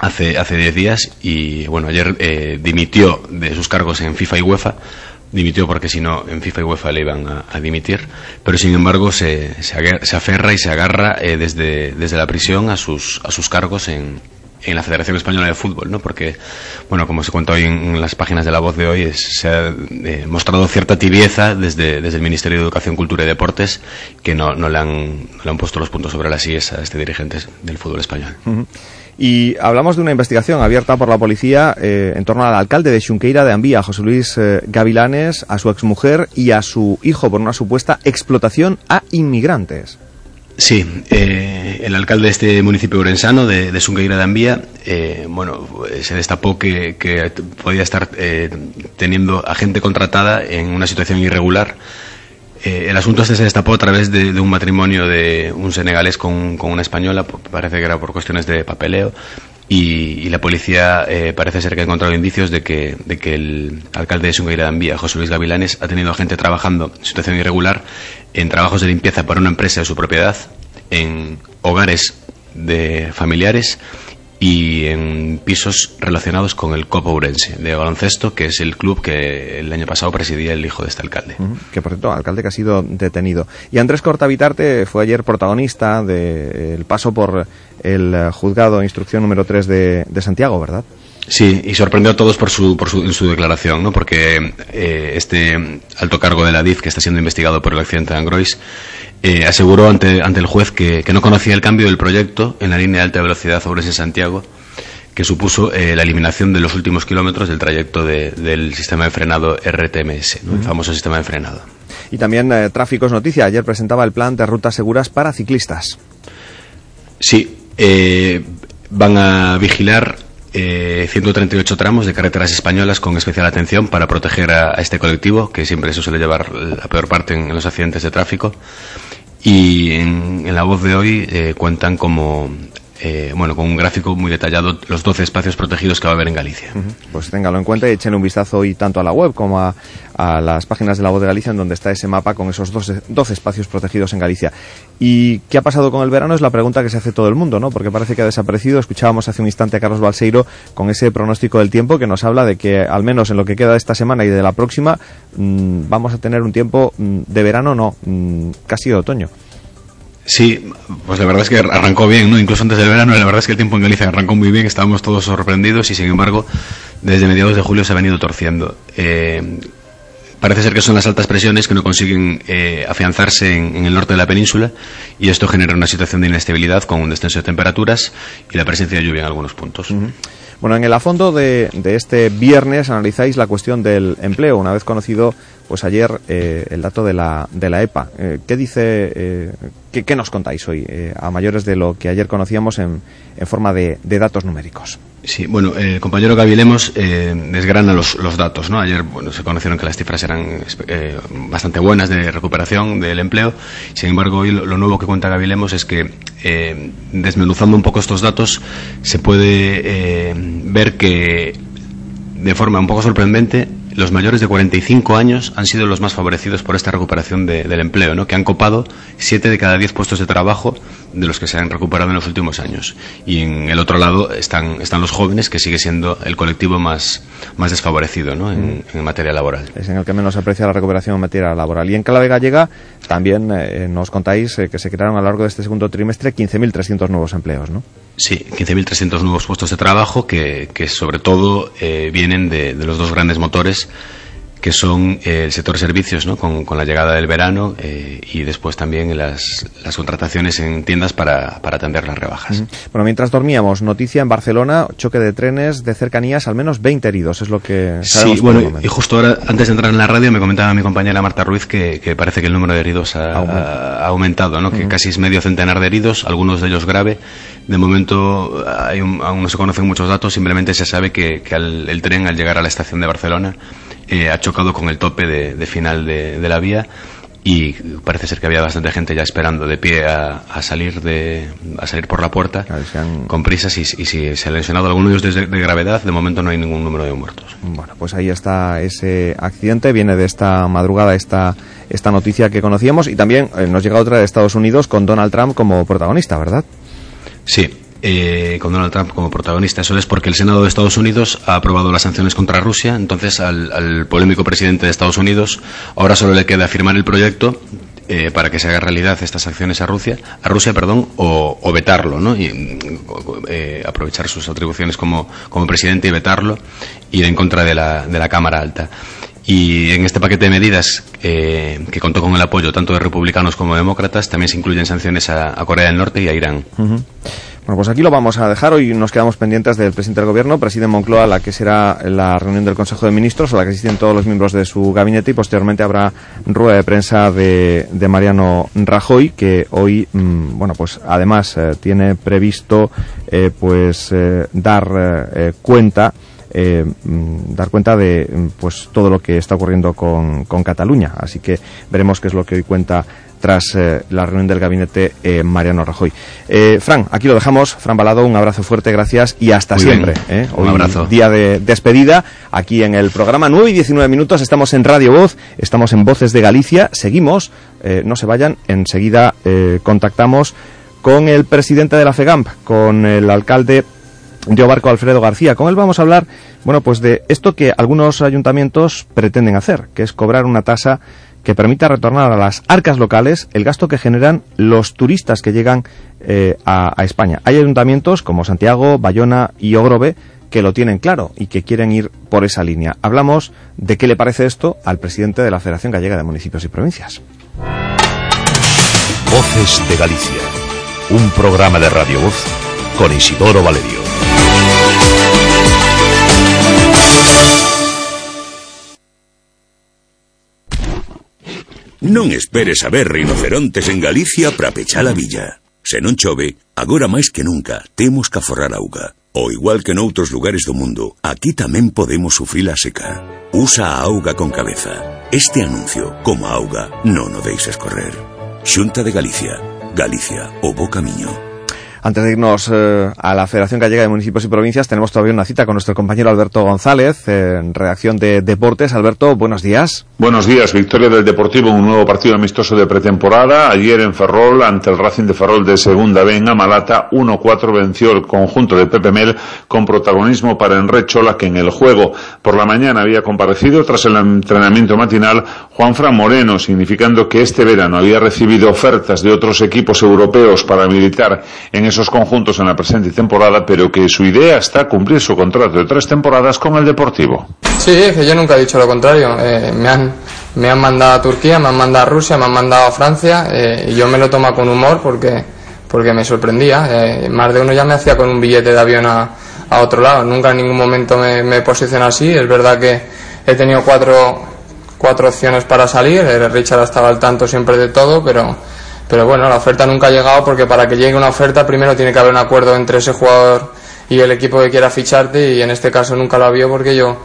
hace hace diez días y bueno ayer eh, dimitió de sus cargos en FIFA y UEFA. Dimitió porque si no en FIFA y UEFA le iban a, a dimitir. Pero sin embargo se, se, se aferra y se agarra eh, desde, desde la prisión a sus, a sus cargos en, en la Federación Española de Fútbol, ¿no? Porque, bueno, como se cuenta hoy en, las páginas de La Voz de hoy, se ha eh, mostrado cierta tibieza desde, desde el Ministerio de Educación, Cultura y Deportes que no, no, le han, le han puesto los puntos sobre las IES a este dirigente del fútbol español. Y hablamos de una investigación abierta por la policía eh, en torno al alcalde de Xunqueira de Ambía, José Luis eh, Gavilanes, a su exmujer y a su hijo por una supuesta explotación a inmigrantes. Sí, eh, el alcalde de este municipio urensano, de, de de Ambía, eh, bueno, se destapó que, podía estar eh, teniendo a gente contratada en una situación irregular. Eh, el asunto este se destapó a través de, de un matrimonio de un senegalés con, con, una española, parece que era por cuestiones de papeleo, y, y la policía eh, parece ser que ha encontrado indicios de que, de que el alcalde de Sungueira de Ambía, José Luis Gavilanes, ha tenido gente trabajando en situación irregular en trabajos de limpieza para una empresa de su propiedad, en hogares de familiares y en pisos relacionados con el Copa Urense de baloncesto, que es el club que el año pasado presidía el hijo de este alcalde. Que por cierto, alcalde que ha sido detenido. Y Andrés Cortavitarte fue ayer protagonista del de, paso por el juzgado de instrucción número 3 de, de Santiago, ¿verdad? Sí, y sorprendió a todos por su, por su, en su declaración, ¿no? porque eh, este alto cargo de la DIF, que está siendo investigado por el accidente de Angrois, eh, aseguró ante, ante el juez que, que, no conocía el cambio del proyecto en la línea de alta velocidad Ourense-Santiago, que supuso eh, la eliminación de los últimos kilómetros del trayecto de, del sistema de frenado RTMS, ¿no? el famoso sistema de frenado. Y también eh, Tráfico es Noticia. Ayer presentaba el plan de rutas seguras para ciclistas. Sí, eh, van a vigilar eh, 138 tramos de carreteras españolas con especial atención para proteger a, este colectivo, que siempre se suele llevar la peor parte en, en los accidentes de tráfico. Y en, en la voz de hoy eh, cuentan como eh, bueno, con un gráfico muy detallado los 12 espacios protegidos que va a haber en Galicia. Pues téngalo en cuenta y echen un vistazo hoy tanto a la web como a, las páginas de la voz de Galicia en donde está ese mapa con esos 12, 12, espacios protegidos en Galicia. ¿Y qué ha pasado con el verano? Es la pregunta que se hace todo el mundo, ¿no? Porque parece que ha desaparecido. Escuchábamos hace un instante a Carlos Balseiro con ese pronóstico del tiempo que nos habla de que al menos en lo que queda de esta semana y de la próxima mmm, vamos a tener un tiempo mmm, de verano, no, mmm, casi de otoño. Sí, pues la verdad es que arrancó bien, ¿no? Incluso antes del verano, la verdad es que el tiempo en Galicia arrancó muy bien, estábamos todos sorprendidos y sin embargo, desde mediados de julio se ha venido torciendo. Eh, parece ser que son las altas presiones que no consiguen eh, afianzarse en, el norte de la península y esto genera una situación de inestabilidad con un descenso de temperaturas y la presencia de lluvia en algunos puntos. Bueno, en el a fondo de, de, este viernes analizáis la cuestión del empleo, una vez conocido pues ayer eh, el dato de la, de la EPA. Eh, ¿Qué dice, eh, qué, nos contáis hoy eh, a mayores de lo que ayer conocíamos en, en forma de, de, datos numéricos? Sí, bueno, el compañero Gaby Lemos desgrana los, los, datos, ¿no? Ayer, bueno, se conocieron que las cifras eran bastante buenas de recuperación del empleo. Sin embargo, hoy lo, lo nuevo que cuenta Gaby Lemos es que, desmenuzando un poco estos datos, se puede ver que de forma un poco sorprendente los mayores de 45 años han sido los más favorecidos por esta recuperación de, del empleo, ¿no? que han copado 7 de cada 10 puestos de trabajo de los que se han recuperado en los últimos años. Y en el otro lado están, están los jóvenes, que sigue siendo el colectivo más, más desfavorecido ¿no? en, en, materia laboral. Es en el que menos aprecia la recuperación en materia laboral. Y en Clave Gallega también eh, nos contáis eh, que se crearon a lo largo de este segundo trimestre 15.300 nuevos empleos, ¿no? Sí, 15.300 nuevos puestos de trabajo que, que sobre todo eh, vienen de, de, los dos grandes motores que son eh, el sector servicios, ¿no? Con, con la llegada del verano eh, y después también las, las contrataciones en tiendas para, para atender las rebajas. Bueno, mientras dormíamos, noticia en Barcelona, choque de trenes de cercanías, al menos 20 heridos, es lo que sabemos Sí, bueno, y justo ahora, antes de entrar en la radio, me comentaba mi compañera Marta Ruiz que, que parece que el número de heridos ha, ha- ha aumentado, ¿no? Que casi es medio centenar de heridos, algunos de ellos grave. De momento, hay un- aún no se conocen muchos datos, simplemente se sabe que, que al- el tren, al llegar a la estación de Barcelona, eh, ha chocado con el tope de, de final de, de la vía y parece ser que había bastante gente ya esperando de pie a, a salir de a salir por la puerta con prisas y, y si se ha lesionado alguno de ellos de, de gravedad de momento no hay ningún número de muertos Bueno, pues ahí está ese accidente, viene de esta madrugada esta, esta noticia que conocíamos y también eh, nos llega otra de Estados Unidos con Donald Trump como protagonista, ¿verdad? Sí, eh, con Donald Trump como protagonista. Eso es porque el Senado de Estados Unidos ha aprobado las sanciones contra Rusia. Entonces, al, polémico presidente de Estados Unidos ahora solo le queda firmar el proyecto eh, para que se haga realidad estas sanciones a Rusia, a Rusia, perdón, o, o vetarlo, ¿no? Y eh, aprovechar sus atribuciones como, como presidente y vetarlo, ir en contra de la, de la Cámara Alta. Y en este paquete de medidas eh, que contó con el apoyo tanto de republicanos como de demócratas, también se incluyen sanciones a, Corea del Norte y a Irán. Bueno, pues aquí lo vamos a dejar. Hoy nos quedamos pendientes del presidente del gobierno, preside en Moncloa, la que será la reunión del Consejo de Ministros, a la que asisten todos los miembros de su gabinete y posteriormente habrá rueda de prensa de, de Mariano Rajoy, que hoy, mm, bueno, pues además eh, tiene previsto, eh, pues, eh, dar cuenta mm, dar cuenta de mm, pues todo lo que está ocurriendo con, con Cataluña. Así que veremos qué es lo que hoy cuenta tras eh, la reunión del gabinete eh, Mariano Rajoy. Eh, Fran, aquí lo dejamos. Fran Balado, un abrazo fuerte, gracias y hasta Muy siempre. ¿eh? Un Hoy abrazo. Día de despedida aquí en el programa 9 y 19 minutos. Estamos en Radio Voz, estamos en Voces de Galicia. Seguimos, no se vayan, enseguida contactamos con el presidente de la FEGAMP, con el alcalde de Obarco Alfredo García. Con él vamos a hablar, bueno, pues de esto que algunos ayuntamientos pretenden hacer, que es cobrar una tasa que permita retornar a las arcas locales el gasto que generan los turistas que llegan eh, a, a España. Hay ayuntamientos como Santiago, Bayona y Ogrove que lo tienen claro y que quieren ir por esa línea. Hablamos de qué le parece esto al presidente de la Federación Gallega de Municipios y Provincias. Voces de Galicia. Un programa de Radio Voz con Isidoro Valerio. Non esperes a ver rinocerontes en Galicia para pechar a villa. Se non chove, agora máis que nunca temos que aforrar auga. O igual que noutros lugares do mundo, aquí tamén podemos sufrir a seca. Usa a auga con cabeza. Este anuncio, como auga, non o deixes correr. Xunta de Galicia. Galicia, o bo camiño. Antes de irnos eh, a la Federación Gallega de Municipios y Provincias, tenemos todavía una cita con nuestro compañero Alberto González, en redacción de Deportes. Alberto, buenos días. Buenos días, victoria del Deportivo un nuevo partido amistoso de pretemporada. Ayer en Ferrol, ante el Racing de Ferrol de Segunda B en Amalata, 1-4 venció el conjunto de Pepe Mel con protagonismo para Enre Chola, que en el juego por la mañana había comparecido tras el entrenamiento matinal Juan Fran Moreno, significando que este verano había recibido ofertas de otros equipos europeos para militar en esos conjuntos en la presente temporada, pero que su idea está cumplir su contrato de tres temporadas con el Deportivo. Sí, es que yo nunca he dicho lo contrario. Eh, me, han, me han mandado a Turquía, me han mandado a Rusia, me han mandado a Francia eh, y yo me lo tomo con humor porque, porque me sorprendía. Eh, más de uno ya me hacía con un billete de avión a, a otro lado. Nunca en ningún momento me, me posiciono así. Es verdad que he tenido cuatro, cuatro opciones para salir. Eh, Richard estaba al tanto siempre de todo, pero, pero bueno, la oferta nunca ha llegado porque para que llegue una oferta primero tiene que haber un acuerdo entre ese jugador y el equipo que quiera ficharte y en este caso nunca lo había porque yo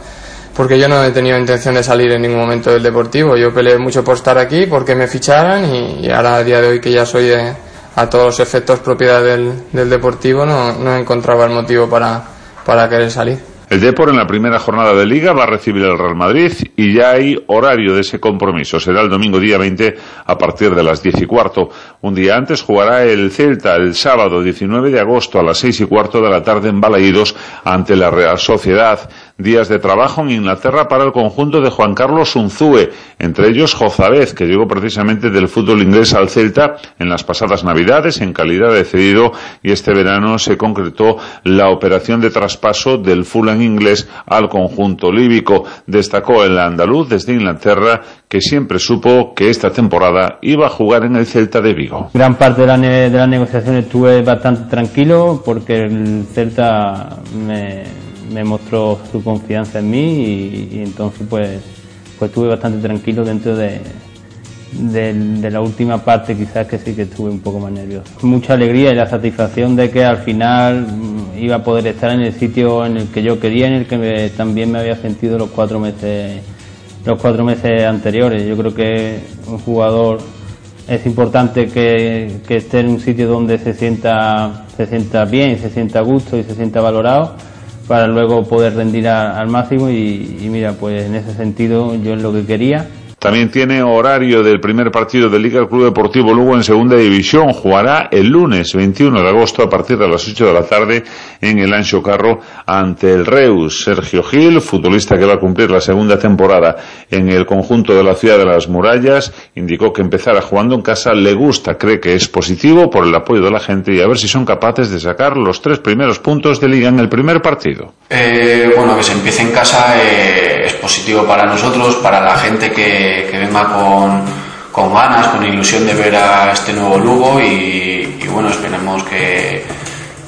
porque yo no he tenido intención de salir en ningún momento del Deportivo. Yo peleé mucho por estar aquí, porque me ficharan y, y ahora a día de hoy que ya soy de, a todos los efectos propiedad del, del Deportivo no, no encontraba el motivo para, para querer salir. El Depor en la primera jornada de Liga va a recibir el Real Madrid y ya hay horario de ese compromiso. Será el domingo día 20 a partir de las 10 y cuarto. Un día antes jugará el Celta el sábado 19 de agosto a las 6 y cuarto de la tarde en Balaídos ante la Real Sociedad. Días de trabajo en Inglaterra para el conjunto de Juan Carlos Unzúe, entre ellos Jozabez, que llegó precisamente del fútbol inglés al Celta en las pasadas Navidades en calidad de cedido y este verano se concretó la operación de traspaso del Fulham inglés al conjunto líbico. Destacó el andaluz desde Inglaterra que siempre supo que esta temporada iba a jugar en el Celta de Vigo. Gran parte de, la de las negociaciones estuve bastante tranquilo porque el Celta me mostró su confianza en mí y, entonces pues, pues estuve bastante tranquilo dentro de, de, la última parte quizás que sí que estuve un poco más nervioso. Mucha alegría y la satisfacción de que al final mm, iba a poder estar en el sitio en el que yo quería, en el que también me había sentido los cuatro meses los cuatro meses anteriores. Yo creo que un jugador es importante que, que esté en un sitio donde se sienta, se sienta bien, se sienta a gusto y se sienta valorado para luego poder rendir al máximo y, y mira, pues en ese sentido yo es lo que quería. También tiene horario del primer partido de Liga el Club Deportivo Lugo en Segunda División. Jugará el lunes 21 de agosto a partir de las 8 de la tarde en el Ancho Carro ante el Reus. Sergio Gil, futbolista que va a cumplir la segunda temporada en el conjunto de la ciudad de las murallas, indicó que empezará jugando en casa le gusta, cree que es positivo por el apoyo de la gente y a ver si son capaces de sacar los tres primeros puntos de Liga en el primer partido. Eh, bueno, que se empiece en casa eh, es positivo para nosotros, para la gente que, que venga con, con ganas, con ilusión de ver a este nuevo Lugo y, bueno, esperemos que,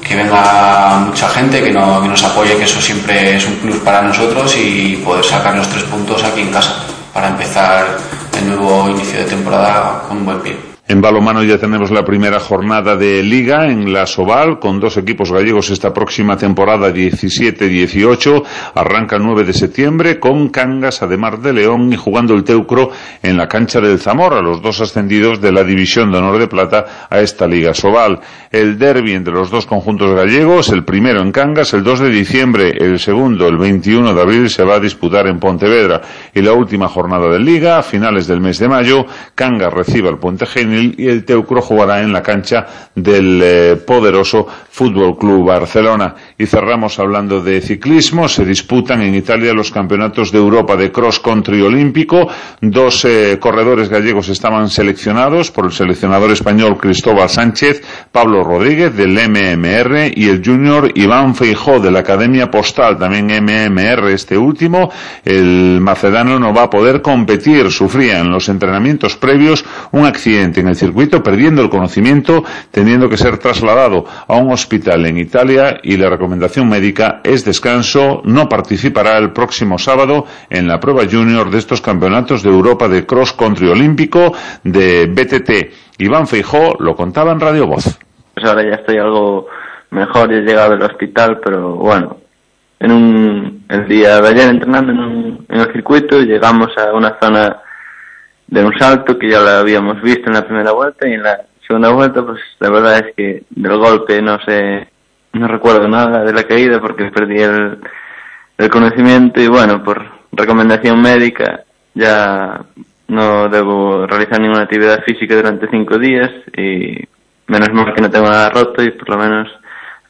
que venga mucha gente, que nos apoye, que eso siempre es un plus para nosotros y poder sacar los tres puntos aquí en casa para empezar el nuevo inicio de temporada con un buen pie. En balomano ya tenemos la primera jornada de liga en la Soval con dos equipos gallegos esta próxima temporada 17-18. Arranca el 9 de septiembre con Cangas, Ademar de León y jugando el Teucro en la cancha del Zamora, los dos ascendidos de la División de Honor de Plata a esta liga Soval. El derby entre los dos conjuntos gallegos, el primero en Cangas el 2 de diciembre, el segundo el 21 de abril se va a disputar en Pontevedra y la última jornada de liga a finales del mes de mayo, Cangas recibe al Puente Y el Teucro jugará en la cancha del eh, poderoso Fútbol Club Barcelona. Y cerramos hablando de ciclismo. Se disputan en Italia los campeonatos de Europa de cross country olímpico. Dos eh, corredores gallegos estaban seleccionados por el seleccionador español Cristóbal Sánchez, Pablo Rodríguez del MMR y el junior Iván Feijó de la Academia Postal, también MMR este último. El macedano no va a poder competir. Sufría en los entrenamientos previos un accidente el circuito, perdiendo el conocimiento, teniendo que ser trasladado a un hospital en Italia y la recomendación médica es descanso. No participará el próximo sábado en la prueba junior de estos campeonatos de Europa de cross country olímpico de BTT. Iván Feijó lo contaba en Radio Voz. Pues ahora ya estoy algo mejor, he llegado del hospital, pero bueno, en un, el día de ayer entrenando en, un- en el circuito llegamos a una zona de un salto que ya lo habíamos visto en la primera vuelta y en la segunda vuelta pues la verdad es que del golpe no sé, no recuerdo nada de la caída porque perdí el, el conocimiento y bueno, por recomendación médica ya no debo realizar ninguna actividad física durante cinco días y menos mal que no tengo nada roto y por lo menos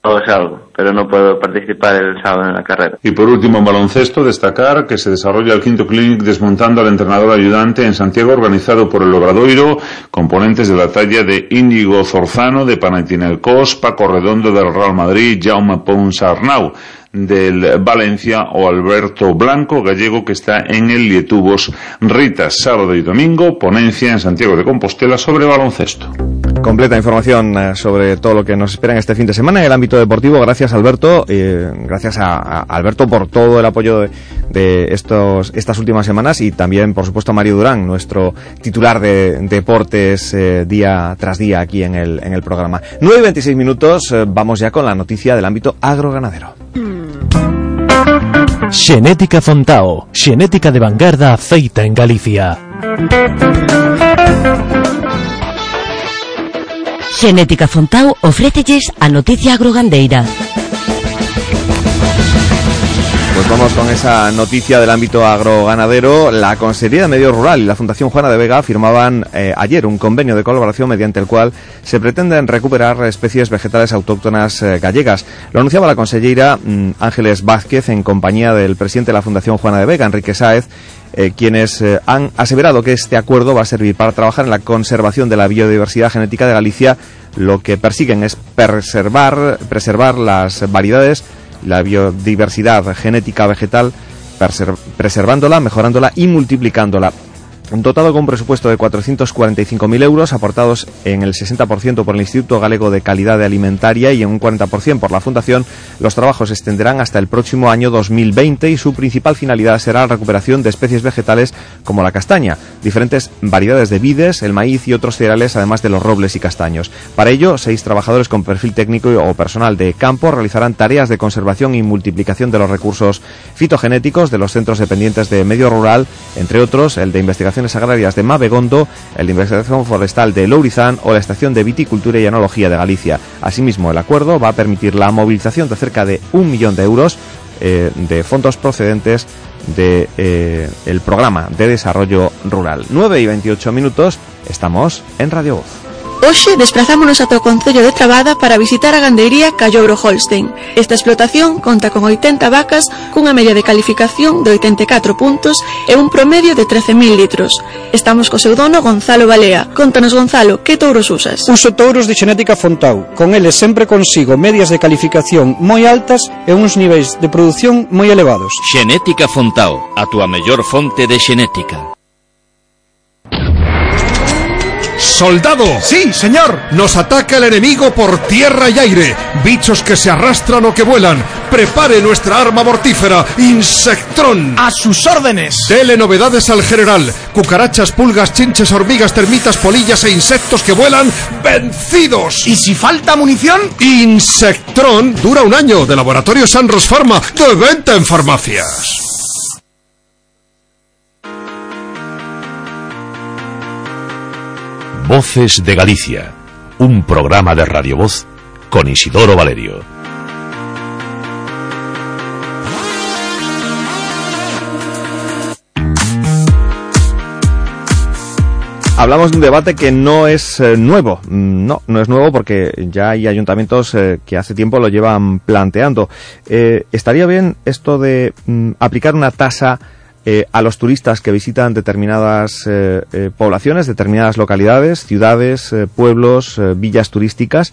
todo es algo, pero no puedo participar el sábado en la carrera. Y por último, en baloncesto, destacar que se desarrolla el quinto clinic desmontando al entrenador ayudante en Santiago, organizado por el Obradoiro, componentes de la talla de Íñigo Zorzano, de Panathinaikos, Paco Redondo del Real Madrid, Jaume Pons Arnau del Valencia o Alberto Blanco, gallego, que está en el Lietubos Ritas, sábado y domingo, ponencia en Santiago de Compostela sobre baloncesto. Completa información eh, sobre todo lo que nos espera en este fin de semana en el ámbito deportivo. Gracias Alberto, eh, gracias a, a Alberto por todo el apoyo de, de estos estas últimas semanas y también por supuesto a Mario Durán, nuestro titular de deportes eh, día tras día aquí en el en el programa. 9 y 26 minutos, eh, vamos ya con la noticia del ámbito agroganadero. Xenética Fontao, xenética de vanguarda feita en Galicia. Xenética Fontao ofrécelles a noticia agrogandeira. Pues vamos con esa noticia del ámbito agroganadero. La Consejería de Medio Rural y la Fundación Juana de Vega firmaban eh, ayer un convenio de colaboración mediante el cual se pretenden recuperar especies vegetales autóctonas eh, gallegas. Lo anunciaba la consellera mm, Ángeles Vázquez en compañía del presidente de la Fundación Juana de Vega, Enrique Sáez, eh, quienes han aseverado que este acuerdo va a servir para trabajar en la conservación de la biodiversidad genética de Galicia. Lo que persiguen es preservar, preservar las variedades, la biodiversidad genética vegetal, preser- preservándola, mejorándola y multiplicándola. Dotado con un presupuesto de 445.000 euros, aportados en el 60% por el Instituto Galego de Calidad Alimentaria y en un 40% por la Fundación, los trabajos se extenderán hasta el próximo año 2020 y su principal finalidad será la recuperación de especies vegetales como la castaña, diferentes variedades de vides, el maíz y otros cereales, además de los robles y castaños. Para ello, seis trabajadores con perfil técnico o personal de campo realizarán tareas de conservación y multiplicación de los recursos fitogenéticos de los centros dependientes de medio rural, entre otros el de investigaciones agrarias de Mabegondo, el investigación forestal de Lourizán o la estación de viticultura y enología de Galicia. Asimismo, el acuerdo va a permitir la movilización de cerca de un millón de euros eh, de fondos procedentes de eh, programa de desarrollo rural. 9 y 28 minutos, estamos en Radio Voz. Hoxe desplazámonos ata o Concello de Trabada para visitar a gandeiría Callobro Holstein. Esta explotación conta con 80 vacas cunha media de calificación de 84 puntos e un promedio de 13.000 litros. Estamos co seu dono Gonzalo Balea. Contanos Gonzalo, que touros usas? Uso touros de xenética Fontau. Con eles sempre consigo medias de calificación moi altas e uns niveis de produción moi elevados. Xenética Fontau, a túa mellor fonte de xenética. ¡Soldado! Sí, señor. Nos ataca el enemigo por tierra y aire. Bichos que se arrastran o que vuelan. Prepare nuestra arma mortífera, Insectrón. A sus órdenes. Dele novedades al general. Cucarachas, pulgas, chinches, hormigas, termitas, polillas e insectos que vuelan vencidos. ¿Y si falta munición? Insectrón dura un año de Laboratorio Sanros Pharma de venta en farmacias. Voces de Galicia, un programa de Radio Voz con Isidoro Valerio. Hablamos de un debate que no es eh, nuevo. Mm, No, no es nuevo porque ya hay ayuntamientos eh, que hace tiempo lo llevan planteando. Eh, ¿Estaría bien esto de mm, aplicar una tasa eh, a los turistas que visitan determinadas eh, eh, poblaciones, determinadas localidades, ciudades, pueblos, villas turísticas?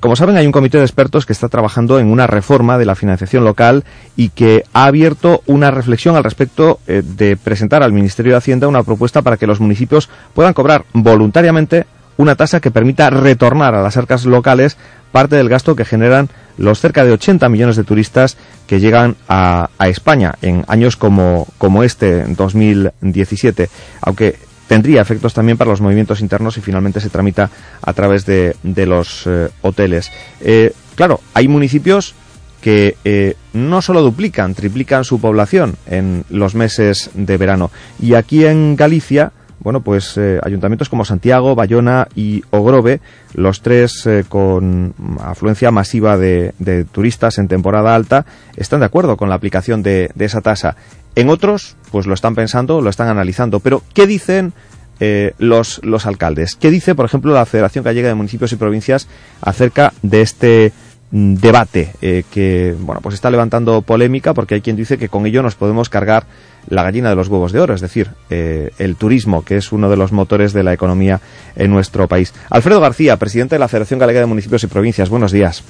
Como saben, hay un comité de expertos que está trabajando en una reforma de la financiación local y que ha abierto una reflexión al respecto de presentar al Ministerio de Hacienda una propuesta para que los municipios puedan cobrar voluntariamente una tasa que permita retornar a las arcas locales parte del gasto que generan los cerca de 80 millones de turistas que llegan a, a España en años como, como este, 2017, aunque tendría efectos también para los movimientos internos y finalmente se tramita a través de, de los eh, hoteles. Eh, claro, hay municipios que eh, no solo duplican, triplican su población en los meses de verano. Y aquí en Galicia, bueno, pues eh, ayuntamientos como Santiago, Bayona y Ogrove, los tres eh, con afluencia masiva de, turistas en temporada alta, están de acuerdo con la aplicación de, de esa tasa. En otros, pues lo están pensando, lo están analizando. Pero, ¿qué dicen eh, los, los alcaldes? ¿Qué dice, por ejemplo, la Federación Gallega de Municipios y Provincias acerca de este mm, debate eh, que bueno pues está levantando polémica porque hay quien dice que con ello nos podemos cargar la gallina de los huevos de oro, es decir, eh, el turismo, que es uno de los motores de la economía en nuestro país. Alfredo García, presidente de la Federación Galega de Municipios y Provincias, buenos días.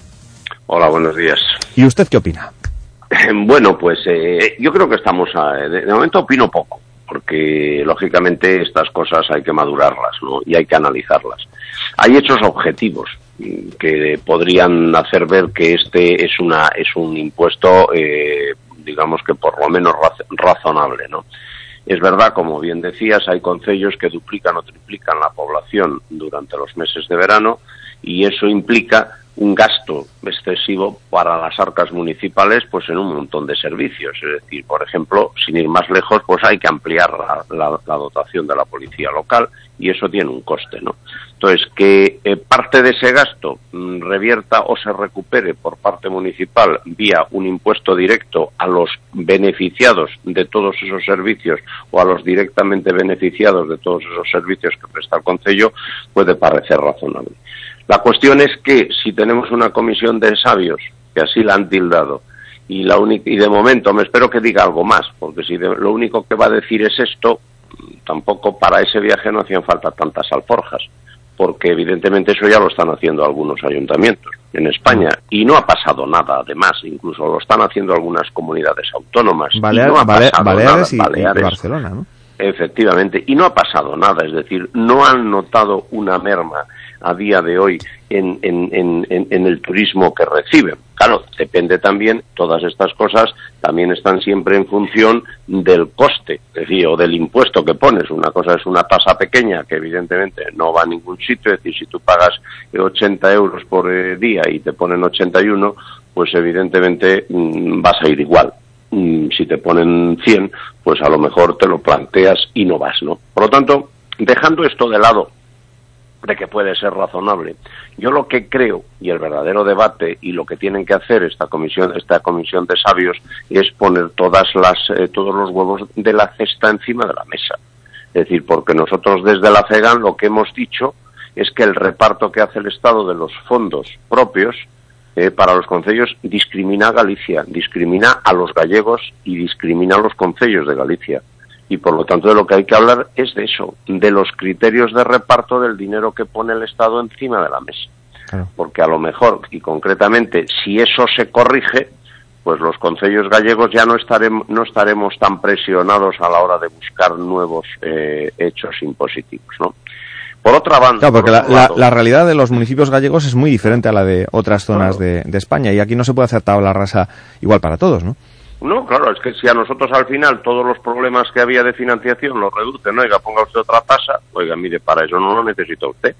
Hola, buenos días. ¿Y usted qué opina? [laughs] Bueno, pues eh, yo creo que estamos, a- de, momento opino poco, porque lógicamente estas cosas hay que madurarlas ¿no? y hay que analizarlas. Hay hechos objetivos mm, que podrían hacer ver que este es una es un impuesto, eh, digamos que por lo menos raz- razonable, ¿no? Es verdad, como bien decías, hay concellos que duplican o triplican la población durante los meses de verano y eso implica un gasto excesivo para las arcas municipales pues en un montón de servicios. Es decir, por ejemplo, sin ir más lejos, pues hay que ampliar la, la- la dotación de la policía local y eso tiene un coste, ¿no? Entonces, que eh, parte de ese gasto mm, revierta o se recupere por parte municipal vía un impuesto directo a los beneficiados de todos esos servicios o a los directamente beneficiados de todos esos servicios que presta el Concello puede parecer razonable. La cuestión es que si tenemos una comisión de sabios, que así la han tildado, y, la única, y de momento me espero que diga algo más, porque si de- lo único que va a decir es esto, tampoco para ese viaje no hacían falta tantas alforjas, porque evidentemente eso ya lo están haciendo algunos ayuntamientos en España y no ha pasado nada, además, incluso lo están haciendo algunas comunidades autónomas. y Balear- no ha Bale- pasado Baleares, y- nada. y, Baleares. Barcelona, ¿no? Efectivamente, y no ha pasado nada, es decir, no han notado una merma a día de hoy en, en- en- en- el turismo que reciben. Claro, depende también, todas estas cosas también están siempre en función del coste, es decir, o del impuesto que pones. Una cosa es una tasa pequeña que evidentemente no va a ningún sitio, es decir, si tú pagas eh, 80 euros por eh, día y te ponen 81, pues evidentemente mm, vas a ir igual mm, si te ponen 100, pues a lo mejor te lo planteas y no vas, ¿no? Por lo tanto, dejando esto de lado, de que puede ser razonable, yo lo que creo y el verdadero debate y lo que tienen que hacer esta comisión, esta comisión de sabios es poner todas las, eh, todos los huevos de la cesta encima de la mesa. Es decir, porque nosotros desde la FEGAN lo que hemos dicho es que el reparto que hace el Estado de los fondos propios eh, para los concellos discrimina a Galicia, discrimina a los gallegos y discrimina a los concellos de Galicia. Y por lo tanto de lo que hay que hablar es de eso, de los criterios de reparto del dinero que pone el Estado encima de la mesa. Porque a lo mejor, y concretamente, si eso se corrige, pues los concellos gallegos ya no estaremos, no estaremos tan presionados a la hora de buscar nuevos eh, hechos impositivos, ¿no? Por otra banda, Claro, porque por la, otro la- lado- la realidad de los municipios gallegos es muy diferente a la de otras zonas de, de España y aquí no se puede hacer tabla rasa igual para todos, ¿no? No, claro, es que si a nosotros al final todos los problemas que había de financiación los reducen, oiga, ponga usted otra tasa, oiga, mire, para eso no lo necesita usted.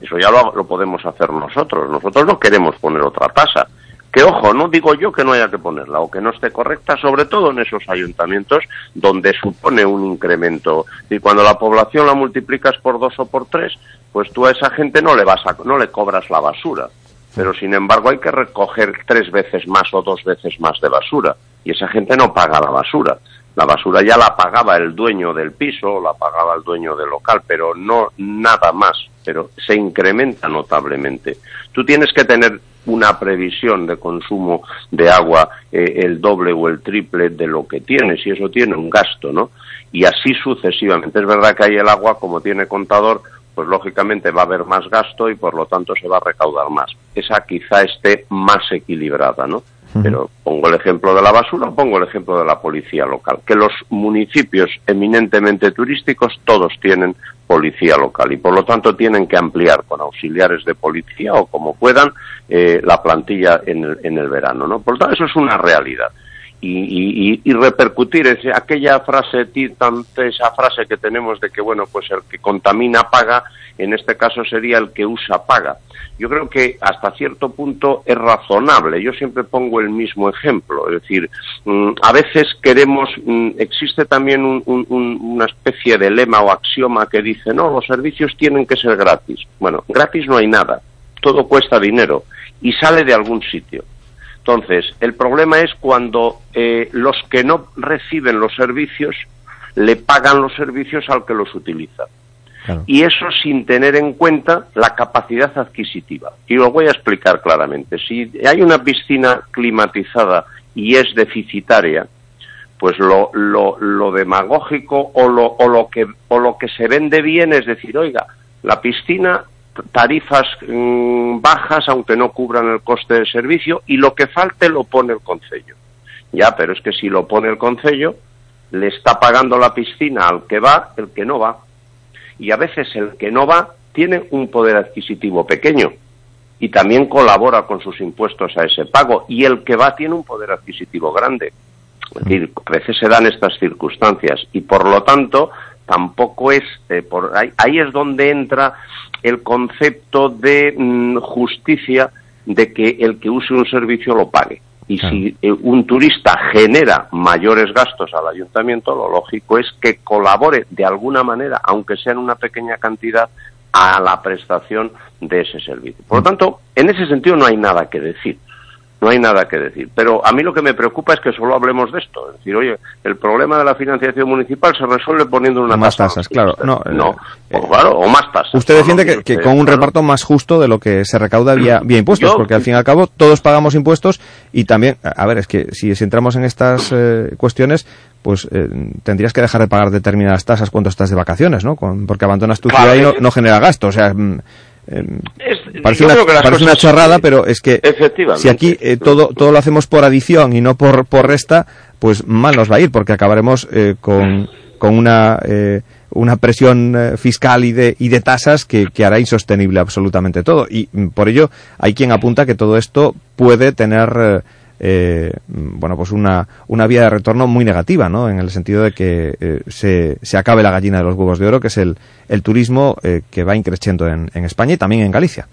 Eso ya lo, podemos hacer nosotros. Nosotros no queremos poner otra tasa. Que ojo, no digo yo que no haya que ponerla o que no esté correcta, sobre todo en esos ayuntamientos donde supone un incremento. Y cuando la población la multiplicas por dos o por tres, pues tú a esa gente no le vas a, no le cobras la basura. Pero sin embargo hay que recoger tres veces más o dos veces más de basura. Y esa gente no paga la basura. La basura ya la pagaba el dueño del piso, la pagaba el dueño del local, pero no nada más. Pero se incrementa notablemente. Tú tienes que tener una previsión de consumo de agua eh, el doble o el triple de lo que tienes y eso tiene un gasto, ¿no? Y así sucesivamente. Es verdad que ahí el agua, como tiene contador, pues lógicamente va a haber más gasto y por lo tanto se va a recaudar más. Esa quizá esté más equilibrada, ¿no? Pero pongo el ejemplo de la basura, pongo el ejemplo de la policía local. Que los municipios eminentemente turísticos todos tienen policía local y por lo tanto tienen que ampliar con auxiliares de policía o como puedan eh, la plantilla en el, en el verano, ¿no? Por lo tanto eso es una realidad. Y, y- y- repercutir ese- aquella frase esa frase que tenemos de que bueno pues el que contamina paga en este caso sería el que usa paga yo creo que hasta cierto punto es razonable. Yo siempre pongo el mismo ejemplo, es decir, mm, a veces queremos, mm, existe también un- un- un- una especie de lema o axioma que dice, no, los servicios tienen que ser gratis. Bueno, gratis no hay nada, todo cuesta dinero y sale de algún sitio. Entonces, el problema es cuando eh, los que no reciben los servicios le pagan los servicios al que los utiliza y eso sin tener en cuenta la capacidad adquisitiva. Y lo voy a explicar claramente. Si hay una piscina climatizada y es deficitaria, pues lo, lo, lo demagógico o lo, o, lo que, o lo que se vende bien es decir, oiga, la piscina, tarifas mm, bajas aunque no cubran el coste del servicio y lo que falte lo pone el concello. Ya, pero es que si lo pone el concello, le está pagando la piscina al que va, el que no va y a veces el que no va tiene un poder adquisitivo pequeño y también colabora con sus impuestos a ese pago y el que va tiene un poder adquisitivo grande. Es decir, a veces se dan estas circunstancias y por lo tanto tampoco es eh, por ahí, ahí es donde entra el concepto de mm, justicia de que el que use un servicio lo pague. Y si eh, un turista genera mayores gastos al ayuntamiento, lo lógico es que colabore de alguna manera, aunque sea en una pequeña cantidad, a la prestación de ese servicio. Por lo tanto, en ese sentido no hay nada que decir. No hay nada que decir. Pero a mí lo que me preocupa es que solo hablemos de esto. Es decir, oye, el problema de la financiación municipal se resuelve poniendo una más tasa. tasas, claro. No, No, eh, o claro, o más tasas. Usted defiende no, que, con un claro. reparto más justo de lo que se recauda vía, vía impuestos, Yo- porque al fin y al cabo todos pagamos impuestos y también, a ver, es que si, si entramos en estas eh, cuestiones, pues eh, tendrías que dejar de pagar determinadas tasas cuando estás de vacaciones, ¿no? Con- porque abandonas tu Claro, ciudad y no, no genera gasto, o sea... Parece, una, parece una chorrada, pero es que si aquí eh, todo, todo lo hacemos por adición y no por, por resta, pues mal nos va a ir, porque acabaremos eh, con, con una, eh, una presión eh, fiscal y de, y de tasas que, que hará insostenible absolutamente todo. Y mm, por ello hay quien apunta que todo esto puede tener... eh, bueno, pues una, una vía de retorno muy negativa, ¿no? En el sentido de que eh, se, se acabe la gallina de los huevos de oro, que es el, el turismo eh, que va increciendo en, en España y también en Galicia.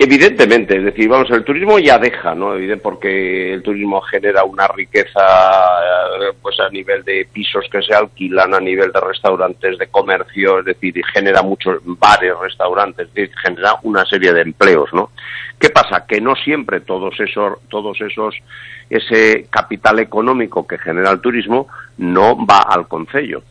Evidentemente, es decir, vamos, el turismo ya deja, ¿no? Evidente, porque el turismo genera una riqueza, eh, pues a nivel de pisos que se alquilan, a nivel de restaurantes, de comercio, es decir, genera muchos bares, restaurantes, genera una serie de empleos, ¿no? ¿Qué pasa? Que no siempre todos esos, todos esos, ese capital económico que genera el turismo no va al concello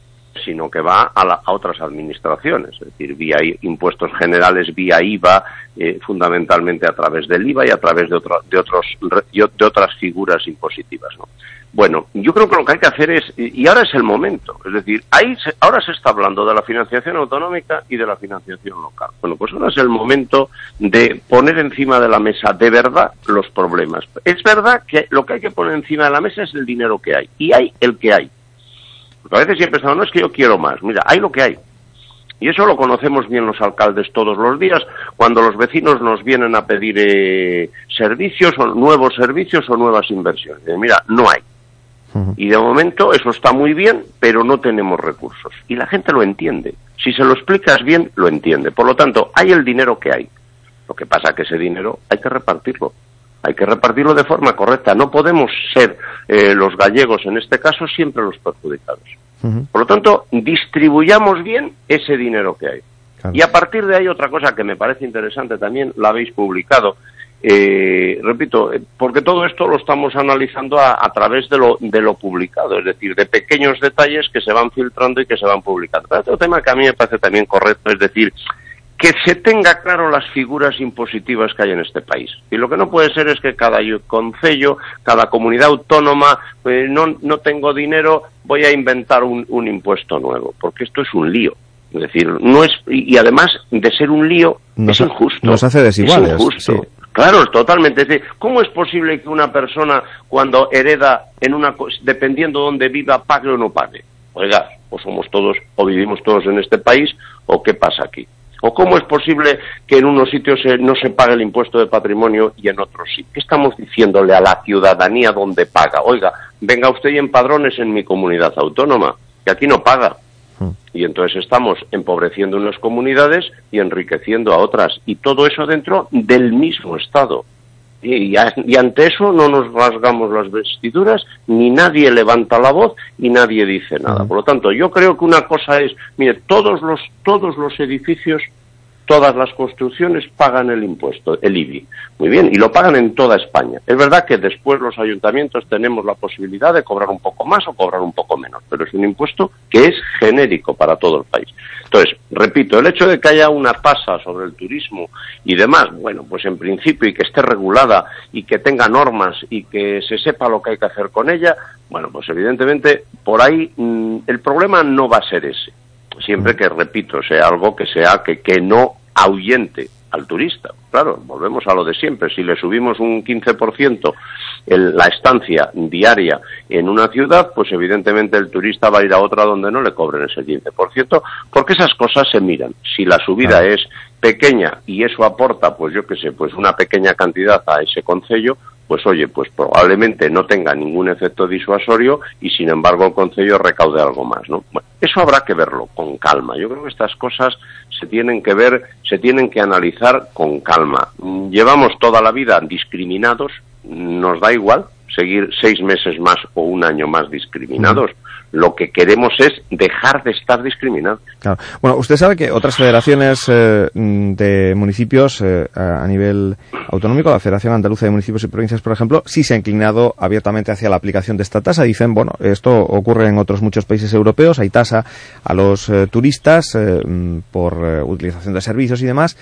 sino que va a, la- a otras administraciones, es decir, vía impuestos generales, vía IVA, eh, fundamentalmente a través del IVA y a través de, otro- de, otros, otras figuras impositivas. ¿no? Bueno, yo creo que lo que hay que hacer es, y ahora es el momento, es decir, ahí se- ahora se está hablando de la financiación autonómica y de la financiación local. Bueno, pues ahora es el momento de poner encima de la mesa de verdad los problemas. Es verdad que lo que hay que poner encima de la mesa es el dinero que hay, y hay el que hay. Porque a veces siempre estamos, no es que yo quiero más, mira, hay lo que hay. Y eso lo conocemos bien los alcaldes todos los días, cuando los vecinos nos vienen a pedir eh, servicios o nuevos servicios o nuevas inversiones. Mira, no hay. Y de momento eso está muy bien, pero no tenemos recursos. Y la gente lo entiende. Si se lo explicas bien, lo entiende. Por lo tanto, hay el dinero que hay. Lo que pasa es que ese dinero hay que repartirlo. Hay que repartirlo de forma correcta. No podemos ser eh, los gallegos, en este caso, siempre los perjudicados. Por lo tanto, distribuyamos bien ese dinero que hay. Y a partir de ahí, otra cosa que me parece interesante también, la habéis publicado. Eh, repito, eh, porque todo esto lo estamos analizando a, a través de lo, de lo publicado, es decir, de pequeños detalles que se van filtrando y que se van publicando. Pero otro tema que a mí me parece también correcto, es decir, que se tenga claro las figuras impositivas que hay en este país. Y lo que no puede ser es que cada concello, cada comunidad autónoma, pues no, no tengo dinero, voy a inventar un, un impuesto nuevo, porque esto es un lío. Es decir, no es y además de ser un lío Nos, es injusto. nos hace desiguales. Es injusto. sí. Claro, totalmente. Es decir, ¿Cómo es posible que una persona cuando hereda en una dependiendo de dónde viva pague o no pague? Oiga, o somos todos o vivimos todos en este país o qué pasa aquí. ¿O cómo es posible que en unos sitios se- no se pague el impuesto de patrimonio y en otros sí? ¿Qué estamos diciéndole a la ciudadanía donde paga? Oiga, venga usted y empadrones en mi comunidad autónoma, que aquí no paga. Y entonces estamos empobreciendo unas comunidades y enriqueciendo a otras. Y todo eso dentro del mismo Estado. Y, y ante eso no nos rasgamos las vestiduras, ni nadie levanta la voz y nadie dice nada. Por lo tanto, yo creo que una cosa es, mire, todos los, todos los edificios, todas las construcciones pagan el impuesto, el IBI. Muy bien, y lo pagan en toda España. Es verdad que después los ayuntamientos tenemos la posibilidad de cobrar un poco más o cobrar un poco menos, pero es un impuesto que es genérico para todo el país. Entonces, repito, el hecho de que haya una tasa sobre el turismo y demás, bueno, pues en principio y que esté regulada y que tenga normas y que se sepa lo que hay que hacer con ella, bueno, pues evidentemente por ahí mm, el problema no va a ser ese siempre que, repito, sea algo que sea que, que no ahuyente al turista. Claro, volvemos a lo de siempre. Si le subimos un 15% el- la estancia diaria en una ciudad, pues evidentemente el turista va a ir a otra donde no le cobren ese 15%, porque esas cosas se miran. Si la subida es pequeña y eso aporta, pues yo qué sé, pues una pequeña cantidad a ese concello, pues oye, pues probablemente no tenga ningún efecto disuasorio y sin embargo el Consejo recaude algo más, ¿no? Bueno, eso habrá que verlo con calma. Yo creo que estas cosas se tienen que ver, se tienen que analizar con calma. Llevamos toda la vida discriminados, nos da igual seguir seis meses más o un año más discriminados. Lo que queremos es dejar de estar discriminados. Bueno, usted sabe que otras federaciones eh, de municipios eh, a nivel autonómico, la Federación Andaluza de Municipios y Provincias, por ejemplo, sí se ha inclinado abiertamente hacia la aplicación de esta tasa. Dicen, bueno, esto ocurre en otros muchos países europeos, hay tasa a los eh, turistas por utilización de servicios y demás,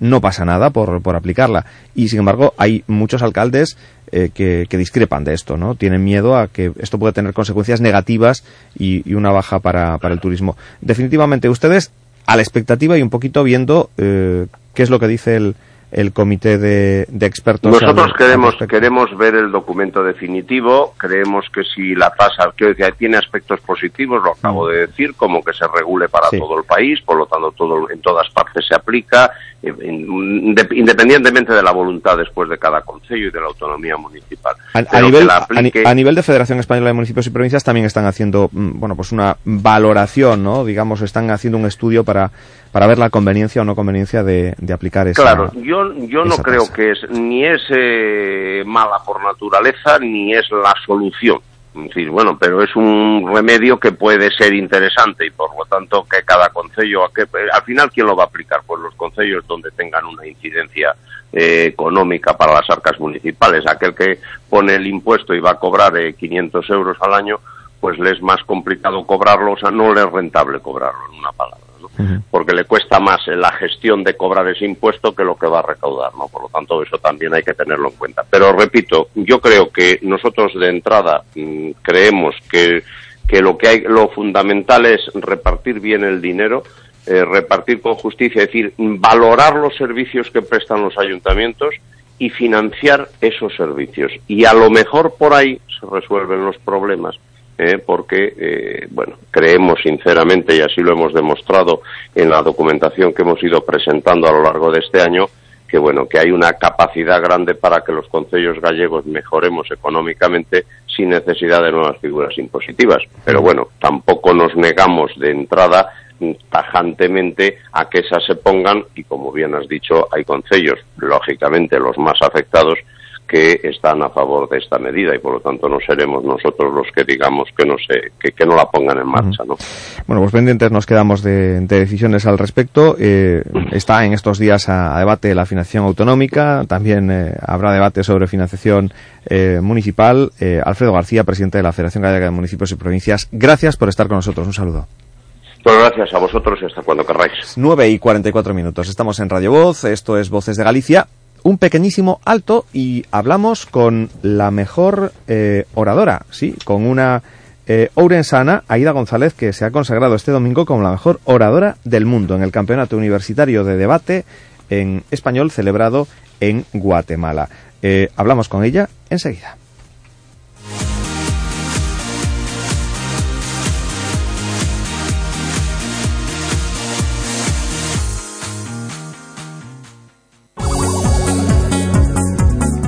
no pasa nada por, por aplicarla. Y sin embargo, hay muchos alcaldes eh, que, que discrepan de esto, ¿no? Tienen miedo a que esto pueda tener consecuencias negativas y, y una baja para, para el turismo. Definitivamente, ustedes a la expectativa y un poquito viendo eh, qué es lo que dice el, el comité de, de expertos. Nosotros al- queremos, al queremos ver el documento definitivo, creemos que si la tasa que tiene aspectos positivos, lo acabo de decir, como que se regule para Sí. todo el país, por lo tanto todo, en todas partes se aplica, independientemente de la voluntad después de cada concello y de la autonomía municipal. A, nivel, a a de Federación Española de Municipios y Provincias también están haciendo, mm, bueno, pues una valoración, ¿no? Digamos, están haciendo un estudio para, para ver la conveniencia o no conveniencia de, de aplicar esa. Claro, yo, yo no creo tasa. que es ni es eh, mala por naturaleza ni es la solución. Decir, bueno, pero es un remedio que puede ser interesante y por lo tanto que cada concello, al final, ¿quién lo va a aplicar? Pues los concellos donde tengan una incidencia eh, económica para las arcas municipales. Aquel que pone el impuesto y va a cobrar eh, 500 euros al año, pues le es más complicado cobrarlo, o sea, no le es rentable cobrarlo, en una palabra. Porque le cuesta más la gestión de cobrar ese impuesto que lo que va a recaudar, ¿no? Por lo tanto, eso también hay que tenerlo en cuenta. Pero repito, yo creo que nosotros de entrada mm, creemos que, que lo que hay, lo fundamental es repartir bien el dinero, eh, repartir con justicia, es decir, valorar los servicios que prestan los ayuntamientos y financiar esos servicios. Y a lo mejor por ahí se resuelven los problemas. ¿Eh? porque, eh, bueno, creemos sinceramente, y así lo hemos demostrado en la documentación que hemos ido presentando a lo largo de este año, que, bueno, que hay una capacidad grande para que los concellos gallegos mejoremos económicamente sin necesidad de nuevas figuras impositivas. Pero, bueno, tampoco nos negamos de entrada mm, tajantemente a que esas se pongan y, como bien has dicho, hay concellos, lógicamente los más afectados, que están a favor de esta medida y por lo tanto no seremos nosotros los que digamos que no se que, que no la pongan en marcha no Bueno, pues pendientes nos quedamos de, de decisiones al respecto. Eh, está en estos días a, a debate la financiación autonómica, también eh, habrá debate sobre financiación eh, municipal. Eh, Alfredo García, presidente de la Federación Gallega de Municipios y Provincias, gracias por estar con nosotros. Un saludo. pues gracias a vosotros y hasta cuando querráis 9 y 44 minutos. Estamos en Radio Voz, esto es Voces de Galicia. Un pequeñísimo alto y hablamos con la mejor eh, oradora, sí, con una eh, ourensana, Aida González, que se ha consagrado este domingo como la mejor oradora del mundo en el Campeonato Universitario de Debate en español celebrado en Guatemala. Eh, hablamos con ella enseguida.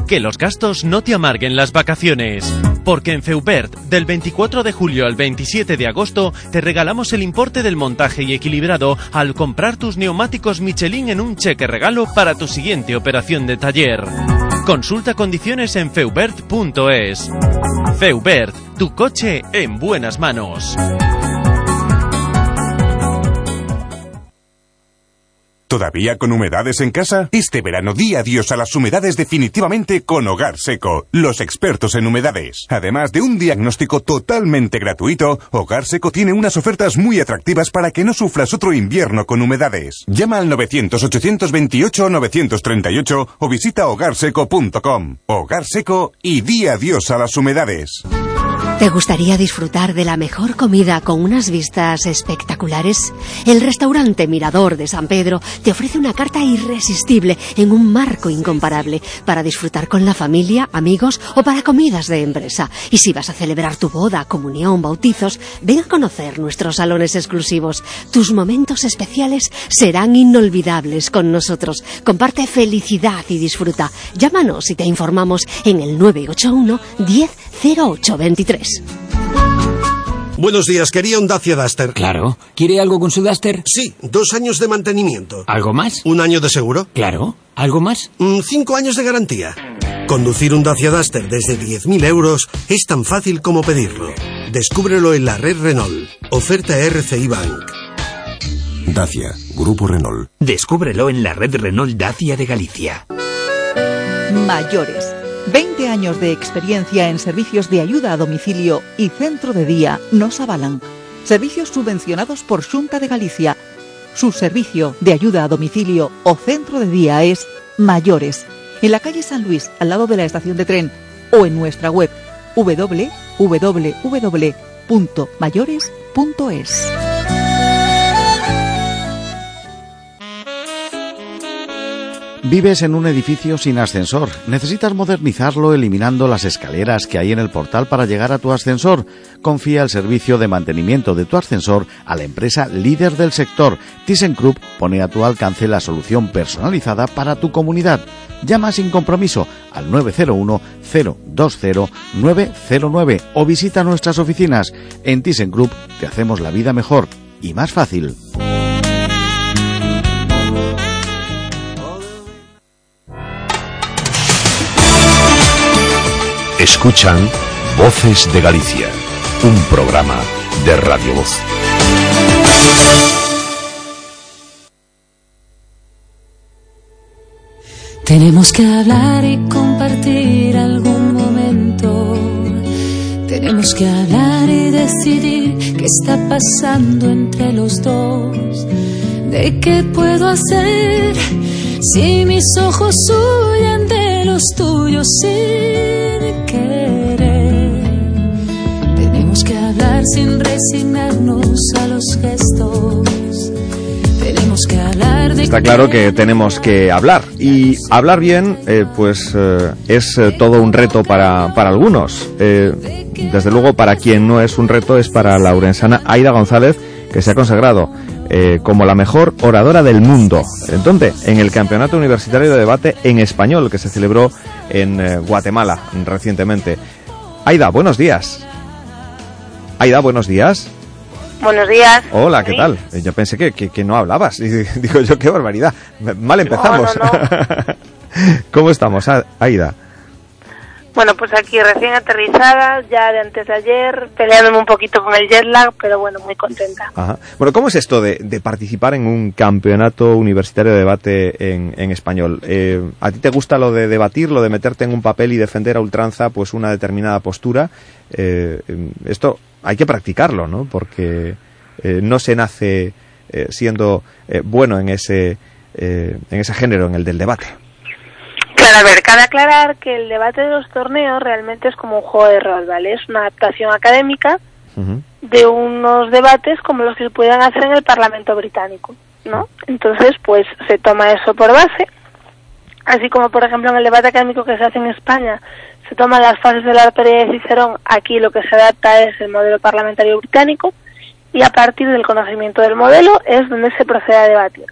Que los gastos no te amarguen las vacaciones. Porque en Feubert, del 24 de julio al 27 de agosto, te regalamos el importe del montaje y equilibrado al comprar tus neumáticos Michelin en un cheque regalo para tu siguiente operación de taller. Consulta condiciones en feubert.es. Feubert, tu coche en buenas manos. ¿Todavía con humedades en casa? Este verano di adiós a las humedades definitivamente con Hogar Seco, los expertos en humedades. Además de un diagnóstico totalmente gratuito, Hogar Seco tiene unas ofertas muy atractivas para que no sufras otro invierno con humedades. Llama al 900-828-938 o visita hogarseco.com. Hogar Seco y di adiós a las humedades. ¿Te gustaría disfrutar de la mejor comida con unas vistas espectaculares? El restaurante Mirador de San Pedro te ofrece una carta irresistible en un marco incomparable para disfrutar con la familia, amigos o para comidas de empresa. Y si vas a celebrar tu boda, comunión, bautizos, ven a conocer nuestros salones exclusivos. Tus momentos especiales serán inolvidables con nosotros. Comparte felicidad y disfruta. Llámanos y te informamos en el 981 10 0823. Buenos días, quería un Dacia Duster. Claro. ¿Quiere algo con su Duster? Sí, dos años de mantenimiento. ¿Algo más? ¿Un año de seguro? Claro. ¿Algo más? Mm, cinco años de garantía. Conducir un Dacia Duster desde 10.000 euros es tan fácil como pedirlo. Descúbrelo en la red Renault. Oferta RCI Bank. Dacia, Grupo Renault. Descúbrelo en la red Renault Dacia de Galicia. Mayores. 20 años de experiencia en servicios de ayuda a domicilio y centro de día nos avalan. Servicios subvencionados por Junta de Galicia. Su servicio de ayuda a domicilio o centro de día es Mayores, en la calle San Luis, al lado de la estación de tren, o en nuestra web www.mayores.es. Vives en un edificio sin ascensor. Necesitas modernizarlo eliminando las escaleras que hay en el portal para llegar a tu ascensor. Confía el servicio de mantenimiento de tu ascensor a la empresa líder del sector. ThyssenKrupp pone a tu alcance la solución personalizada para tu comunidad. Llama sin compromiso al 901 020 909 o visita nuestras oficinas. En ThyssenKrupp te hacemos la vida mejor y más fácil. Escuchan Voces de Galicia, un programa de Radio Voz. Tenemos que hablar y compartir algún momento. Tenemos que hablar y decidir qué está pasando entre los dos. ¿De qué puedo hacer si mis ojos huyen Está claro que tenemos que hablar. Y hablar bien eh, pues eh, es eh, todo un reto para, para algunos. Desde luego para quien no es un reto es para la urensana Aida González que se ha consagrado eh, como la mejor oradora del mundo. ¿En dónde? En el Campeonato Universitario de Debate en Español que se celebró en eh, Guatemala recientemente. Aida, buenos días. Aida, buenos días. Buenos días. Hola, ¿qué tal? Eh, Yo pensé que, que- que no hablabas. [laughs] Y digo yo, qué barbaridad. Mal empezamos. [laughs] ¿Cómo estamos, Aida? Bueno, pues aquí recién aterrizada, ya de antes de ayer, peleándome un poquito con el jet lag, pero bueno, muy contenta. Ajá. Bueno, ¿cómo es esto de, participar en un campeonato universitario de debate en, español? Eh, ¿A ti te gusta lo de debatir, lo de meterte en un papel y defender a ultranza pues una determinada postura? Eh, esto hay que practicarlo, ¿no? Porque eh, no se nace eh, siendo eh, bueno en ese, en ese género, en el del debate. Claro, a ver, cabe aclarar que el debate de los torneos realmente es como un juego de rol, ¿vale? Es una adaptación académica de unos debates como los que se pueden hacer en el Parlamento británico, ¿no? Entonces, pues se toma eso por base, así como por ejemplo en el debate académico que se hace en España se toman las fases de la arteria de Cicerón, aquí lo que se adapta es el modelo parlamentario británico y a partir del conocimiento del modelo es donde se procede a debatir.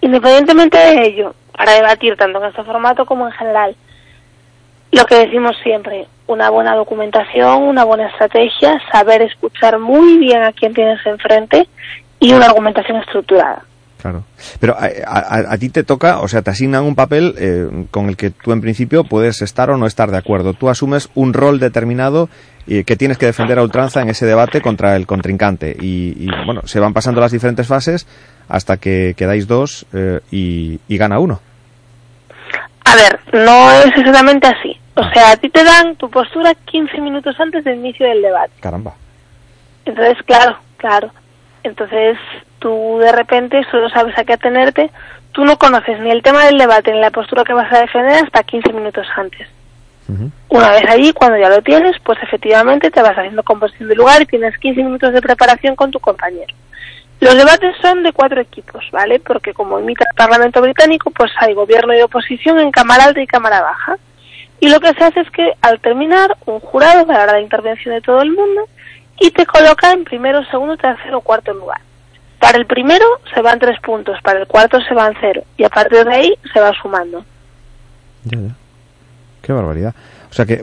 Independientemente de ello, para debatir tanto en este formato como en general, lo que decimos siempre, una buena documentación, una buena estrategia, saber escuchar muy bien a quien tienes enfrente y una argumentación estructurada. Claro. Pero a, a- a ti te toca, o sea, te asignan un papel eh, con el que tú en principio puedes estar o no estar de acuerdo. Tú asumes un rol determinado y que tienes que defender a ultranza en ese debate contra el contrincante. Y, y, bueno, se van pasando las diferentes fases hasta que quedáis dos eh, y, y gana uno. A ver, no es exactamente así. O sea, a ti te dan tu postura 15 minutos antes del inicio del debate. Caramba. Entonces, claro, claro. Entonces, tú de repente solo sabes a qué atenerte. Tú no conoces ni el tema del debate ni la postura que vas a defender hasta 15 minutos antes. Una vez allí, cuando ya lo tienes, pues efectivamente te vas haciendo composición de lugar y tienes 15 minutos de preparación con tu compañero. Los debates son de cuatro equipos, ¿vale? Porque como imita el Parlamento británico, pues hay gobierno y oposición en Cámara Alta y Cámara Baja. Y lo que se hace es que al terminar, un jurado dará la intervención de todo el mundo y te coloca en primero, segundo, tercero o cuarto lugar. Para el primero se van tres puntos, para el cuarto se van cero y a partir de ahí se va sumando. Ya, ya. Qué barbaridad. O sea que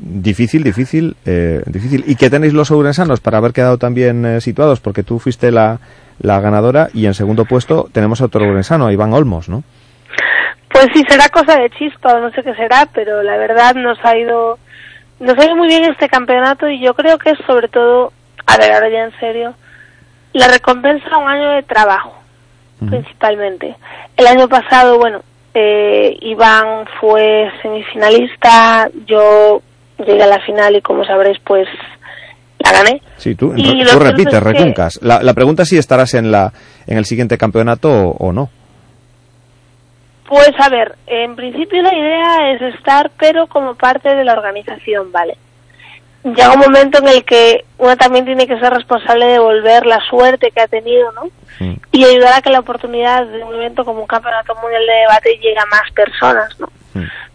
difícil, difícil, eh, difícil. ¿Y qué tenéis los ourensanos para haber quedado también eh, situados? Porque tú fuiste la, la ganadora y en segundo puesto tenemos a otro ourensano, a Iván Olmos, ¿no? Pues sí, será cosa de chispa o no sé qué será, pero la verdad nos ha ido nos ha ido muy bien este campeonato y yo creo que es sobre todo, a ver, ahora ya en serio, la recompensa a un año de trabajo, principalmente. El año pasado, bueno, eh, Iván fue semifinalista, yo llegué a la final y como sabréis, pues la gané. Sí, tú, Y tú repites, que- recuncas. La, la pregunta es si estarás en, la, en el siguiente campeonato o, o no. Pues a ver, en principio la idea es estar, pero como parte de la organización, ¿vale? Llega un momento en el que uno también tiene que ser responsable de devolver la suerte que ha tenido, ¿no? Y ayudar a que la oportunidad de un evento como un campeonato mundial de debate llegue a más personas, ¿no?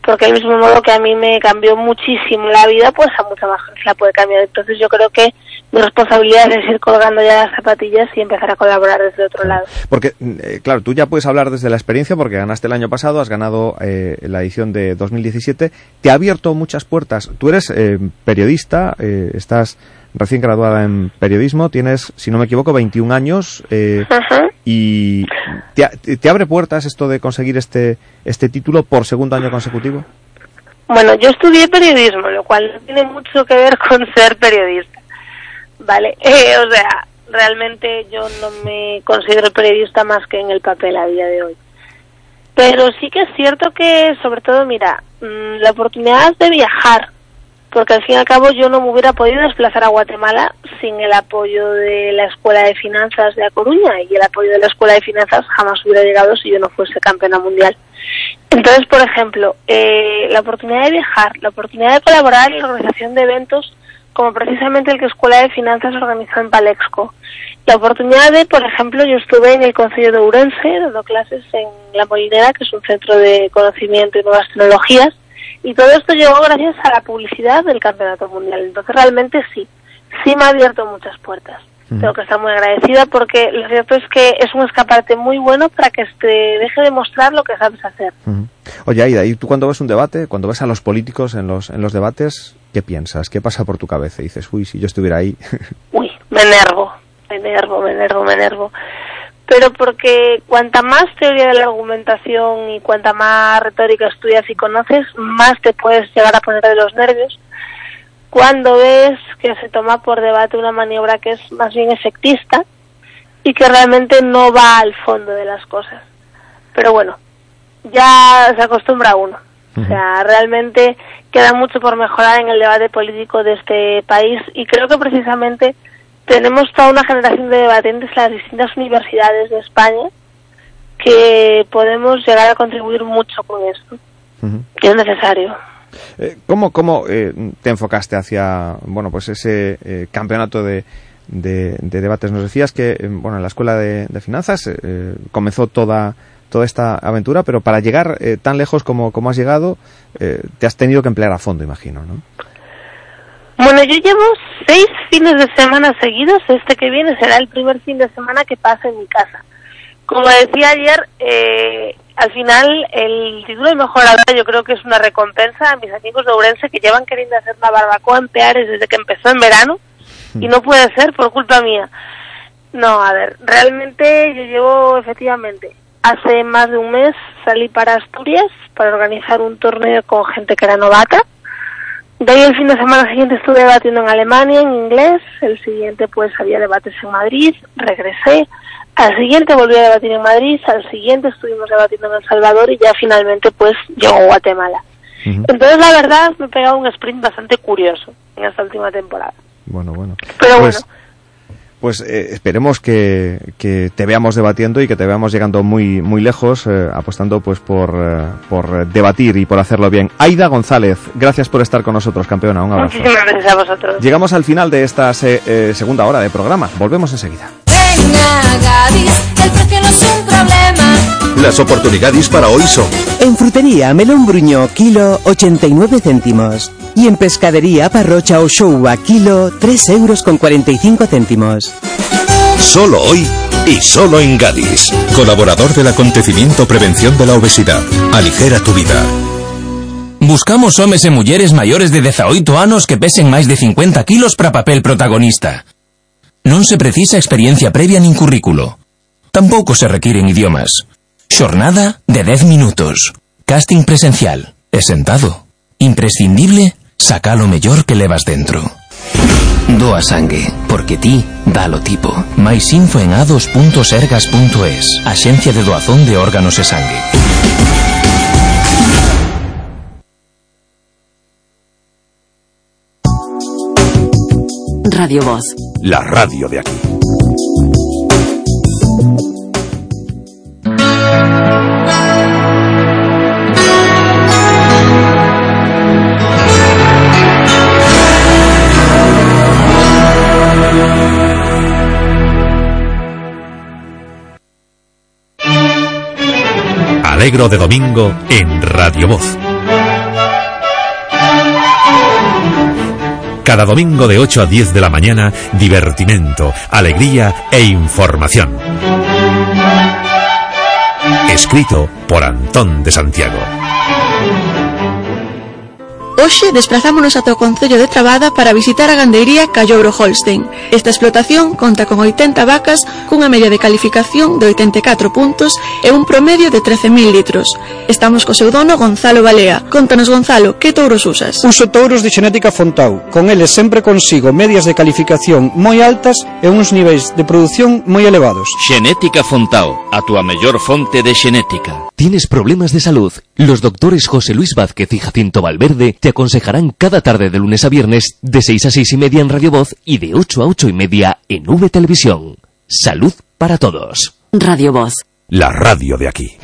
Porque del mismo modo que a mí me cambió muchísimo la vida, pues a mucha más gente la puede cambiar. Entonces yo creo que mi responsabilidad es ir colgando ya las zapatillas y empezar a colaborar desde otro lado. Porque, eh, claro, tú ya puedes hablar desde la experiencia porque ganaste el año pasado, has ganado eh, la edición de 2017. Te ha abierto muchas puertas. Tú eres eh, periodista, eh, estás recién graduada en periodismo, tienes, si no me equivoco, 21 años eh, y te, te abre puertas esto de conseguir este, este título por segundo año consecutivo. Bueno, yo estudié periodismo, lo cual no tiene mucho que ver con ser periodista, ¿vale? [laughs] Eh, o sea, realmente yo no me considero periodista más que en el papel a día de hoy. Pero sí que es cierto que, sobre todo, mira, mm, la oportunidad de viajar, porque al fin y al cabo yo no me hubiera podido desplazar a Guatemala sin el apoyo de la Escuela de Finanzas de A Coruña y el apoyo de la Escuela de Finanzas jamás hubiera llegado si yo no fuese campeona mundial. Entonces, por ejemplo, eh, la oportunidad de viajar, la oportunidad de colaborar en la organización de eventos como precisamente el que Escuela de Finanzas organizó en Palexco. La oportunidad de, por ejemplo, yo estuve en el Consejo de Ourense dando clases en La Molinera, que es un centro de conocimiento y nuevas tecnologías, y todo esto llegó gracias a la publicidad del Campeonato Mundial. Entonces, realmente sí, sí me ha abierto muchas puertas. Tengo que estar muy agradecida porque lo cierto es que es un escaparate muy bueno para que te deje demostrar lo que sabes hacer. Oye, Aida, ¿y tú cuando ves un debate, cuando ves a los políticos en los, en los debates, qué piensas? ¿Qué pasa por tu cabeza? Y dices, uy, si yo estuviera ahí. [laughs] Uy, me enervo, me enervo, me enervo, me enervo. Pero porque cuanta más teoría de la argumentación y cuanta más retórica estudias y conoces, más te puedes llegar a poner de los nervios cuando ves que se toma por debate una maniobra que es más bien efectista y que realmente no va al fondo de las cosas. Pero bueno, ya se acostumbra uno. O sea, realmente queda mucho por mejorar en el debate político de este país y creo que precisamente tenemos toda una generación de debatientes en las distintas universidades de España que podemos llegar a contribuir mucho con esto. Y es necesario. Eh, ¿Cómo, cómo eh, te enfocaste hacia bueno pues ese eh, campeonato de, de, de debates? Nos decías que eh, bueno en la escuela de, de finanzas eh, comenzó toda toda esta aventura, pero para llegar eh, tan lejos como, como has llegado, eh, te has tenido que emplear a fondo, imagino, ¿no? Bueno, yo llevo seis fines de semana seguidos. Este que viene será el primer fin de semana que pasa en mi casa. Como decía ayer, eh, al final el título de mejor habla yo creo que es una recompensa a mis amigos de Ourense que llevan queriendo hacer una barbacoa en Peares desde que empezó en verano y no puede ser por culpa mía. No, a ver, realmente yo llevo efectivamente, hace más de un mes salí para Asturias para organizar un torneo con gente que era novata. De ahí el fin de semana siguiente estuve debatiendo en Alemania, en inglés. El siguiente pues había debates en Madrid. Regresé. Al siguiente volví a debatir en Madrid. Al siguiente estuvimos debatiendo en El Salvador y ya finalmente pues llegó Guatemala. Entonces la verdad me he pegado un sprint bastante curioso en esta última temporada. Bueno, bueno. Pero Pues, pues eh, esperemos que, que, te veamos debatiendo y que te veamos llegando muy, muy lejos, eh, apostando pues por, eh, por debatir y por hacerlo bien. Aida González, gracias por estar con nosotros, campeona. Un abrazo. Muchísimas gracias a vosotros. Llegamos al final de esta segunda hora de programa. Volvemos enseguida. el precio no es un problema. Las oportunidades para hoy son... En frutería, melón bruño, kilo 89 céntimos. Y en pescadería, parrocha o showa, kilo 3 euros con 45 céntimos. Solo hoy y solo en Gadis. Colaborador del acontecimiento Prevención de la Obesidad. Aligera tu vida. Buscamos hombres y mujeres mayores de 18 años que pesen más de 50 kilos para papel protagonista. No se precisa experiencia previa ni currículo. Tampoco se requieren idiomas. Jornada de 10 minutos. Casting presencial. Es sentado. Imprescindible, saca lo mejor que levas dentro. Doa sangue, porque ti da lo tipo. Mais info en a2.sergas.es, Agencia de Doazón de Órganos e Sangue. Radio Voz. La radio de aquí. Alegro de domingo en Radio Voz. Cada domingo de 8 a 10 de la mañana, divertimento, alegría e información. Escrito por Antón de Santiago. Hoxe desplazámonos ata o Concello de Trabada para visitar a gandeiría Callobro Holstein. Esta explotación conta con 80 vacas cunha media de calificación de 84 puntos e un promedio de 13.000 litros. Estamos co seu dono Gonzalo Balea. Contanos Gonzalo, que touros usas? Uso touros de xenética Fontau. Con eles sempre consigo medias de calificación moi altas e uns niveis de produción moi elevados. Xenética Fontau, a túa mellor fonte de xenética. Tienes problemas de salud? Los doctores José Luis Vázquez y Jacinto Valverde te aconsejarán cada tarde de lunes a viernes de 6 a 6 y media en Radio Voz y de 8 a 8 y media en V Televisión. Salud para todos. Radio Voz. La radio de aquí.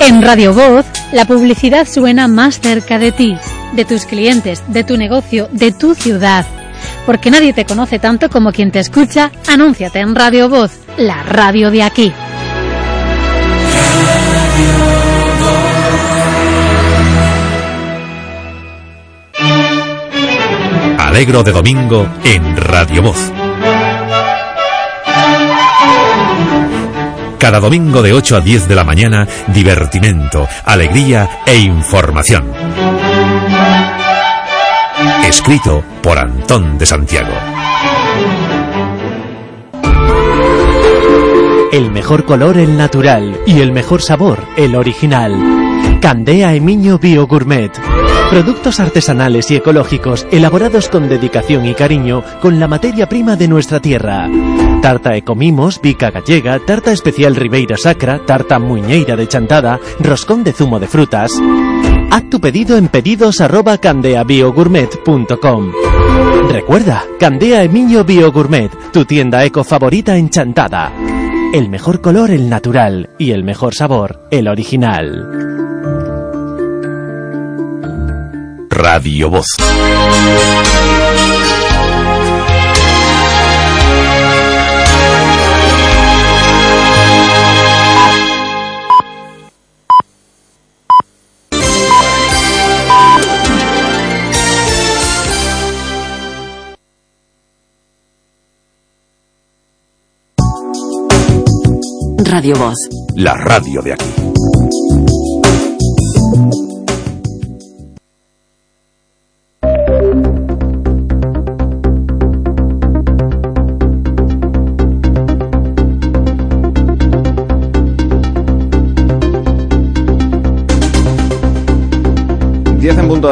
En Radio Voz, la publicidad suena más cerca de ti, de tus clientes, de tu negocio, de tu ciudad. Porque nadie te conoce tanto como quien te escucha, anúnciate en Radio Voz, la radio de aquí. Alegro de domingo en Radio Voz. Cada domingo de 8 a 10 de la mañana, divertimento, alegría e información. Escrito por Antón de Santiago. El mejor color el natural y el mejor sabor el original. Candea Emiño Bio Gourmet. Productos artesanales y ecológicos elaborados con dedicación y cariño con la materia prima de nuestra tierra. Tarta Ecomimos, bica gallega, tarta especial Ribeira Sacra, tarta muñeira de chantada, roscón de zumo de frutas. Haz tu pedido en pedidos arroba. Recuerda, Candea Emiño Bio Gourmet, tu tienda eco favorita en Chantada. El mejor color el natural y el mejor sabor el original. Radio Voz. Radio Voz. La radio de aquí.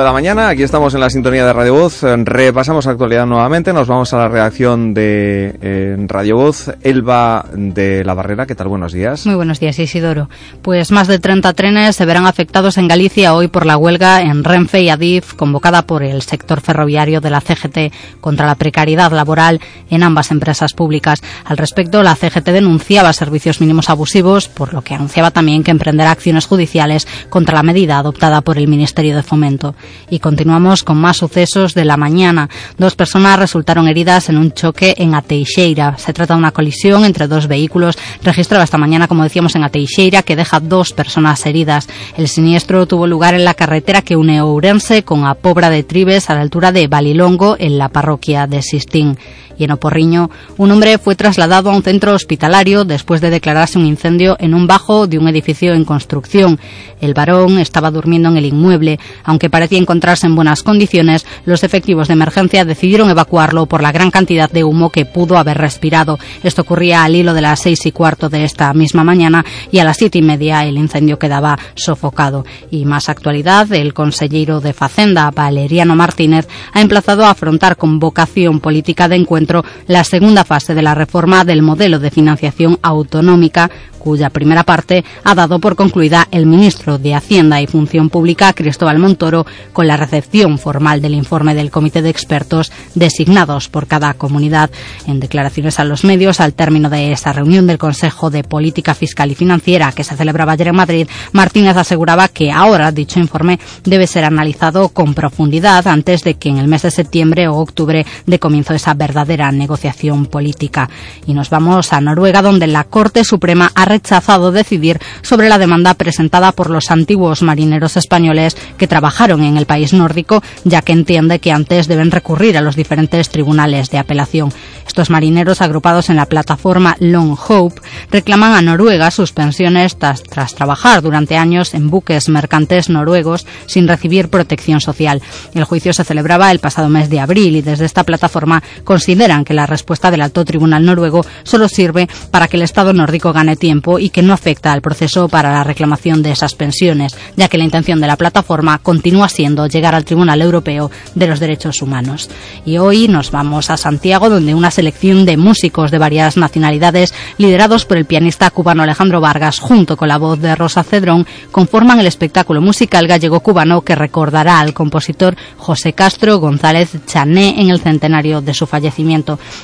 De la mañana. Aquí estamos en la sintonía de Radio Voz. Repasamos actualidad nuevamente. Nos vamos a la redacción de eh, Radio Voz. Elba de la Barrera, ¿qué tal? Buenos días. Muy buenos días, Isidoro. Pues más de 30 trenes se verán afectados en Galicia hoy por la huelga en Renfe y Adif, convocada por el sector ferroviario de la CGT contra la precariedad laboral en ambas empresas públicas. Al respecto, la CGT denunciaba servicios mínimos abusivos, por lo que anunciaba también que emprenderá acciones judiciales contra la medida adoptada por el Ministerio de Fomento. Y continuamos con más sucesos de la mañana. Dos personas resultaron heridas en un choque en Ateixeira. Se trata de una colisión entre dos vehículos registrada esta mañana, como decíamos, en Ateixeira, que deja dos personas heridas. El siniestro tuvo lugar en la carretera que une Ourense con a Pobra de Tribes a la altura de Balilongo, en la parroquia de Sistín y en Oporriño, un hombre fue trasladado a un centro hospitalario después de declararse un incendio en un bajo de un edificio en construcción. El varón estaba durmiendo en el inmueble. Aunque parecía encontrarse en buenas condiciones, los efectivos de emergencia decidieron evacuarlo por la gran cantidad de humo que pudo haber respirado. Esto ocurría al hilo de las seis y cuarto de esta misma mañana y a las siete y media el incendio quedaba sofocado. Y más actualidad, el consejero de Facenda, Valeriano Martínez, ha emplazado a afrontar con vocación política de encuentro la segunda fase de la reforma del modelo de financiación autonómica cuya primera parte ha dado por concluida el ministro de Hacienda y Función Pública, Cristóbal Montoro, con la recepción formal del informe del comité de expertos designados por cada comunidad. En declaraciones a los medios, al término de esa reunión del Consejo de Política Fiscal y Financiera que se celebraba ayer en Madrid, Martínez aseguraba que ahora dicho informe debe ser analizado con profundidad antes de que en el mes de septiembre o octubre de comienzo esa verdadera negociación política. Y nos vamos a Noruega, donde la Corte Suprema ha rechazado decidir sobre la demanda presentada por los antiguos marineros españoles que trabajaron en el país nórdico, ya que entiende que antes deben recurrir a los diferentes tribunales de apelación. Estos marineros agrupados en la plataforma Long Hope reclaman a Noruega sus pensiones tras, tras trabajar durante años en buques mercantes noruegos sin recibir protección social. El juicio se celebraba el pasado mes de abril y desde esta plataforma consideran que la respuesta del alto tribunal noruego solo sirve para que el Estado nórdico gane tiempo y que no afecta al proceso para la reclamación de esas pensiones, ya que la intención de la plataforma continúa siendo llegar al Tribunal Europeo de los Derechos Humanos. Y hoy nos vamos a Santiago, donde una selección de músicos de varias nacionalidades, liderados por el pianista cubano Alejandro Vargas, junto con la voz de Rosa Cedrón, conforman el espectáculo musical gallego-cubano que recordará al compositor José Castro González Chané en el centenario de su fallecimiento.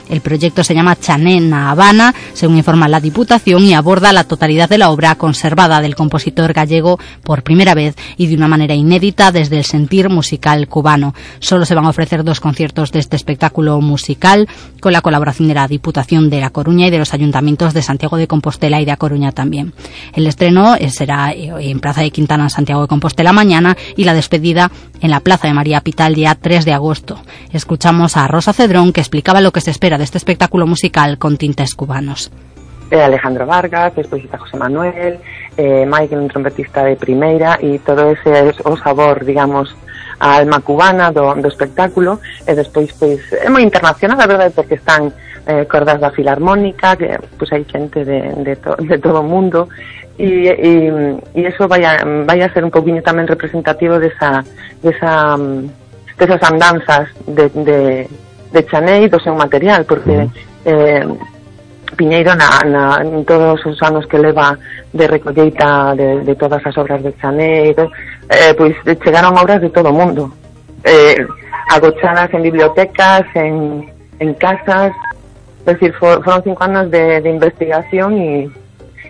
El proyecto se llama Chané na Habana, según informa la Diputación, y aborda la totalidad de la obra conservada del compositor gallego por primera vez y de una manera inédita desde el sentir musical cubano. Solo se van a ofrecer dos conciertos de este espectáculo musical con la colaboración de la Diputación de La Coruña y de los ayuntamientos de Santiago de Compostela y de A Coruña también. El estreno eh, será eh, en Plaza de Quintana Santiago de Compostela mañana y la despedida en la Plaza de María Pital día 3 de agosto. Escuchamos a Rosa Cedrón que explicaba contaba lo que se espera de este espectáculo musical con tintes cubanos. Eh, Alejandro Vargas, despois está José Manuel, eh, Michael, un trompetista de primeira, e todo ese es o sabor, digamos, a alma cubana do, do espectáculo, e despois, pois, é moi internacional, a verdade, porque están eh, cordas da filarmónica, que, pois, hai xente de, de, to, [laughs] de todo o mundo, e, e, e eso vai a, vai a ser un poquinho tamén representativo desa, desa, mm, desas andanzas de, de, de Chaney do seu material, porque eh, Piñeiro na, na, en todos os anos que leva de recolleita de, de todas as obras de Chaneiro eh, pois chegaron obras de todo o mundo. Eh, agochadas en bibliotecas en, en casas es decir, for, foron cinco anos de, de investigación e,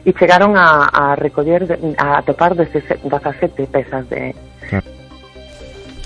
e chegaron a, a recoller a topar 17 pesas de,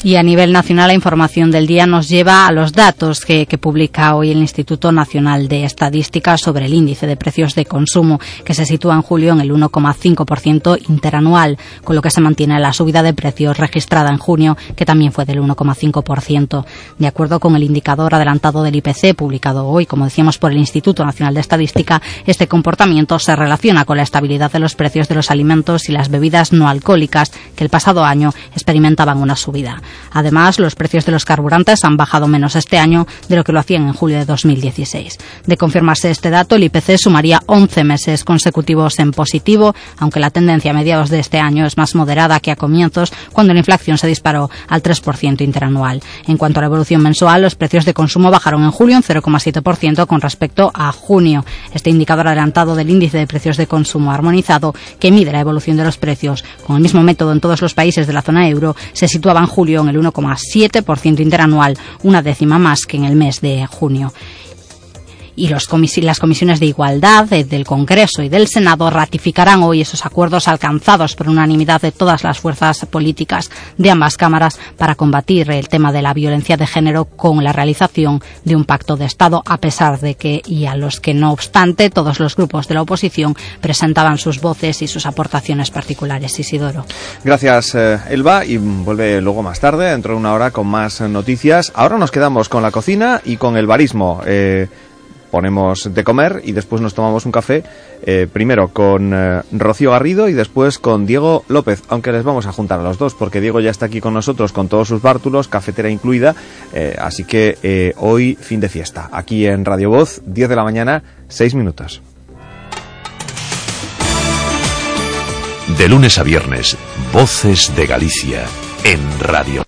Y a nivel nacional, la información del día nos lleva a los datos que, publica hoy el Instituto Nacional de Estadística sobre el índice de precios de consumo, que se sitúa en julio en el 1,5% interanual, con lo que se mantiene la subida de precios registrada en junio, que también fue del 1,5%. De acuerdo con el indicador adelantado del IPC, publicado hoy, como decíamos, por el Instituto Nacional de Estadística, este comportamiento se relaciona con la estabilidad de los precios de los alimentos y las bebidas no alcohólicas, que el pasado año experimentaban una subida. Además, los precios de los carburantes han bajado menos este año de lo que lo hacían en julio de 2016. De confirmarse este dato, el IPC sumaría 11 meses consecutivos en positivo, aunque la tendencia a mediados de este año es más moderada que a comienzos, cuando la inflación se disparó al 3% interanual. En cuanto a la evolución mensual, los precios de consumo bajaron en julio un 0,7% con respecto a junio. Este indicador adelantado del índice de precios de consumo armonizado, que mide la evolución de los precios con el mismo método en todos los países de la zona euro, se situaba en julio en el 1,7% interanual, una décima más que en el mes de junio y los las comisiones de igualdad del Congreso y del Senado ratificarán hoy esos acuerdos alcanzados por unanimidad de todas las fuerzas políticas de ambas cámaras para combatir el tema de la violencia de género con la realización de un pacto de Estado, a pesar de que, y a los que no obstante, todos los grupos de la oposición presentaban sus voces y sus aportaciones particulares. Isidoro. Gracias, eh, Elba, y vuelve luego más tarde, dentro de una hora, con más noticias. Ahora nos quedamos con la cocina y con el barismo. Eh, ponemos de comer y después nos tomamos un café, eh, primero con eh, Rocío Garrido y después con Diego López, aunque les vamos a juntar a los dos, porque Diego ya está aquí con nosotros con todos sus bártulos, cafetera incluida, eh, así que hoy fin de fiesta, aquí en Radio Voz, 10 de la mañana, 6 minutos. De lunes a viernes, Voces de Galicia, en Radio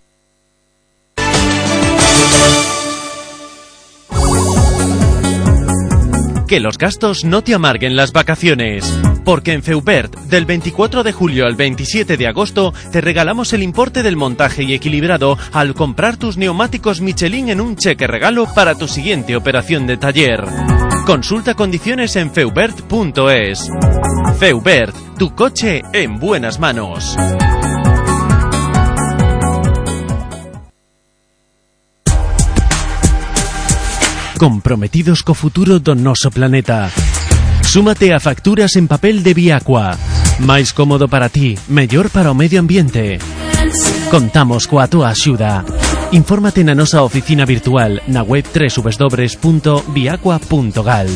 Que los gastos no te amarguen las vacaciones. Porque en Feubert, del 24 de julio al 27 de agosto, te regalamos el importe del montaje y equilibrado al comprar tus neumáticos Michelin en un cheque regalo para tu siguiente operación de taller. Consulta condiciones en feubert.es. Feubert, tu coche en buenas manos. Comprometidos co futuro do noso planeta. Súmate a facturas en papel de Viacua. Máis cómodo para ti, mellor para o medio ambiente. Contamos coa túa axuda. Infórmate na nosa oficina virtual na web www.viacua.gal.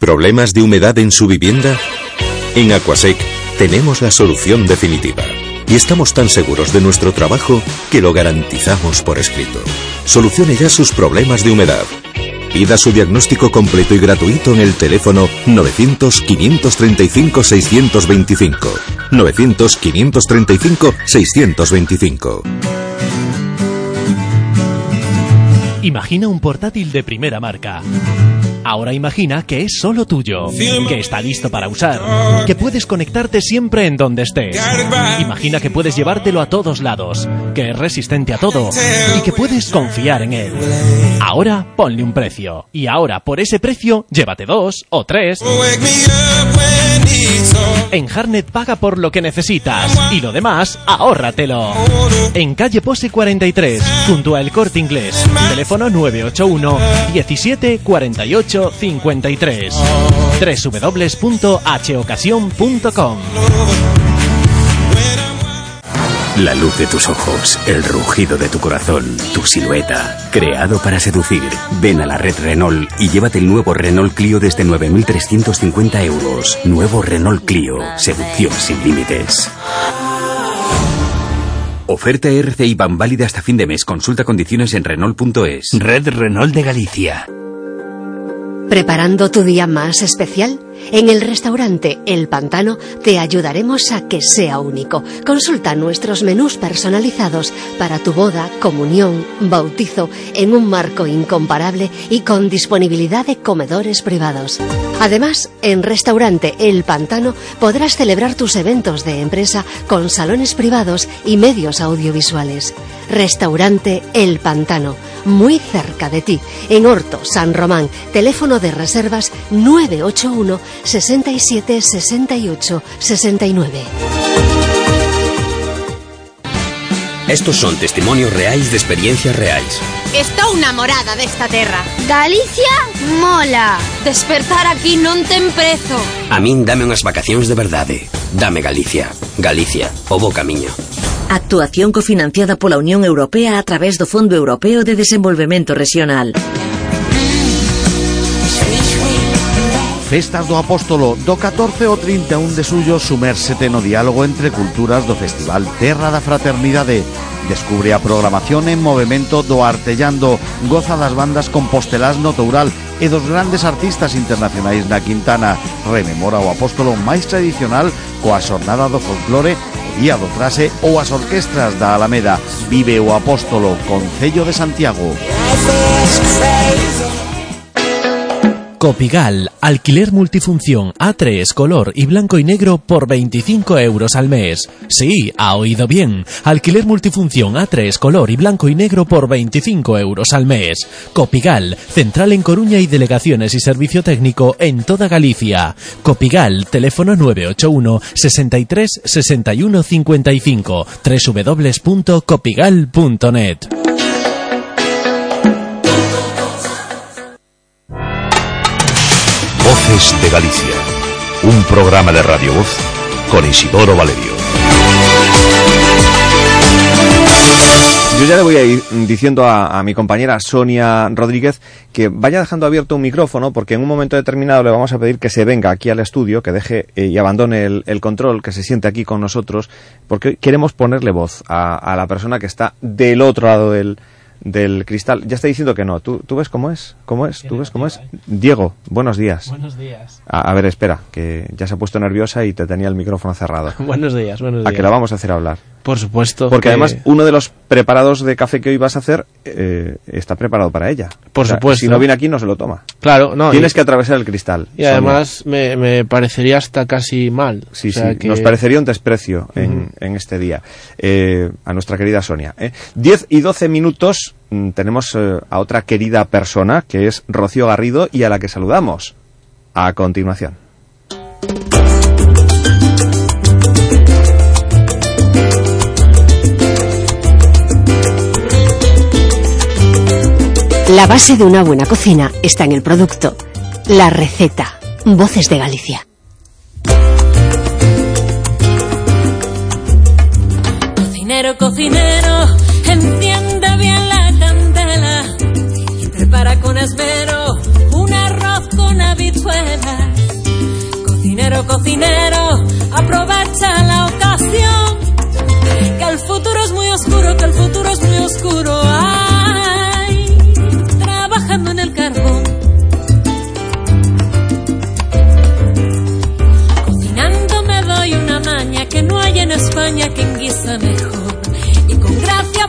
¿Problemas de humedad en su vivienda? En Aquasec tenemos la solución definitiva y estamos tan seguros de nuestro trabajo que lo garantizamos por escrito. Solucione ya sus problemas de humedad. Pida su diagnóstico completo y gratuito en el teléfono 900-535-625. 900-535-625. Imagina un portátil de primera marca Ahora imagina que es solo tuyo, que está listo para usar, que puedes conectarte siempre en donde estés. Imagina que puedes llevártelo a todos lados, que es resistente a todo y que puedes confiar en él. Ahora ponle un precio y ahora por ese precio llévate dos o tres. En Harnet paga por lo que necesitas y lo demás ahórratelo. En calle Pose 43, junto a El Corte Inglés. Teléfono 981 17 48 53. www.hocasión.com La luz de tus ojos, el rugido de tu corazón, tu silueta, creado para seducir. Ven a la red Renault y llévate el nuevo Renault Clio desde 9.350 euros. Nuevo Renault Clio, seducción sin límites. Oferta RCI van válida hasta fin de mes. Consulta condiciones en Renault.es. Red Renault de Galicia. ¿Preparando tu día más especial? En el restaurante El Pantano te ayudaremos a que sea único. Consulta nuestros menús personalizados para tu boda, comunión, bautizo en un marco incomparable y con disponibilidad de comedores privados. Además, en Restaurante El Pantano podrás celebrar tus eventos de empresa con salones privados y medios audiovisuales. Restaurante El Pantano, muy cerca de ti, en Horto, San Román. Teléfono de reservas 981 67 68 69. Estos son testimonios reales de experiencias reales. Estou enamorada desta terra. Galicia mola. Despertar aquí non ten prezo. A min dame unhas vacacións de verdade. Dame Galicia. Galicia, o bo camiño. Actuación cofinanciada pola Unión Europea a través do Fondo Europeo de Desenvolvemento Regional. Festas do Apóstolo do 14 ao 31 de suyo sumérsete no diálogo entre culturas do Festival Terra da Fraternidade. Descubre a programación en movimento do Artellando, goza das bandas compostelás no Toural e dos grandes artistas internacionais na Quintana. Rememora o apóstolo máis tradicional coa xornada do folclore o día do trase ou as orquestras da Alameda. Vive o apóstolo, Concello de Santiago. Copigal, alquiler multifunción A3, color y blanco y negro por 25 euros al mes. Sí, ha oído bien. Alquiler multifunción A3, color y blanco y negro por 25 euros al mes. Copigal, central en Coruña y delegaciones y servicio técnico en toda Galicia. Copigal, teléfono 981 63 61 55 www.copigal.net. De Galicia. Un programa de Radio Voz con Isidoro Valerio. Yo ya le voy a ir diciendo a, mi compañera Sonia Rodríguez que vaya dejando abierto un micrófono porque en un momento determinado le vamos a pedir que se venga aquí al estudio, que deje eh, y abandone el, control, que se siente aquí con nosotros, porque queremos ponerle voz a la persona que está del otro lado del, del cristal. Ya está diciendo que no. ¿Tú, tú ves cómo es? ¿Cómo es? ¿Tú ves cómo es? Diego, buenos días. Buenos días. A, a, ver, espera, que ya se ha puesto nerviosa y te tenía el micrófono cerrado. [laughs] buenos días, buenos días. A que la vamos a hacer hablar. Por supuesto. Porque que... además uno de los preparados de café que hoy vas a hacer eh, está preparado para ella. Por o sea, supuesto. Si no viene aquí no se lo toma. Claro, no. Tienes y... que atravesar el cristal. Y Sonia. además me, me, parecería hasta casi mal. Sí, o sea sí. Que... Nos parecería un desprecio uh -huh. en, en, este día. Eh, a nuestra querida Sonia. ¿eh? 10 y 12 minutos mm, tenemos eh, a otra querida persona que es Rocío Garrido y a la que saludamos a continuación. La base de una buena cocina está en el producto. La receta. Voces de Galicia. Cocinero, cocinero, enciende bien la candela y prepara con esmero un arroz con habichuelas. Cocinero, cocinero, aprovecha la ocasión. Que el futuro es muy oscuro, que el futuro es muy oscuro.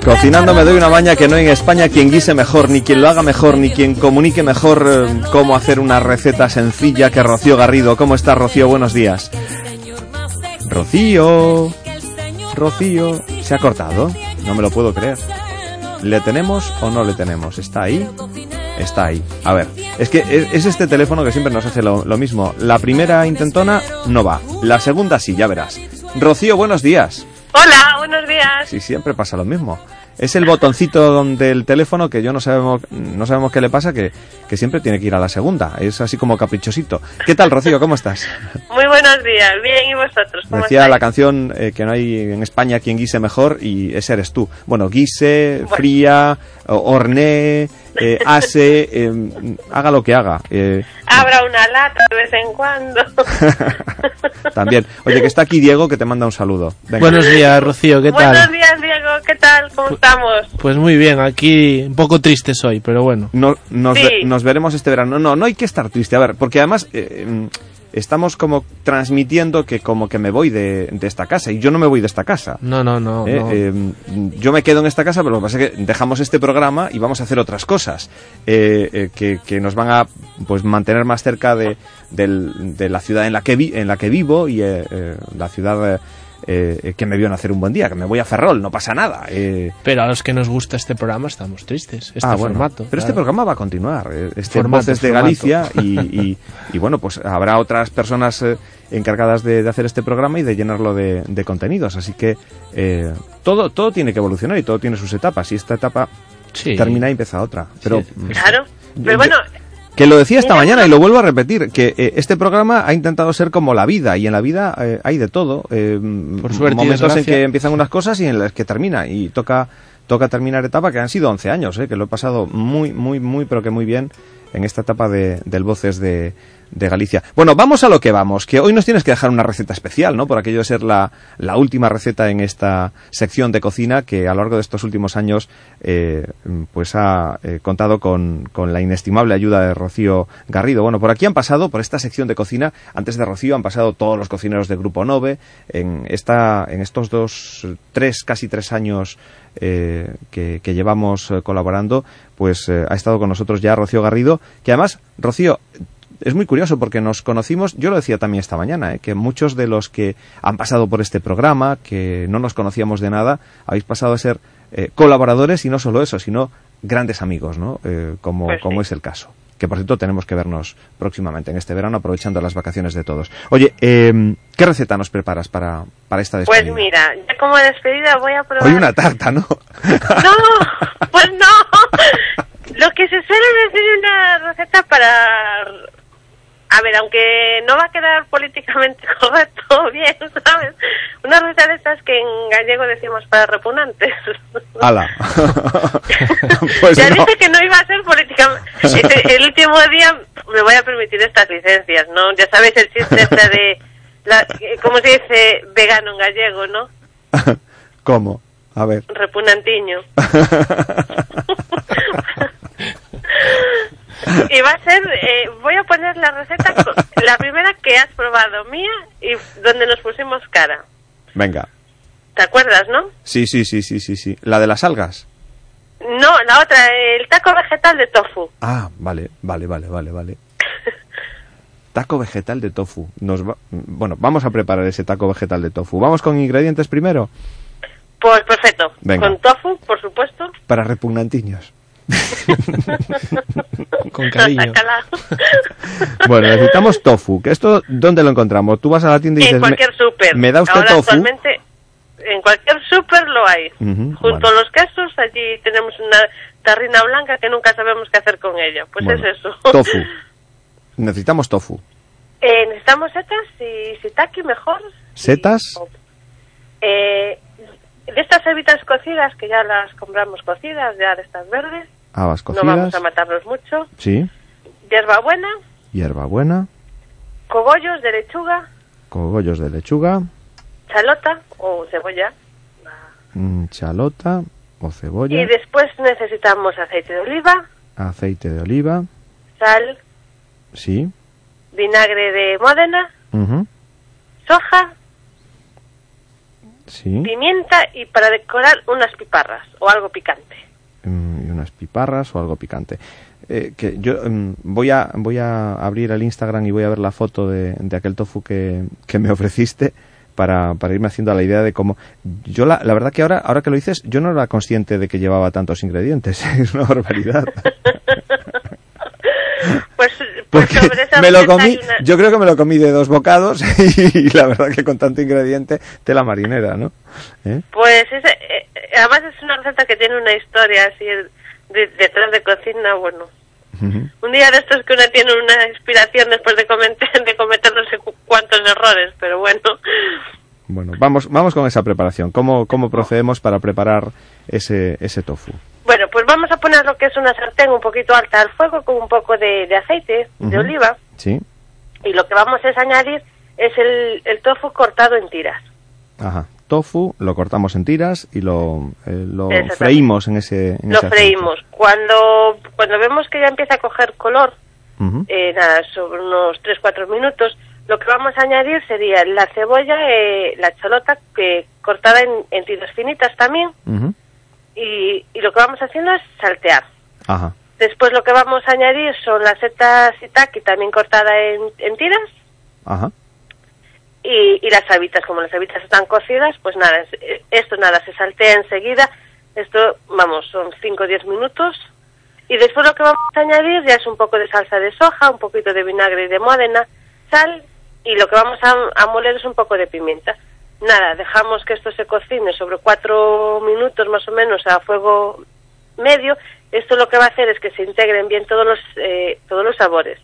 Cocinando me doy una maña que no hay en España quien guise mejor, ni quien lo haga mejor, ni quien comunique mejor eh, cómo hacer una receta sencilla que Rocío Garrido. ¿Cómo está Rocío? Buenos días. Rocío. Rocío. ¿Se ha cortado? No me lo puedo creer. ¿Le tenemos o no le tenemos? ¿Está ahí? Está ahí. A ver, es que es este teléfono que siempre nos hace lo, lo mismo. La primera intentona no va. La segunda sí, ya verás. Rocío, buenos días. Hola, buenos días. Sí, siempre pasa lo mismo. Es el botoncito donde el teléfono que yo no sabemos no sabemos qué le pasa que, que siempre tiene que ir a la segunda. Es así como caprichosito. ¿Qué tal, Rocío? ¿Cómo estás? Muy buenos días. Bien, ¿y vosotros? ¿Cómo Decía estáis? la canción eh, que no hay en España quien guise mejor y ese eres tú. Bueno, guise, bueno. fría, horné, eh, ase, eh, haga lo que haga. Eh, Abra una lata de vez en cuando. [laughs] También. Oye, que está aquí Diego que te manda un saludo. Venga. Buenos días, Rocío, ¿qué tal? Buenos días, Diego, ¿qué tal? ¿Cómo estamos? Pues muy bien, aquí un poco tristes hoy, pero bueno. No, nos, Sí. ve- nos veremos este verano. No, no hay que estar triste. A ver, porque además estamos como transmitiendo que como que me voy de, de esta casa y yo no me voy de esta casa. No, no, no. Eh, no. eh, yo me quedo en esta casa, pero lo que pasa es que dejamos este programa y vamos a hacer otras cosas eh, eh, que, que nos van a pues mantener más cerca de, del- de la ciudad en la que vi- en la que vivo y la ciudad eh, eh, que me vio nacer un buen día, que me voy a Ferrol, no pasa nada. eh. Pero a los que nos gusta este programa estamos tristes. Este Ah, bueno. formato. Pero este programa va a continuar. eh, Este Formato, Voces de formato. Galicia y, y- y, bueno, pues habrá otras personas eh, encargadas de, de hacer este programa y de llenarlo de, de contenidos. Así que eh, todo, todo tiene que evolucionar y todo tiene sus etapas. Y esta etapa Sí. termina y empieza otra. Pero mm, Claro. Yo- Pero bueno, que lo decía esta mañana y lo vuelvo a repetir, que eh, este programa ha intentado ser como la vida y en la vida eh, hay de todo. eh, Por suerte momentos en que empiezan unas cosas y en las que termina. Y toca toca terminar etapa que han sido 11 años, eh, que lo he pasado muy muy muy pero que muy bien en esta etapa de, del voces de, de Galicia. Bueno, vamos a lo que vamos, que hoy nos tienes que dejar una receta especial, ¿no? Por aquello de ser la, la última receta en esta sección de cocina que a lo largo de estos últimos años eh, pues ha eh, contado con, la inestimable ayuda de Rocío Garrido. Bueno, por aquí han pasado, por esta sección de cocina, antes de Rocío han pasado todos los cocineros del Grupo Nove. En, esta, en estos dos, tres, casi tres años eh, que, que, llevamos eh, colaborando, pues ha estado con nosotros ya Rocío Garrido, que además, Rocío, es muy curioso porque nos conocimos, yo lo decía también esta mañana, ¿eh? que muchos de los que han pasado por este programa, que no nos conocíamos de nada, habéis pasado a ser eh, colaboradores y no solo eso, sino grandes amigos, ¿no? Eh, como, Pues sí. como es el caso. Que por cierto tenemos que vernos próximamente en este verano, aprovechando las vacaciones de todos. Oye, eh, ¿qué receta nos preparas para, para esta Pues despedida? mira, ya como despedida voy a probar... Hoy una tarta, ¿no? [laughs] No, pues no. [laughs] Lo que se suele decir una receta para... A ver, aunque no va a quedar políticamente [laughs] correcto, bien, ¿sabes? Una de estas que en gallego decimos para repugnantes. ¡Hala! [laughs] pues ya no. dije que no iba a ser políticamente... Este- el último día me voy a permitir estas licencias, ¿no? Ya sabéis el chiste este de... La, ¿Cómo se dice vegano en gallego, no? [laughs] ¿Cómo? A ver. Repugnantiño. Y va a ser, eh, voy a poner la receta, la primera que has probado mía y donde nos pusimos cara. Venga. ¿Te acuerdas, no? Sí, sí, sí, sí, sí, sí. ¿La de las algas? No, la otra, el taco vegetal de tofu. Ah, vale, vale, vale, vale, vale. [laughs] Taco vegetal de tofu. Nos va- Bueno, vamos a preparar ese taco vegetal de tofu. Vamos con ingredientes primero. Pues perfecto. Venga. Con tofu, por supuesto. Para repugnantiños. [laughs] Con cariño. [laughs] Bueno, necesitamos tofu. ¿Que esto dónde lo encontramos? Tú vas a la tienda y dices... en cualquier "Me- súper. ¿Me da usted Ahora tofu? actualmente en cualquier súper lo hay. Junto a los quesos, allí tenemos una tarrina blanca que nunca sabemos qué hacer con ella. Pues Bueno, es eso. Tofu. [laughs] Necesitamos tofu. Eh, necesitamos setas y shiitake mejor. Setas, Eh, de estas cebitas cocidas, que ya las compramos cocidas, ya de estas verdes, habas no vamos cocidas. a matarlos mucho. Sí. Hierbabuena, Hierbabuena. cogollos de lechuga, Cogollos de lechuga. chalota o cebolla. mm, Chalota o cebolla. Y después necesitamos aceite de oliva, Aceite de oliva. sal, Sí. vinagre de Módena, soja, Sí. pimienta y para decorar unas piparras o algo picante. mm, unas piparras o algo picante. Eh, que yo mm, voy a voy a abrir el Instagram y voy a ver la foto de, de aquel tofu que, que me [laughs] ofreciste para, para irme haciendo la idea de cómo yo la, la verdad que ahora ahora que lo dices yo no era consciente de que llevaba tantos ingredientes [laughs] es una barbaridad [laughs] Pues, pues porque sobre esa me lo comí una- yo creo que me lo comí de dos bocados y la verdad que con tanto ingrediente tela marinera ¿no? ¿Eh? Pues ese, eh, eh, además es una receta que tiene una historia así de- detrás de cocina, bueno. Un día de estos que uno tiene una inspiración después de cometer, [laughs] de cometer no sé cu- cuántos errores, pero bueno. Bueno, vamos, vamos con esa preparación. ¿Cómo, cómo procedemos para preparar ese, ese tofu? Bueno, pues vamos a poner lo que es una sartén un poquito alta al fuego con un poco de, de aceite, de oliva, Sí. y lo que vamos es añadir es el, el tofu cortado en tiras. Ajá. Tofu, lo cortamos en tiras y lo, eh, lo freímos en ese, en Lo ese aceite. freímos. Cuando, cuando vemos que ya empieza a coger color, eh, nada, sobre unos 3-4 minutos, lo que vamos a añadir sería la cebolla, eh, la chalota que cortada en, en tiras finitas también, y, y lo que vamos haciendo es saltear. Ajá. Después lo que vamos a añadir son las setas shiitake también cortada en, en tiras Ajá. Y, y las habitas, como las habitas están cocidas, pues nada, eh, esto nada, se saltea enseguida, esto, vamos, son 5 o 10 minutos, y después lo que vamos a añadir ya es un poco de salsa de soja, un poquito de vinagre y de módena, sal, y lo que vamos a, a moler es un poco de pimienta. Nada, dejamos que esto se cocine sobre 4 minutos más o menos a fuego medio, esto lo que va a hacer es que se integren bien todos los, eh, todos los sabores.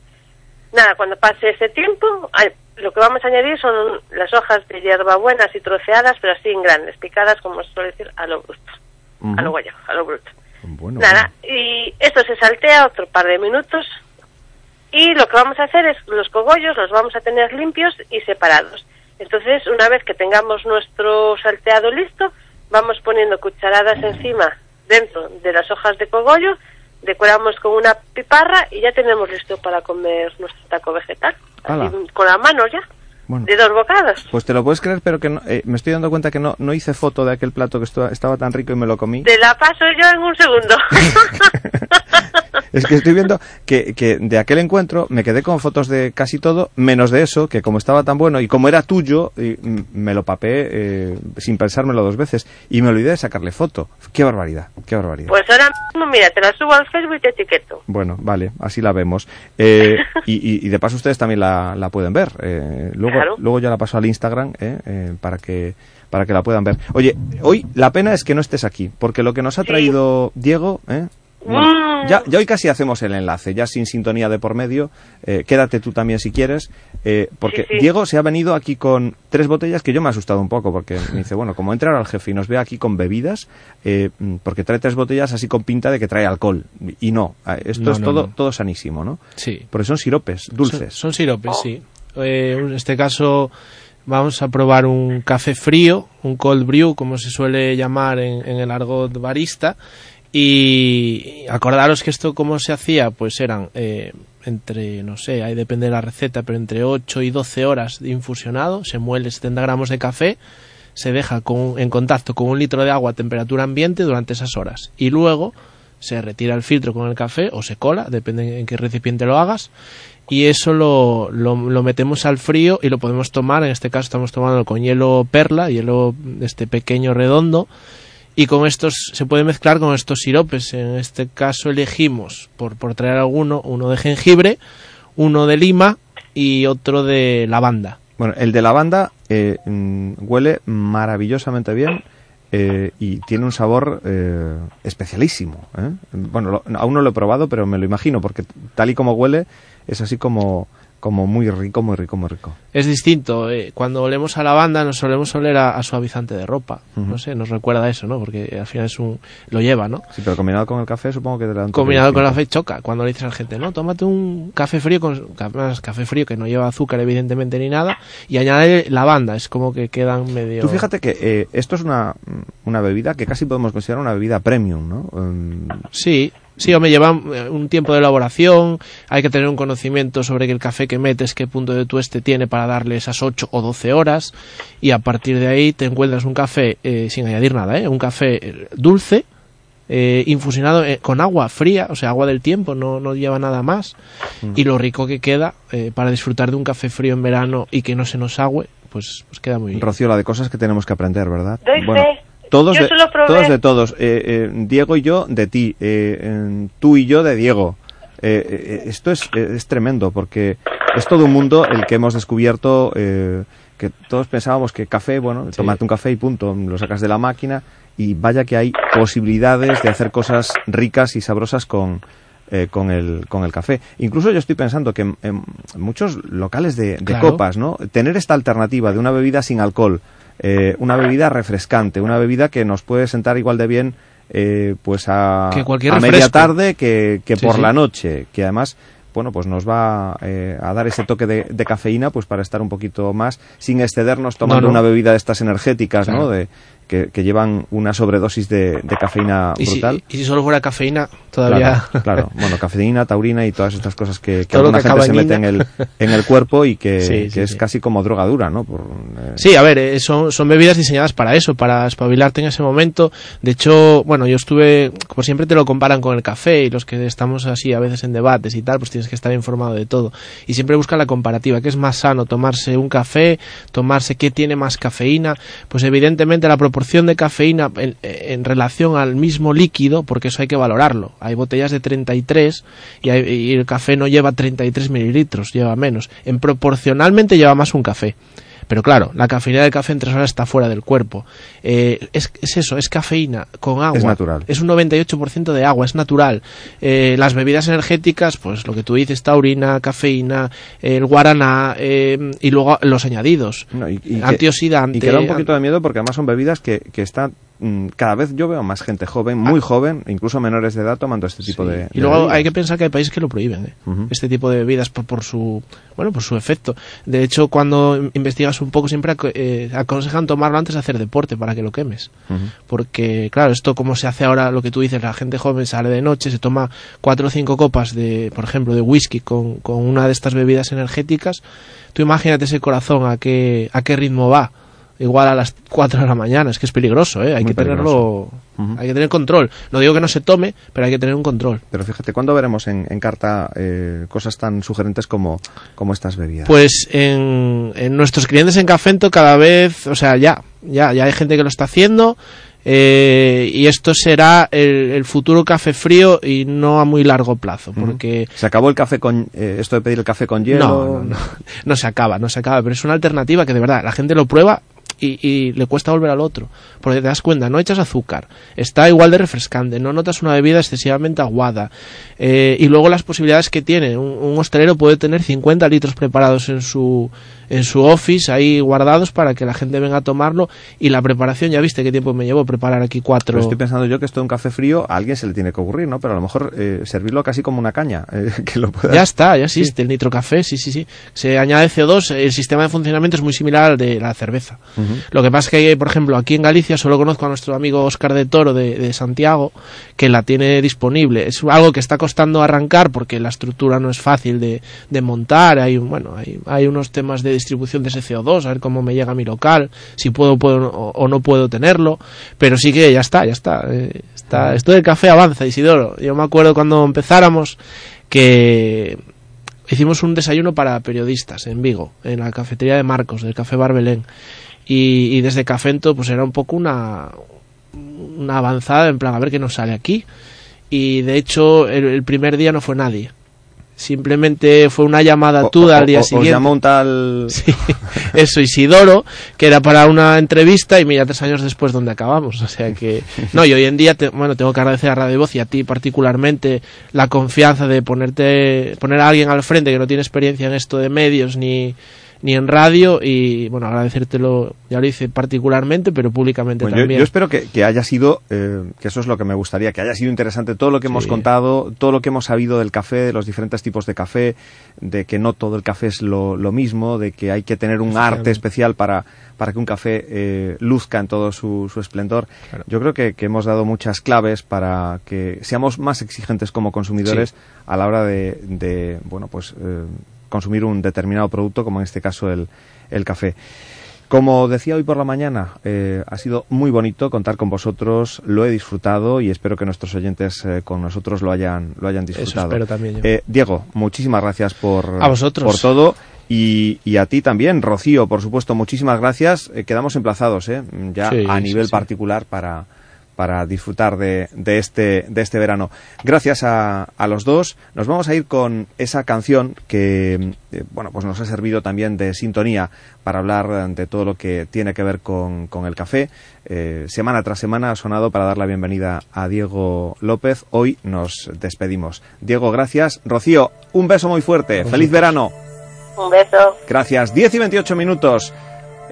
Nada, cuando pase ese tiempo, lo que vamos a añadir son las hojas de hierbabuena así troceadas, pero así en grandes, picadas, como se suele decir, a lo bruto, a lo guayo, a lo bruto. Bueno, Nada, y esto se saltea otro par de minutos y Y lo que vamos a hacer es los cogollos los vamos a tener limpios y separados. Entonces, una vez que tengamos nuestro salteado listo, vamos poniendo cucharadas encima dentro de las hojas de cogollo, decoramos con una piparra y ya tenemos listo para comer nuestro taco vegetal. Así, con las manos ya, Bueno. de dos bocadas. Pues te lo puedes creer, pero que no- eh, me estoy dando cuenta que no, no hice foto de aquel plato que estaba tan rico y me lo comí. Te la paso yo en un segundo. [laughs] [laughs] Es que estoy viendo que, que de aquel encuentro me quedé con fotos de casi todo, menos de eso, que como estaba tan bueno y como era tuyo, y, me lo papé eh, sin pensármelo dos veces y me olvidé de sacarle foto. Qué barbaridad, qué barbaridad. pues ahora mismo, mira, te la subo al Facebook y te etiqueto. Bueno, vale, así la vemos. Eh, [laughs] y, y- y de paso ustedes también la, la pueden ver. Eh, luego, Claro. luego ya la paso al Instagram eh, eh, para que para que la puedan ver. Oye, hoy la pena es que no estés aquí, porque lo que nos ha traído Diego, ¿eh? Bueno, ya, ya hoy casi hacemos el enlace, ya sin sintonía de por medio. eh, quédate tú también si quieres, eh, porque Sí, sí. Diego se ha venido aquí con tres botellas que yo me he asustado un poco, porque me dice, bueno, como entra ahora el jefe y nos ve aquí con bebidas, eh, porque trae tres botellas así con pinta de que trae alcohol. Y no, esto No, es no, todo, no. todo sanísimo, ¿no? Sí. Porque son siropes, dulces. Son, son siropes, sí. Eh, en este caso vamos a probar un café frío, un cold brew, como se suele llamar en, en el argot barista. Y acordaros que esto, ¿cómo se hacía? Pues eran eh, entre, no sé, ahí depende de la receta, pero entre 8 y 12 horas de infusionado. Se muele 70 gramos de café, se deja con- en contacto con un litro de agua a temperatura ambiente durante esas horas. Y luego se retira el filtro con el café o se cola, depende en qué recipiente lo hagas. Y eso lo, lo, lo metemos al frío y lo podemos tomar. En este caso estamos tomando con hielo perla, hielo este pequeño redondo. Y con estos se puede mezclar con estos siropes. En este caso elegimos, por, por traer alguno, uno de jengibre, uno de lima y otro de lavanda. Bueno, el de lavanda eh, mm, huele maravillosamente bien eh, y tiene un sabor eh, especialísimo. ¿eh? Bueno, lo- aún no lo he probado, pero me lo imagino, porque tal y como huele es así como, como muy rico, muy rico, muy rico. Es distinto. eh, cuando olemos a lavanda nos solemos oler a, a suavizante de ropa. No sé, nos recuerda a eso, ¿no? Porque al final es un... lo lleva, ¿no? Sí, pero combinado con el café supongo que te toque combinado con la distinto. fe choca cuando le dices a la gente no tómate un café frío con café frío que no lleva azúcar evidentemente ni nada y añade lavanda es como que quedan medio Tú fíjate que eh, esto es una, una bebida que casi podemos considerar una bebida premium, ¿no? Em, sí sí o me lleva eh, un tiempo de elaboración hay que tener un conocimiento sobre que el café que metes qué punto de tueste tiene para darle esas 8 o 12 horas y a partir de ahí te encuentras un café eh, sin añadir nada ¿eh? un café eh, dulce eh, infusionado eh, con agua fría, o sea, agua del tiempo, no, no lleva nada más. Mm. Y lo rico que queda eh, para disfrutar de un café frío en verano y que no se nos agüe, pues, pues queda muy bien. Rocío, la de cosas que tenemos que aprender, ¿verdad? Doy Bueno, fe. Todos de, todos de todos. Eh, eh, Diego y yo de ti. eh, eh, tú y yo de Diego. Eh, eh, esto es, eh, es tremendo porque es todo un mundo el que hemos descubierto eh, que todos pensábamos que café, bueno, tomate un café y punto, lo sacas de la máquina y vaya que hay posibilidades de hacer cosas ricas y sabrosas con, eh, con, el, con el café. Incluso yo estoy pensando que en, en muchos locales de, de Claro. copas, ¿no? Tener esta alternativa de una bebida sin alcohol, eh, una bebida refrescante, una bebida que nos puede sentar igual de bien eh, pues a, Que cualquier a media tarde que, que Sí, por sí. la noche, que además bueno, pues nos va eh, a dar ese toque de, de cafeína pues para estar un poquito más sin excedernos tomando No, no. una bebida de estas energéticas, ¿no? De, que, que llevan una sobredosis de, de cafeína Y si, brutal. y si solo fuera cafeína, todavía... Claro, claro. bueno, cafeína, taurina y todas estas cosas que, que alguna que gente se mete en el, en el cuerpo y que, Sí, que sí, es sí. casi como drogadura, ¿no? Por, eh, Sí, a ver, eh, son, son bebidas diseñadas para eso, para espabilarte en ese momento. De hecho, bueno, yo estuve, como siempre te lo comparan con el café y los que estamos así a veces en debates y tal, pues tienes que estar informado de todo. Y siempre buscan la comparativa, que es más sano tomarse un café, tomarse qué tiene más cafeína. Pues evidentemente la proporción de cafeína en, en relación al mismo líquido, porque eso hay que valorarlo. Hay botellas de 33 y, hay- y el café no lleva 33 mililitros, lleva menos. En proporcionalmente lleva más un café. Pero claro, la cafeína del café en tres horas está fuera del cuerpo. Eh, es, es eso, es cafeína con agua. Es natural. Es un 98% de agua, es natural. Eh, las bebidas energéticas, pues lo que tú dices, taurina, cafeína, el guaraná eh, y luego los añadidos. no, y- y que-. Y que da un poquito de miedo porque además son bebidas que, que están cada vez yo veo más gente joven, muy joven, incluso menores de edad, tomando este tipo de. Y luego bebidas. hay que pensar que hay países que lo prohíben, ¿eh? este tipo de bebidas por, por su bueno por su efecto. De hecho, cuando investigas un poco siempre eh, aconsejan tomarlo antes de hacer deporte para que lo quemes, porque claro esto como se hace ahora lo que tú dices la gente joven sale de noche se toma cuatro o cinco copas de por ejemplo de whisky con, con una de estas bebidas energéticas. Tú imagínate ese corazón a qué a qué ritmo va. Igual a las 4 de la mañana, es que es peligroso, ¿eh? hay Muy que tenerlo, hay que tener control. No digo que no se tome, pero hay que tener un control. Pero fíjate, ¿cuándo veremos en, en carta eh, cosas tan sugerentes como, como estas bebidas? Pues en, en nuestros clientes en Cafento cada vez, o sea, ya, ya, ya hay gente que lo está haciendo eh, y esto será el, el futuro café frío y no a muy largo plazo, porque ¿Se acabó el café con. eh, esto de pedir el café con hielo? no, no, no, no se acaba, no se acaba, pero es una alternativa que de verdad la gente lo prueba y, y le cuesta volver al otro, porque te das cuenta, no echas azúcar, está igual de refrescante, no notas una bebida excesivamente aguada, eh, y luego las posibilidades que tiene, un, un hostelero puede tener 50 litros preparados en su en su office ahí guardados para que la gente venga a tomarlo y la preparación ya viste qué tiempo me llevó preparar aquí cuatro Pero estoy pensando yo que esto de un café frío a alguien se le tiene que ocurrir, ¿no? Pero a lo mejor eh, servirlo casi como una caña, eh, [laughs] que lo puedas... Ya está, ya existe el nitrocafé, sí, sí, sí. Se añade CO2, el sistema de funcionamiento es muy similar al de la cerveza. Lo que pasa es que, por ejemplo, aquí en Galicia solo conozco a nuestro amigo Oscar de Toro de, de Santiago, que la tiene disponible. Es algo que está costando arrancar porque la estructura no es fácil de, de montar. Hay, un, bueno, hay, hay unos temas de distribución de ese CO2, a ver cómo me llega a mi local, si puedo, puedo o, no puedo tenerlo. Pero sí que ya está, ya está. eh, está esto del café avanza, Isidoro. Yo me acuerdo cuando empezáramos que hicimos un desayuno para periodistas en Vigo, en la cafetería de Marcos, del Café Barbelén. Y, y desde Cafento, pues era un poco una, una avanzada, en plan, a ver qué nos sale aquí. Y de hecho, el, el primer día no fue nadie. Simplemente fue una llamada tuya al día o- os siguiente. llamó un tal... [laughs] Sí, eso, Isidoro, que era para una entrevista y mira, tres años después donde acabamos. O sea que, no, y hoy en día, te- bueno, tengo que agradecer a Radio Voz y a ti particularmente la confianza de ponerte, poner a alguien al frente que no tiene experiencia en esto de medios ni, ni en radio y, bueno, agradecértelo, ya lo hice particularmente, pero públicamente Bueno, también. yo espero que, que haya sido, eh, que eso es lo que me gustaría, que haya sido interesante todo lo que hemos contado, todo lo que hemos sabido del café, de los diferentes tipos de café, de que no todo el café es lo, lo mismo, de que hay que tener un arte especial para, para que un café eh, luzca en todo su, su esplendor. Yo creo que, que hemos dado muchas claves para que seamos más exigentes como consumidores Sí. a la hora de, de, bueno, pues eh, consumir un determinado producto, como en este caso el, el café. Como decía hoy por la mañana, eh, ha sido muy bonito contar con vosotros, lo he disfrutado y espero que nuestros oyentes eh, con nosotros lo hayan, lo hayan disfrutado. espero también yo. Eh, Diego, muchísimas gracias por, A vosotros. por todo y, y a ti también, Rocío, por supuesto, muchísimas gracias. Eh, quedamos emplazados eh, ya Sí, a sí, nivel sí. particular para, para disfrutar de, de este, de este verano. Gracias a, a los dos. Nos vamos a ir con esa canción que eh, bueno, pues nos ha servido también de sintonía para hablar de todo lo que tiene que ver con, con el café. Eh, semana tras semana ha sonado para dar la bienvenida a Diego López. Hoy nos despedimos. Diego, gracias. Rocío, un beso muy fuerte. Feliz verano. Un beso. Gracias. 10 y 28 minutos.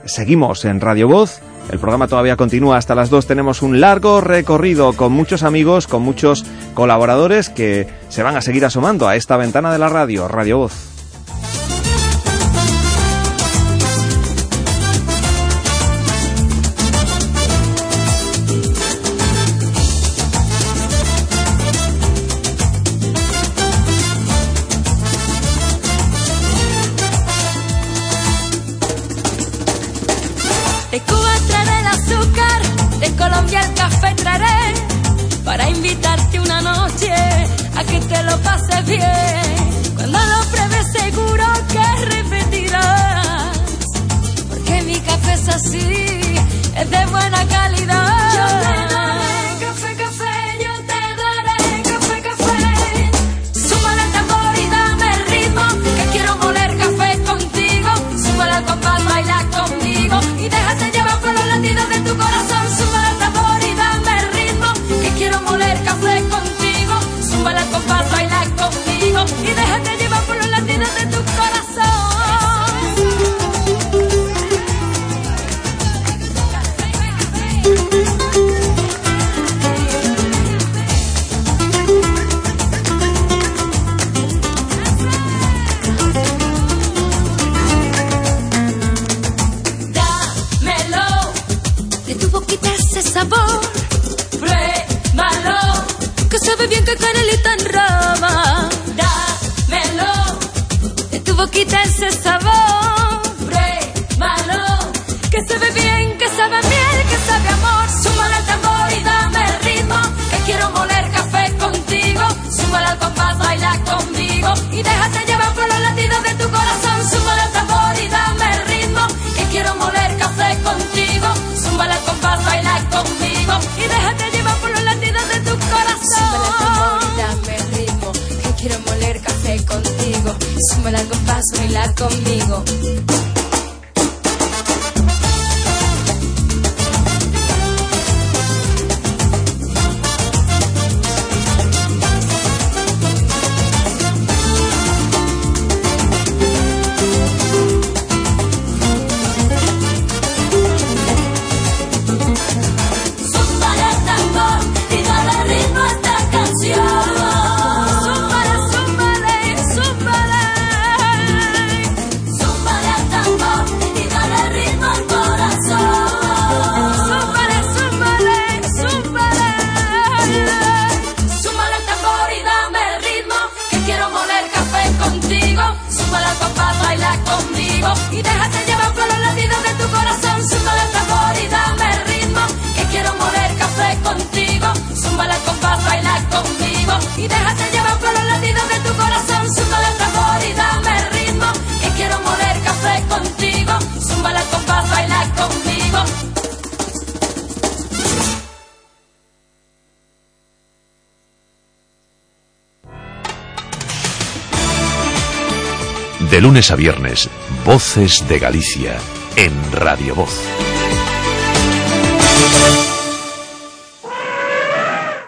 Seguimos en Radio Voz. El programa todavía continúa hasta las 2. Tenemos un largo recorrido con muchos amigos, con muchos colaboradores que se van a seguir asomando a esta ventana de la radio, Radio Voz. Lo pases lunes a viernes, Voces de Galicia, en Radio Voz.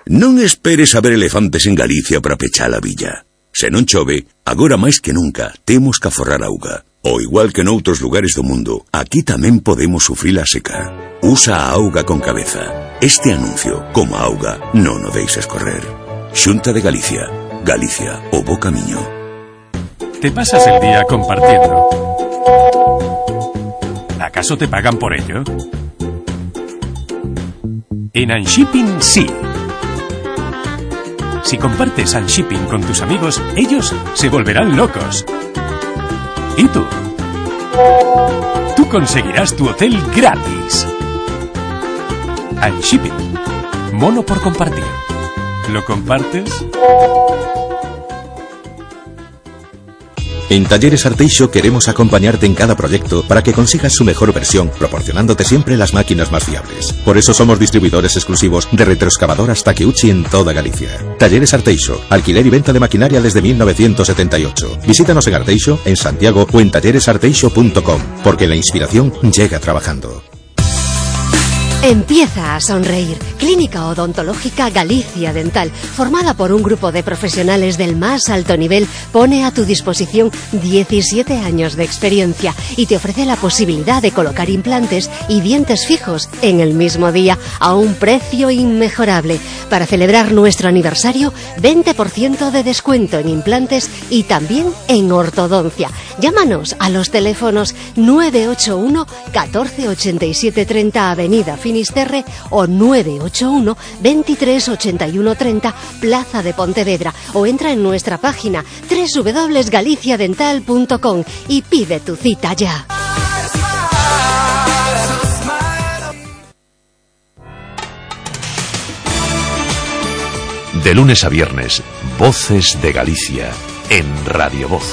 Non esperes a ver elefantes en Galicia para pechar a villa. Se non chove, agora máis que nunca temos que aforrar auga. O igual que noutros lugares do mundo, aquí tamén podemos sufrir a seca. Usa a auga con cabeza. Este anuncio, como auga, non o deixes correr. Xunta de Galicia. Galicia, o bo camiño. Te pasas el día compartiendo. ¿Acaso te pagan por ello? En Unshipping sí. Si compartes Unshipping con tus amigos, ellos se volverán locos. ¿Y tú? Tú conseguirás tu hotel gratis. Unshipping. Mono por compartir. ¿Lo compartes? En Talleres Arteixo queremos acompañarte en cada proyecto para que consigas su mejor versión, proporcionándote siempre las máquinas más fiables. Por eso somos distribuidores exclusivos de retroexcavadoras Takeuchi en toda Galicia. Talleres Arteixo, alquiler y venta de maquinaria desde 1978. Visítanos en Arteixo, en Santiago o en talleresarteixo.com, porque la inspiración llega trabajando. Empieza a sonreír. Clínica Odontológica Galicia Dental, formada por un grupo de profesionales del más alto nivel, pone a tu disposición 17 años de experiencia y te ofrece la posibilidad de colocar implantes y dientes fijos en el mismo día a un precio inmejorable. Para celebrar nuestro aniversario, 20% de descuento en implantes y también en ortodoncia. Llámanos a los teléfonos 981 14 87 30 Avenida Finisterre o 981 23 81 30 Plaza de Pontevedra o entra en nuestra página www.galiciadental.com y pide tu cita ya. De lunes a viernes, Voces de Galicia, en Radio Voz.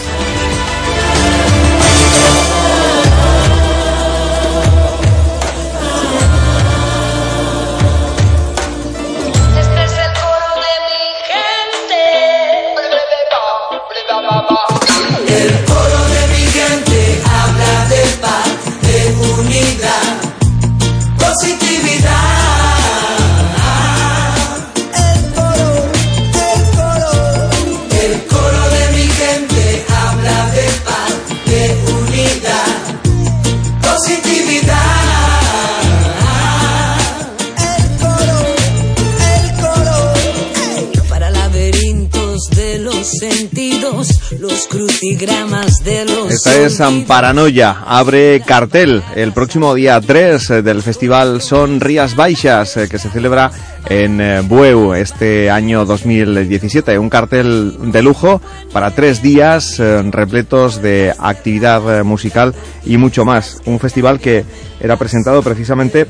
Crucigramas de los Esta es Amparanoia, abre cartel el próximo día 3 del festival Son Rías Baixas, eh, que se celebra en eh, Bueu este año 2017. Un cartel de lujo para tres días eh, repletos de actividad musical y mucho más. Un festival que era presentado precisamente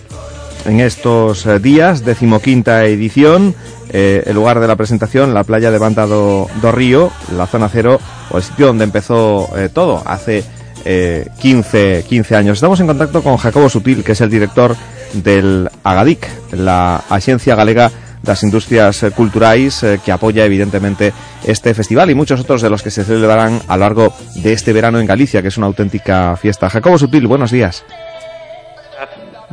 en estos días, decimoquinta edición, el lugar de la presentación, la playa de Banda do, Río, la zona cero, o el sitio donde empezó todo, hace 15, 15 años. Estamos en contacto con Jacobo Sutil, que es el director del Agadic, la Agencia Galega das Industrias Culturais eh, que apoya evidentemente este festival y muchos otros de los que se celebrarán a lo largo de este verano en Galicia, que es una auténtica fiesta. Jacobo Sutil, buenos días.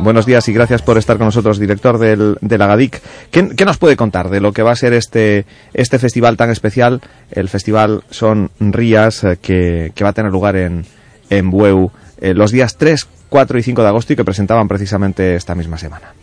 Buenos días y gracias por estar con nosotros, director del, del Agadic. ¿Qué, ¿Qué, nos puede contar de lo que va a ser este, este festival tan especial? El festival Son Rías, eh, que, que va a tener lugar en, en Bueu eh, los días 3, 4 y 5 de agosto y que presentaban precisamente esta misma semana.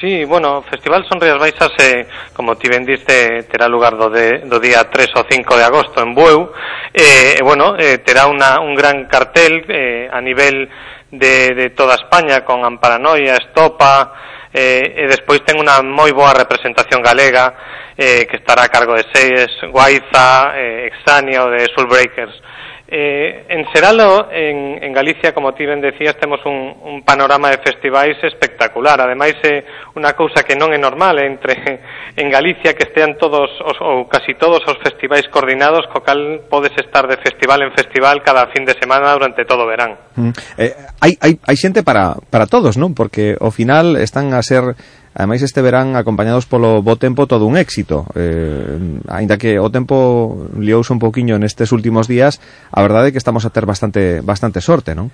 Sí, bueno, Festival Sonrías Baixas, eh, como ti ben diste, terá lugar do, de, do día 3 ou 5 de agosto en Bueu. Eh, bueno, eh, terá una, un gran cartel eh, a nivel de, de toda España con Amparanoia, Estopa, eh, e despois ten unha moi boa representación galega eh, que estará a cargo de Seyes, Guaiza, eh, Exania ou de Soulbreakers. Breakers. Eh, en Seralo, en, en Galicia, como ti ben decías, temos un, un panorama de festivais espectacular. Ademais, é unha cousa que non é normal entre en Galicia que estean todos os, ou casi todos os festivais coordinados, co cal podes estar de festival en festival cada fin de semana durante todo o verán. Mm. Eh, hai, hai, hai xente para, para todos, non? Porque ao final están a ser Ademais este verán acompañados polo bo tempo todo un éxito. Eh, Ainda que o tempo liouse un poquiño nestes últimos días, a verdade é que estamos a ter bastante bastante sorte, non?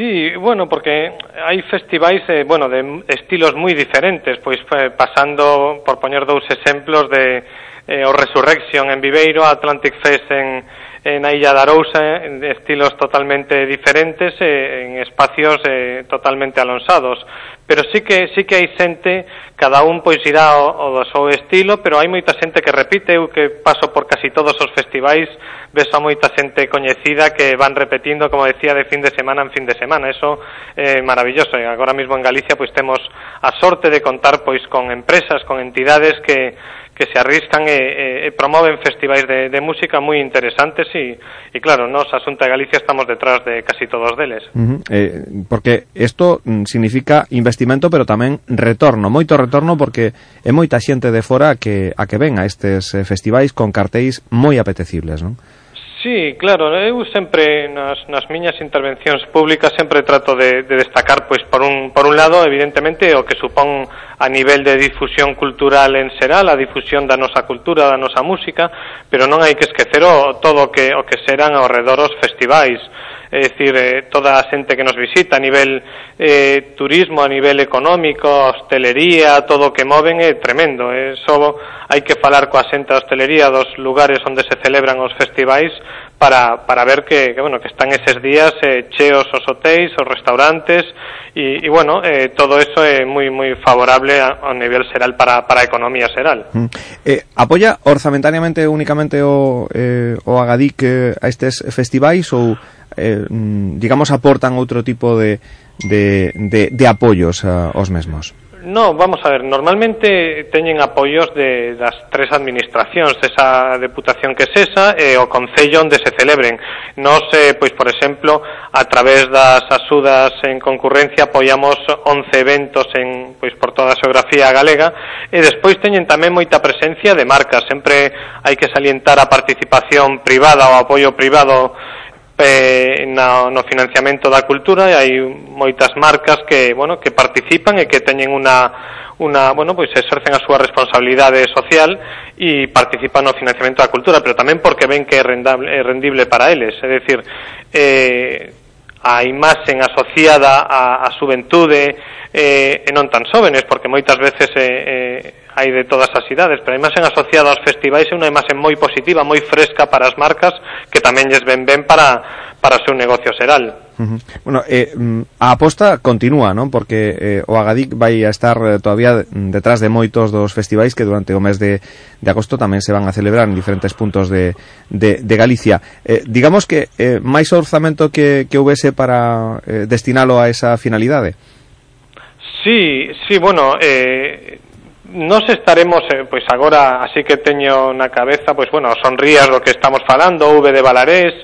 Sí, bueno, porque hai festivais eh, bueno, de estilos moi diferentes, pois eh, pasando por poñer dous exemplos de eh, o Resurrection en Viveiro, Atlantic Fest en eh, na Illa da Arousa en estilos totalmente diferentes eh, en espacios eh, totalmente alonsados. Pero sí que sí que hai xente, cada un pois irá o, o do seu estilo, pero hai moita xente que repite, eu que paso por casi todos os festivais, ves a moita xente coñecida que van repetindo, como decía, de fin de semana en fin de semana, eso é eh, maravilloso. E agora mesmo en Galicia pois temos a sorte de contar pois con empresas, con entidades que que se arriscan e, e, e promoven festivais de, de música moi interesantes e, e claro, nos a Xunta de Galicia estamos detrás de casi todos deles. Uh -huh. eh, porque isto mm, significa investimento, pero tamén retorno, moito retorno porque é moita xente de fora que a que ven a estes eh, festivais con cartéis moi apetecibles, non? Sí, claro, eu sempre nas, nas miñas intervencións públicas sempre trato de, de destacar pois por un, por un lado evidentemente o que supón a nivel de difusión cultural en Será, a difusión da nosa cultura, da nosa música, pero non hai que esquecer o, todo o que, o que serán ao redor os festivais, é dicir, eh, toda a xente que nos visita a nivel eh, turismo, a nivel económico, a hostelería, todo o que moven é tremendo. Eh, só hai que falar coa xente da hostelería dos lugares onde se celebran os festivais para, para ver que, que, bueno, que están eses días eh, cheos os hotéis, os restaurantes e, e bueno, eh, todo eso é eh, moi moi favorable a, a nivel seral para, para a economía seral. Mm. Eh, apoia orzamentariamente únicamente o, eh, o Agadic eh, a estes festivais ou eh, mm, digamos aportan outro tipo de, de, de, de apoios aos eh, mesmos? No, vamos a ver, normalmente teñen apoios de das tres administracións, esa deputación que cesa e o concello onde se celebren. Nos, eh, pois, por exemplo, a través das asudas en concurrencia apoiamos 11 eventos en, pois, por toda a xeografía galega e despois teñen tamén moita presencia de marcas. Sempre hai que salientar a participación privada o apoio privado eh, na, no financiamento da cultura e hai moitas marcas que, bueno, que participan e que teñen unha una, bueno, pois exercen a súa responsabilidade social e participan no financiamento da cultura, pero tamén porque ven que é rendable, é rendible para eles, é decir, eh, a imaxen asociada á, a xuventude eh, e non tan xóvenes, porque moitas veces eh, eh, hai de todas as idades, pero a imaxen asociada aos festivais é unha imaxen moi positiva, moi fresca para as marcas, que tamén lles ven ben para, para o seu negocio xeral. Uh -huh. Bueno, eh, mm, a aposta continúa, non? Porque eh, o Agadic vai a estar eh, todavía detrás de moitos dos festivais que durante o mes de, de agosto tamén se van a celebrar en diferentes puntos de, de, de Galicia. Eh, digamos que eh, máis orzamento que, que houvese para eh, destinalo a esa finalidade? Sí, sí, bueno, eh, nos estaremos, pois agora así que teño na cabeza, pois bueno, sonrías do que estamos falando, V de Balarés,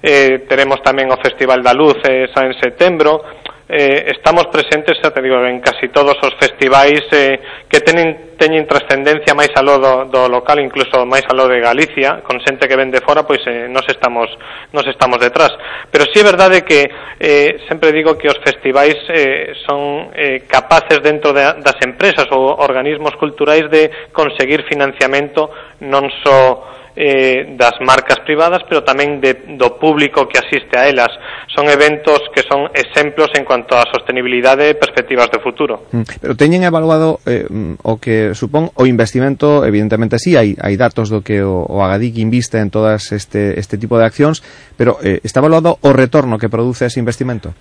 eh, teremos tamén o Festival da Luz eh, xa en setembro, eh, estamos presentes, xa te digo, en casi todos os festivais eh, que tenen, teñen trascendencia máis aló do, do local, incluso máis aló de Galicia, con xente que vende fora, pois eh, nos, estamos, nos estamos detrás. Pero sí é verdade que eh, sempre digo que os festivais eh, son eh, capaces dentro de, das empresas ou organismos culturais de conseguir financiamento non só eh, das marcas privadas, pero tamén de, do público que asiste a elas. Son eventos que son exemplos en cuanto a sostenibilidade e perspectivas de futuro. Mm, pero teñen evaluado eh, mm, o que supón o investimento, evidentemente sí, hai, hai datos do que o, o Agadic inviste en todas este, este tipo de accións, pero eh, está evaluado o retorno que produce ese investimento?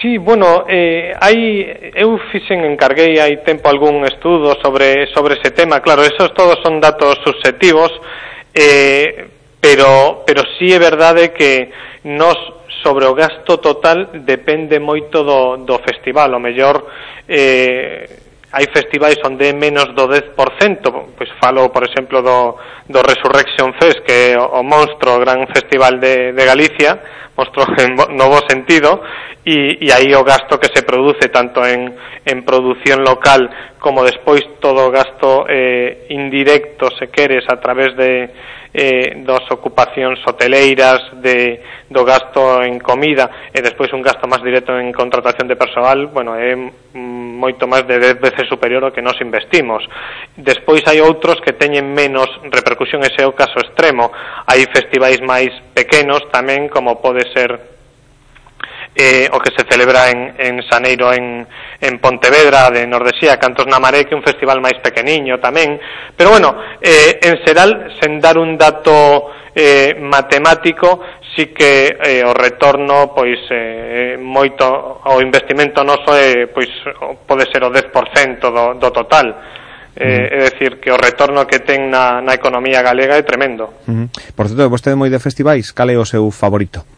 Sí, bueno, eh, hai, eu fixen, encarguei hai tempo algún estudo sobre, sobre ese tema, claro, esos todos son datos subjetivos, eh, pero, pero sí é verdade que nos sobre o gasto total depende moito do, do festival, o mellor eh, hai festivais onde é menos do 10%, pois falo, por exemplo, do, do Resurrection Fest, que é o, o monstro, o gran festival de, de Galicia, monstro [laughs] en no bo sentido, e, e aí o gasto que se produce tanto en, en produción local como despois todo o gasto eh, indirecto, se queres, a través de eh, dos ocupacións hoteleiras, de, do gasto en comida, e despois un gasto máis directo en contratación de personal, bueno, é moito máis de 10 veces superior ao que nos investimos. Despois hai outros que teñen menos repercusión, ese é o caso extremo. Hai festivais máis pequenos tamén, como pode ser eh, o que se celebra en, en Saneiro en, en Pontevedra de Nordesía, Cantos na Maré, que é un festival máis pequeniño tamén, pero bueno, eh, en Seral, sen dar un dato eh, matemático, sí que eh, o retorno pois eh, moito o investimento noso é pois pode ser o 10% do, do total. Eh, mm. é decir, que o retorno que ten na, na economía galega é tremendo. Uh -huh. Por certo, vostede moi de festivais, cal é o seu favorito?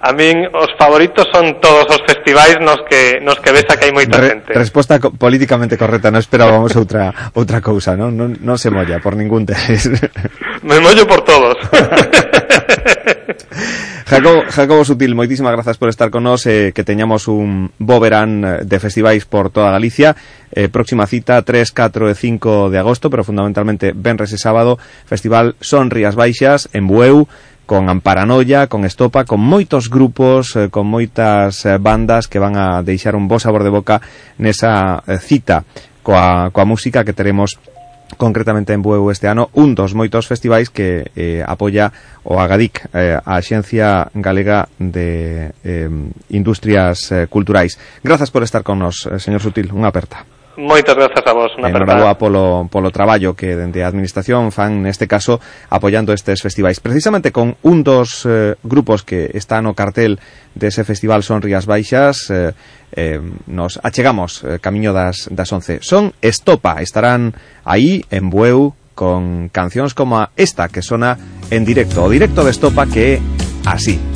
A min os favoritos son todos os festivais nos que nos que ves que hai moita Re, xente. Resposta co políticamente correcta, non esperábamos outra [laughs] outra cousa, non? Non, non se molla por ningún deles. [laughs] Me mollo por todos. [laughs] Jacobo, Jacobo Sutil, moitísimas grazas por estar con nos eh, que teñamos un bo verán de festivais por toda Galicia eh, próxima cita 3, 4 e 5 de agosto pero fundamentalmente venres e sábado Festival Son Rías Baixas en Bueu con Amparanoia, con Estopa, con moitos grupos, eh, con moitas eh, bandas que van a deixar un bo sabor de boca nesa eh, cita coa, coa música que teremos concretamente en Bueu este ano un dos moitos festivais que eh, apoia o Agadic, eh, a Xencia Galega de eh, Industrias eh, Culturais. Grazas por estar con nos, eh, señor Sutil, unha aperta. Moitas grazas a vos. Una Enhoraboa polo, polo traballo que dende a Administración fan neste caso apoiando estes festivais. Precisamente con un dos eh, grupos que está no cartel dese festival son Rías Baixas, eh, eh, nos achegamos eh, camiño das, das 11. Son Estopa, estarán aí en Bueu con cancións como esta que sona en directo. O directo de Estopa que é así.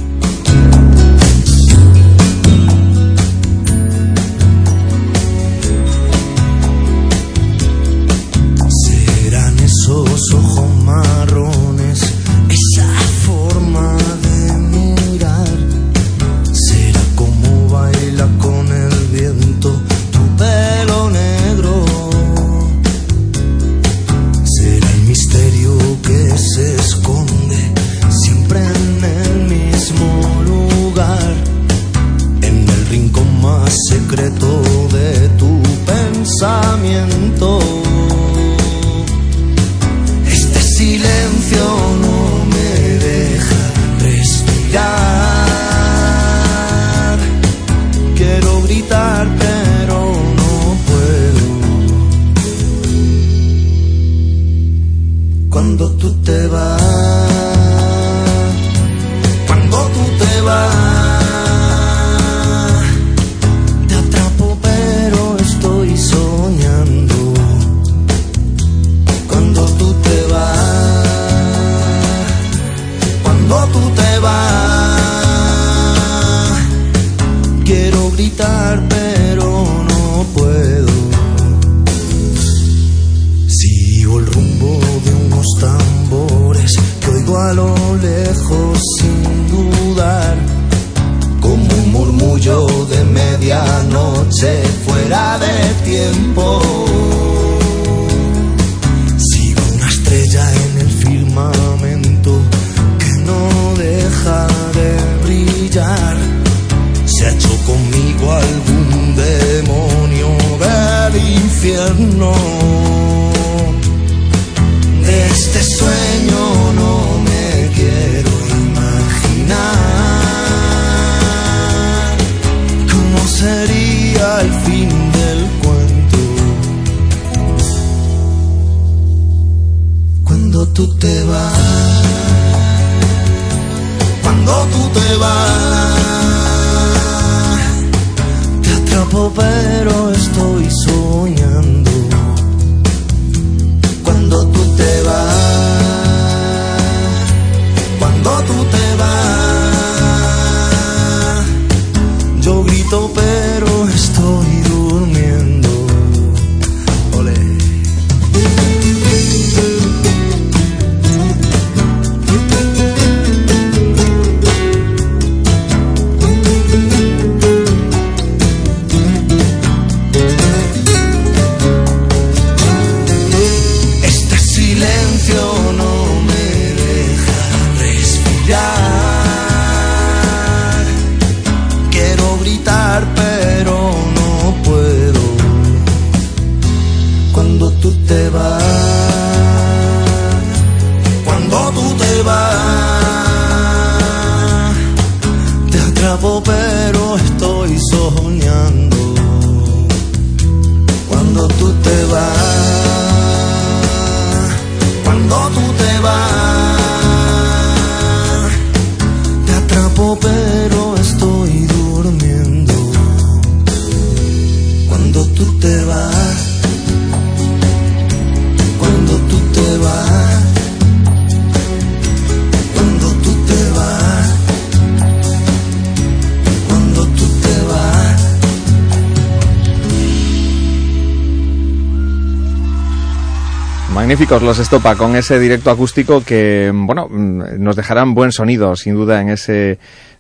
Los Estopa con ese directo acústico que, bueno, mm, nos dejarán buen sonido, sin duda, en ese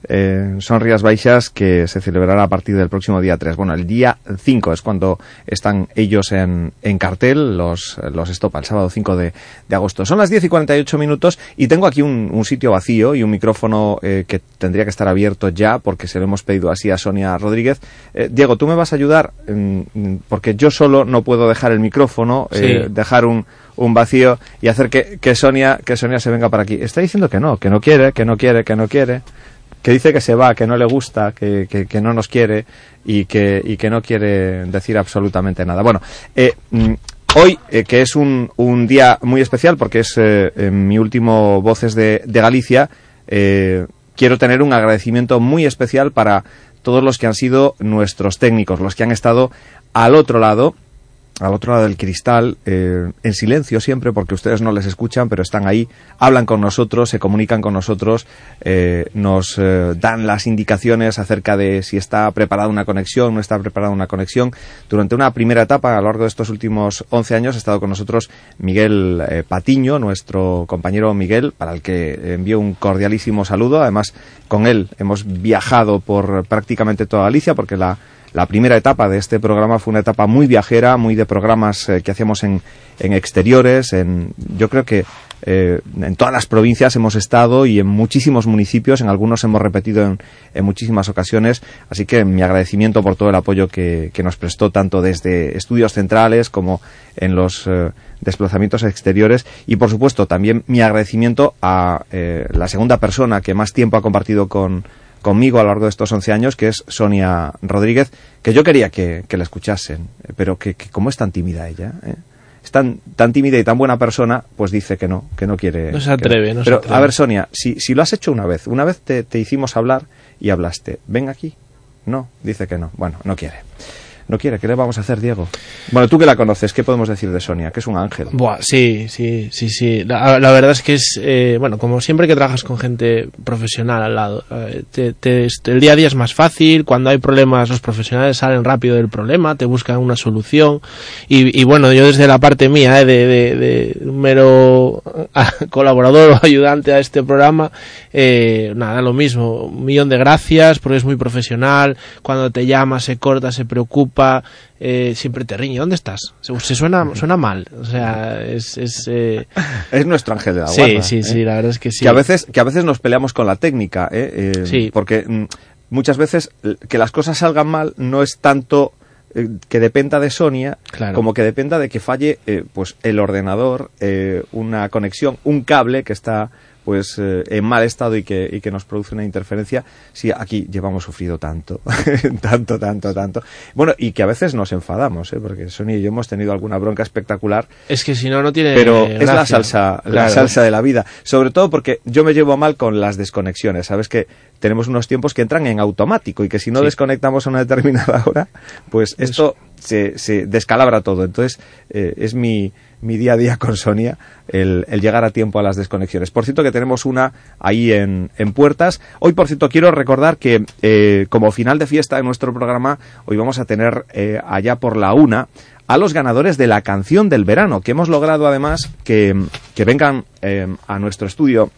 eh, Sonrías Baixas que se celebrará a partir del próximo día 3. Bueno, el día 5 es cuando están ellos en, en cartel, los, los Estopa, el sábado 5 de, de agosto. Son las 10 y 48 minutos y tengo aquí un, un sitio vacío y un micrófono eh, que tendría que estar abierto ya porque se lo hemos pedido así a Sonia Rodríguez. Eh, Diego, ¿tú me vas a ayudar? Mm, mm, porque yo solo no puedo dejar el micrófono, eh, dejar un, un vacío y hacer que, que Sonia que Sonia se venga para aquí. Está diciendo que no, que no quiere, que no quiere, que no quiere, que dice que se va, que no le gusta, que, que, que no nos quiere y que, y que no quiere decir absolutamente nada. Bueno, eh, mm, hoy, eh, que es un, un día muy especial porque es eh, eh, mi último Voces de, de Galicia, eh, quiero tener un agradecimiento muy especial para todos los que han sido nuestros técnicos, los que han estado al otro lado al otro lado del cristal, eh, en silencio siempre, porque ustedes no les escuchan, pero están ahí, hablan con nosotros, se comunican con nosotros, eh, nos eh, dan las indicaciones acerca de si está preparada una conexión, no está preparada una conexión. Durante una primera etapa, a lo largo de estos últimos 11 años, ha estado con nosotros Miguel eh, Patiño, nuestro compañero Miguel, para el que envío un cordialísimo saludo. Además, con él hemos viajado por prácticamente toda Galicia, porque la la primera etapa de este programa fue una etapa muy viajera, muy de programas eh, que hacíamos en, en exteriores. En, yo creo que eh, en todas las provincias hemos estado y en muchísimos municipios, en algunos hemos repetido en, en muchísimas ocasiones. Así que mi agradecimiento por todo el apoyo que, que nos prestó tanto desde estudios centrales como en los eh, desplazamientos exteriores y por supuesto también mi agradecimiento a eh, la segunda persona que más tiempo ha compartido con, conmigo a lo largo de estos 11 años, que es Sonia Rodríguez, que yo quería que, que la escuchasen, pero que, que como es tan tímida ella, ¿eh? es tan, tan tímida y tan buena persona, pues dice que no, que no quiere. No se atreve, no se Pero, atreve. a ver, Sonia, si, si lo has hecho una vez, una vez te, te hicimos hablar y hablaste, ven aquí. No, dice que no. Bueno, no quiere. No quiere, ¿qué le vamos a hacer, Diego? Bueno, tú que la conoces, ¿qué podemos decir de Sonia? Que es un ángel. Buah, sí, sí, sí, sí. La, verdad es que es, eh, bueno, como siempre que trabajas con gente profesional al lado, eh, te- te- el día a día es más fácil, cuando hay problemas los profesionales salen rápido del problema, te buscan una solución y, y bueno, yo desde la parte mía, eh, de, de- mero [laughs] ah, colaborador o ayudante a este programa, eh, nada, lo mismo, un millón de gracias porque es muy profesional, cuando te llama se corta, se preocupa, eh, siempre te riñe, ¿dónde estás? Se, se suena, suena mal, o sea, es... Es, eh, [laughs] Es nuestro ángel de la Sí, guarda. sí, ¿eh? sí, la verdad es que sí. Que a veces, que a veces nos peleamos con la técnica, ¿eh? Eh, Sí. Porque mm, muchas veces que las cosas salgan mal no es tanto eh, que dependa de Sonia Claro. como que dependa de que falle eh, pues el ordenador, eh, una conexión, un cable que está pues eh, en mal estado y que, y que nos produce una interferencia. Sí, aquí llevamos sufrido tanto, [laughs] tanto, tanto, tanto. Bueno, y que a veces nos enfadamos, ¿eh? porque Sonia y yo hemos tenido alguna bronca espectacular Es que si no, no tiene pero es la salsa, la salsa de la vida. Sobre todo porque yo me llevo mal con las desconexiones. Sabes que tenemos unos tiempos que entran en automático y que si no Sí. desconectamos a una determinada hora, pues esto se, se descalabra todo. Entonces eh, es mi, mi día a día con Sonia el, el llegar a tiempo a las desconexiones. Por cierto que tenemos una ahí en, en puertas. Hoy, por cierto, quiero recordar que eh, como final de fiesta de nuestro programa, hoy vamos a tener eh, allá por la una a los ganadores de la canción del verano, que hemos logrado además que, que vengan eh, a nuestro estudio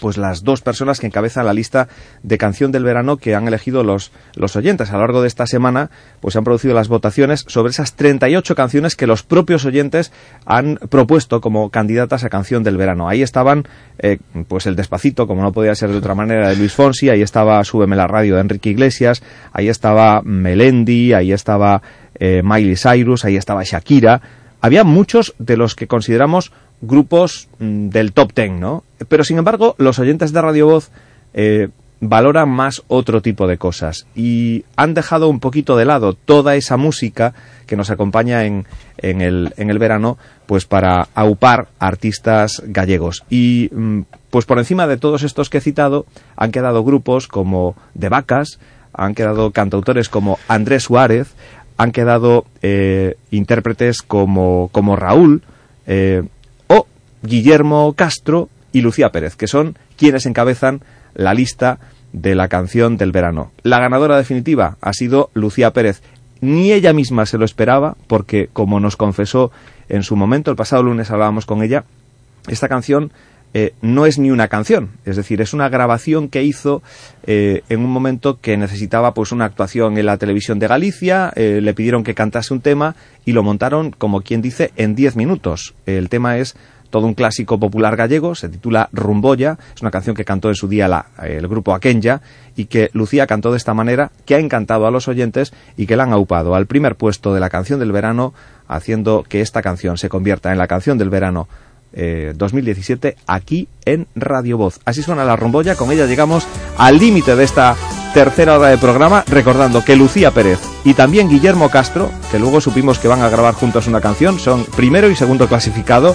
pues las dos personas que encabezan la lista de canción del verano que han elegido los, los oyentes. A lo largo de esta semana pues se han producido las votaciones sobre esas 38 canciones que los propios oyentes han propuesto como candidatas a canción del verano. Ahí estaban eh, pues el Despacito, como no podía ser de otra manera, de Luis Fonsi, ahí estaba Súbeme la radio de Enrique Iglesias, ahí estaba Melendi, ahí estaba eh, Miley Cyrus, ahí estaba Shakira. Había muchos de los que consideramos grupos mm, del top ten, ¿no? Pero sin embargo, los oyentes de Radio Voz eh, valoran más otro tipo de cosas y han dejado un poquito de lado toda esa música que nos acompaña en, en, el, en el verano, pues para aupar artistas gallegos. Y mm, pues por encima de todos estos que he citado, han quedado grupos como De Vacas, han quedado cantautores como Andrés Suárez, han quedado eh, intérpretes como, como Raúl, eh, Guillermo Castro y Lucía Pérez, que son quienes encabezan la lista de la canción del verano. La ganadora definitiva ha sido Lucía Pérez. Ni ella misma se lo esperaba, porque como nos confesó en su momento, el pasado lunes hablábamos con ella, esta canción eh, no es ni una canción, es decir, es una grabación que hizo eh, en un momento que necesitaba pues una actuación en la televisión de Galicia, eh, le pidieron que cantase un tema y lo montaron, como quien dice, en 10 minutos. El tema es todo un clásico popular gallego, se titula Rumboya, es una canción que cantó en su día el grupo Aquenya y que Lucía cantó de esta manera, que ha encantado a los oyentes y que la han aupado al primer puesto de la canción del verano, haciendo que esta canción se convierta en la canción del verano eh, 2017 aquí en Radio Voz. Así suena la rumboya, con ella llegamos al límite de esta tercera hora de programa, recordando que Lucía Pérez y también Guillermo Castro, que luego supimos que van a grabar juntos una canción, son primero y segundo clasificado,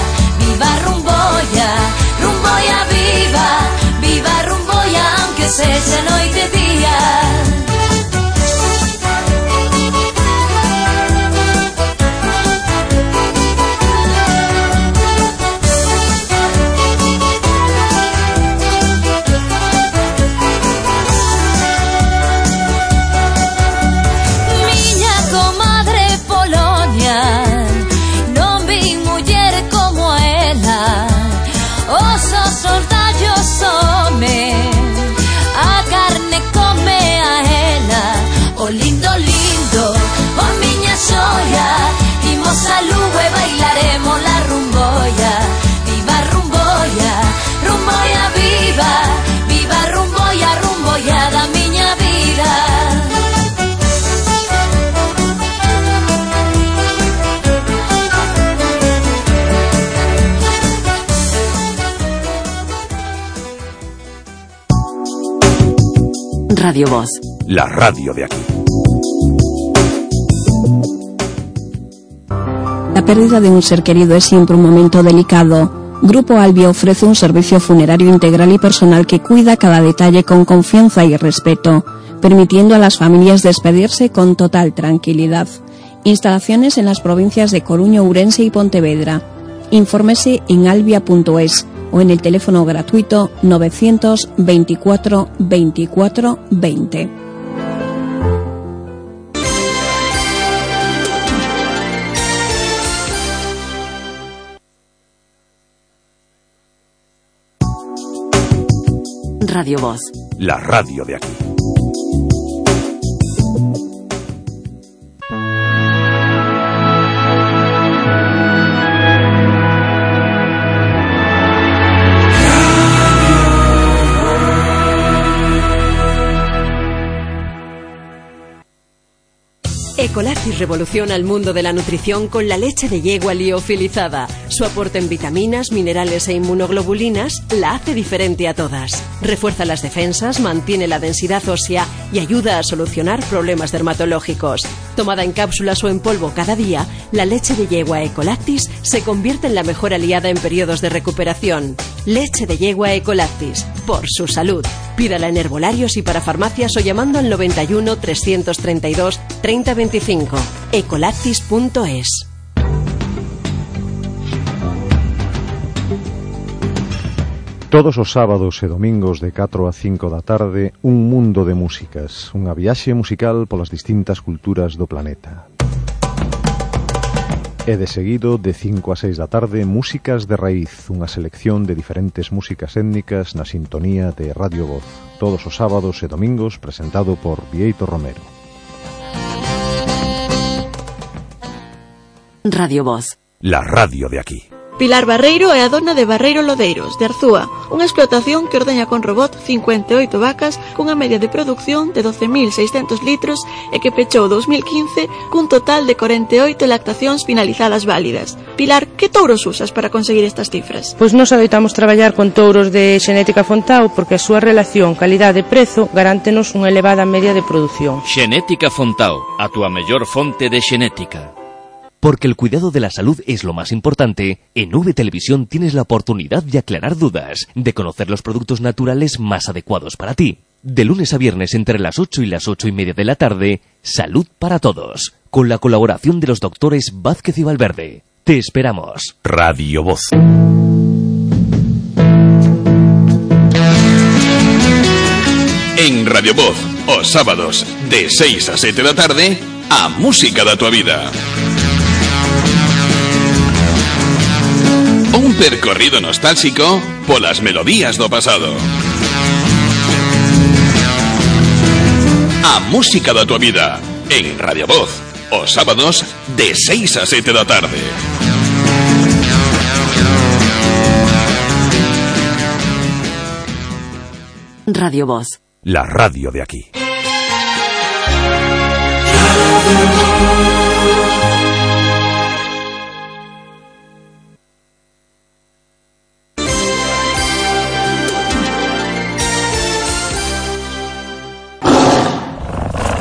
aunque sexa noite Radio Voz. La radio de aquí. La pérdida de un ser querido es siempre un momento delicado. Grupo Albia ofrece un servicio funerario integral y personal que cuida cada detalle con confianza y respeto. permitiendo a las familias despedirse con total tranquilidad. Instalaciones en las provincias de Coruño, Urense y Pontevedra. Infórmese en albia.es o en el teléfono gratuito 924 24 20. Radio Voz. La radio de aquí. Ecolactis revoluciona el mundo de la nutrición con la leche de yegua liofilizada. Su aporte en vitaminas, minerales e inmunoglobulinas la hace diferente a todas. Refuerza las defensas, mantiene la densidad ósea y ayuda a solucionar problemas dermatológicos. Tomada en cápsulas o en polvo cada día, la leche de yegua Ecolactis se convierte en la mejor aliada en periodos de recuperación. Leche de yegua Ecolactis, por su salud. Pídala en herbolarios y para farmacias o llamando al 91 332 3025. Ecolactis.es. Todos os sábados e domingos de 4 a 5 da tarde, un mundo de músicas, unha viaxe musical polas distintas culturas do planeta. E de seguido, de 5 a 6 da tarde, Músicas de Raíz, unha selección de diferentes músicas étnicas na sintonía de Radio Voz, todos os sábados e domingos presentado por Vieito Romero. Radio Voz. La radio de aquí. Pilar Barreiro é a dona de Barreiro Lodeiros, de Arzúa, unha explotación que ordeña con robot 58 vacas cunha media de produción de 12.600 litros e que pechou 2015 cun total de 48 lactacións finalizadas válidas. Pilar, que touros usas para conseguir estas cifras? Pois nos adoitamos traballar con touros de xenética Fontao porque a súa relación calidade-prezo garántenos unha elevada media de produción. Xenética Fontao, a túa mellor fonte de xenética. Porque el cuidado de la salud es lo más importante, en V Televisión tienes la oportunidad de aclarar dudas, de conocer los productos naturales más adecuados para ti. De lunes a viernes entre las 8 y las 8 y media de la tarde, Salud para Todos, con la colaboración de los doctores Vázquez y Valverde. Te esperamos. Radio Voz. En Radio Voz, os sábados, de 6 a 7 da tarde, a música da tua vida. Un percorrido nostálxico polas melodías do pasado. A música da tua vida en Radio Voz, os sábados de 6 a 7 da tarde. Radio Voz. La radio de aquí.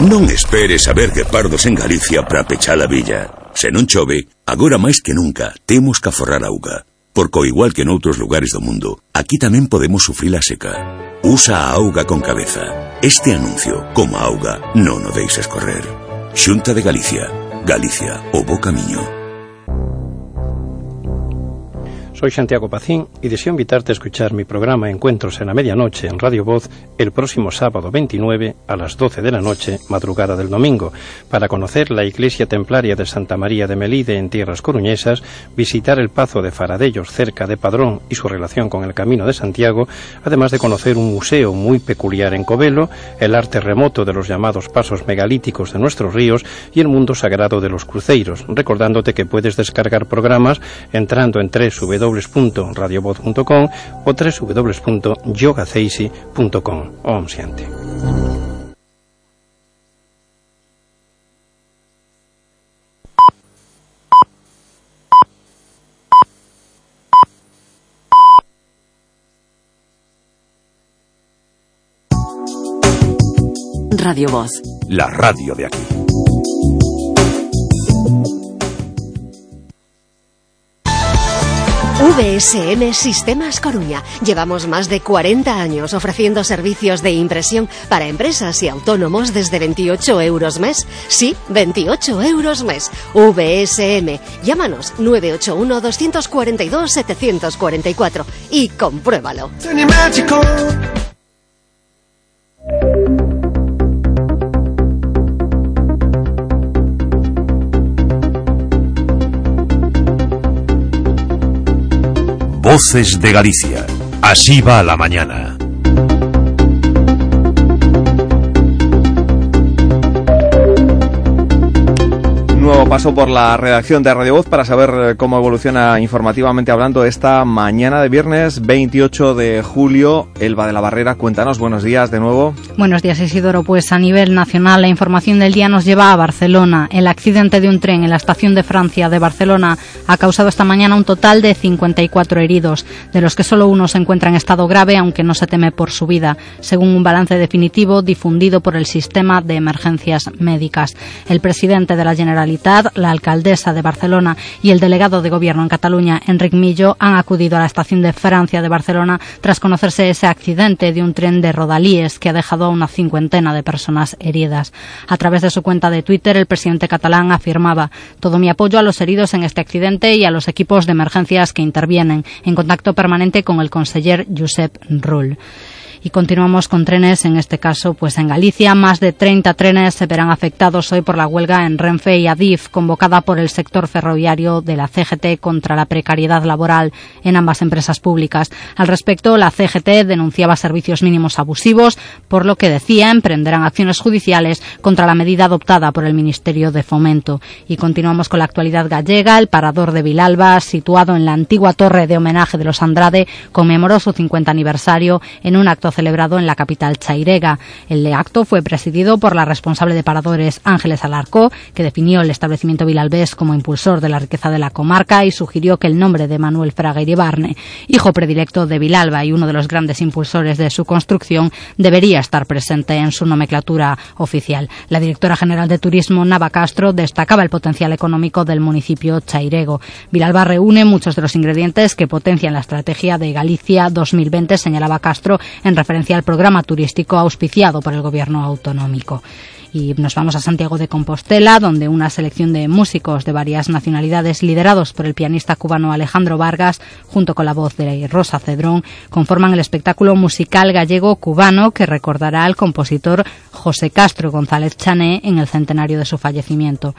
Non esperes a ver guepardos en Galicia para pechar a villa. Se non chove, agora máis que nunca, temos que aforrar auga. Porque, igual que noutros lugares do mundo, aquí tamén podemos sufrir a seca. Usa a auga con cabeza. Este anuncio, como a auga, non o deixes correr. Xunta de Galicia. Galicia, o bo camiño. Soy Santiago Pacín y deseo invitarte a escuchar mi programa Encuentros en la Medianoche en Radio Voz el próximo sábado 29 a las 12 de la noche, madrugada del domingo, para conocer la Iglesia Templaria de Santa María de Melide en tierras coruñesas, visitar el Pazo de Faradellos cerca de Padrón y su relación con el Camino de Santiago, además de conocer un museo muy peculiar en Covelo, el arte remoto de los llamados pasos megalíticos de nuestros ríos y el mundo sagrado de los cruceiros, recordándote que puedes descargar programas entrando en www www.radiovoz.com o www.yogaceisi.com. Om Shanti. Radio Voz. La radio de aquí. VSM Sistemas Coruña. Llevamos más de 40 años ofreciendo servicios de impresión para empresas y autónomos desde 28 euros mes. Sí, 28 euros mes. VSM. Llámanos 981 242 744 y compruébalo. Voces de Galicia. Así va la mañana. Nuevo paso por la redacción de Radio Voz para saber eh, cómo evoluciona informativamente hablando esta mañana de viernes 28 de julio. Elba de la Barrera, cuéntanos, buenos días de nuevo. Buenos días, Isidoro. Pues a nivel nacional, la información del día nos lleva a Barcelona. El accidente de un tren en la estación de Francia de Barcelona ha causado esta mañana un total de 54 heridos, de los que solo uno se encuentra en estado grave, aunque no se teme por su vida, según un balance definitivo difundido por el sistema de emergencias médicas. El presidente de la Generalitat la alcaldesa de Barcelona y el delegado de gobierno en Cataluña, Enric Millo, han acudido a la estación de Francia de Barcelona tras conocerse ese accidente de un tren de Rodalíes que ha dejado una cincuentena de personas heridas. A través de su cuenta de Twitter, el presidente catalán afirmaba todo mi apoyo a los heridos en este accidente y a los equipos de emergencias que intervienen, en contacto permanente con el conseller Josep Rull. Y continuamos con trenes, en este caso, pues en Galicia. Más de 30 trenes se verán afectados hoy por la huelga en Renfe y Adif, convocada por el sector ferroviario de la CGT contra la precariedad laboral en ambas empresas públicas. Al respecto, la CGT denunciaba servicios mínimos abusivos, por lo que decía emprenderán acciones judiciales contra la medida adoptada por el Ministerio de Fomento. Y continuamos con la actualidad gallega. El parador de Vilalba, situado en la antigua torre de homenaje de los Andrade, conmemoró su 50 aniversario en un acto celebrado en la capital chairega. El acto fue presidido por la responsable de paradores Ángeles Alarcó, que definió el establecimiento Vilalbés como impulsor de la riqueza de la comarca y sugirió que el nombre de Manuel Fraga Iribarne, hijo predilecto de Vilalba y uno de los grandes impulsores de su construcción, debería estar presente en su nomenclatura oficial. La directora general de Turismo, Nava Castro, destacaba el potencial económico del municipio chairego. Vilalba reúne muchos de los ingredientes que potencian la estrategia de Galicia 2020, señalaba Castro, en referencia al programa turístico auspiciado por el gobierno autonómico. Y nos vamos a Santiago de Compostela, donde una selección de músicos de varias nacionalidades, liderados por el pianista cubano Alejandro Vargas, junto con la voz de Rosa Cedrón, conforman el espectáculo musical gallego-cubano que recordará al compositor José Castro González Chané en el centenario de su fallecimiento.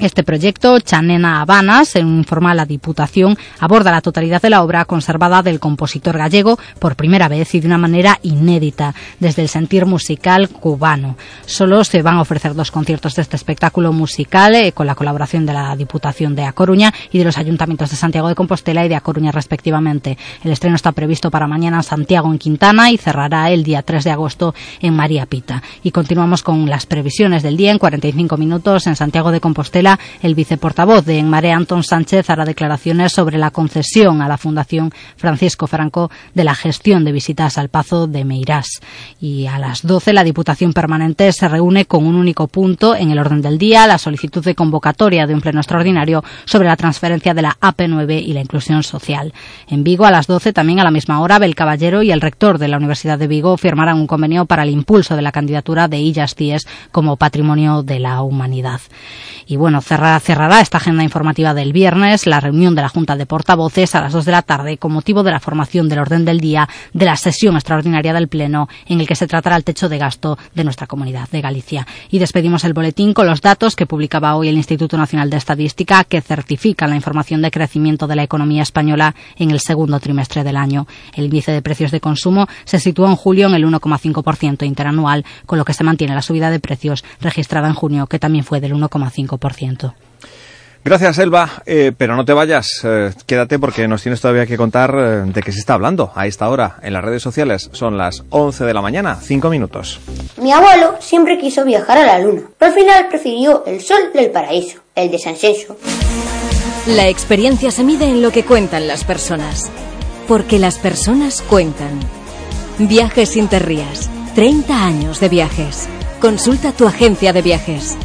Este proyecto, Chanena Habanas, en informa a la Diputación, aborda la totalidad de la obra conservada del compositor gallego por primera vez y de una manera inédita, desde el sentir musical cubano. Solo se van a ofrecer dos conciertos de este espectáculo musical eh, con la colaboración de la Diputación de A Coruña y de los ayuntamientos de Santiago de Compostela y de A Coruña respectivamente. El estreno está previsto para mañana en Santiago en Quintana y cerrará el día 3 de agosto en María Pita. Y continuamos con las previsiones del día en 45 minutos en Santiago de Compostela el viceportavoz de Enmare, Antón Sánchez, hará declaraciones sobre la concesión a la Fundación Francisco Franco de la gestión de visitas al Pazo de Meirás. Y a las 12 la Diputación Permanente se reúne con un único punto en el orden del día, la solicitud de convocatoria de un pleno extraordinario sobre la transferencia de la AP9 y la inclusión social. En Vigo, a las 12, también a la misma hora, Bel Caballero y el rector de la Universidad de Vigo firmarán un convenio para el impulso de la candidatura de Illas Cies como patrimonio de la humanidad. Y bueno, cerrará, esta agenda informativa del viernes la reunión de la Junta de Portavoces a las 2 de la tarde con motivo de la formación del orden del día de la sesión extraordinaria del Pleno en el que se tratará el techo de gasto de nuestra comunidad de Galicia. Y despedimos el boletín con los datos que publicaba hoy el Instituto Nacional de Estadística que certifican la información de crecimiento de la economía española en el segundo trimestre del año. El índice de precios de consumo se situó en julio en el 1,5% interanual, con lo que se mantiene la subida de precios registrada en junio, que también fue del 1,5%. Gracias, Elba. Eh, pero no te vayas, eh, quédate porque nos tienes todavía que contar eh, de qué se está hablando a esta hora en las redes sociales. Son las 11 de la mañana, 5 minutos. Mi abuelo siempre quiso viajar a la luna, pero al final prefirió el sol del paraíso, el de San Censo. La experiencia se mide en lo que cuentan las personas, porque las personas cuentan. Viajes Interrías, 30 años de viajes. Consulta tu agencia de viajes.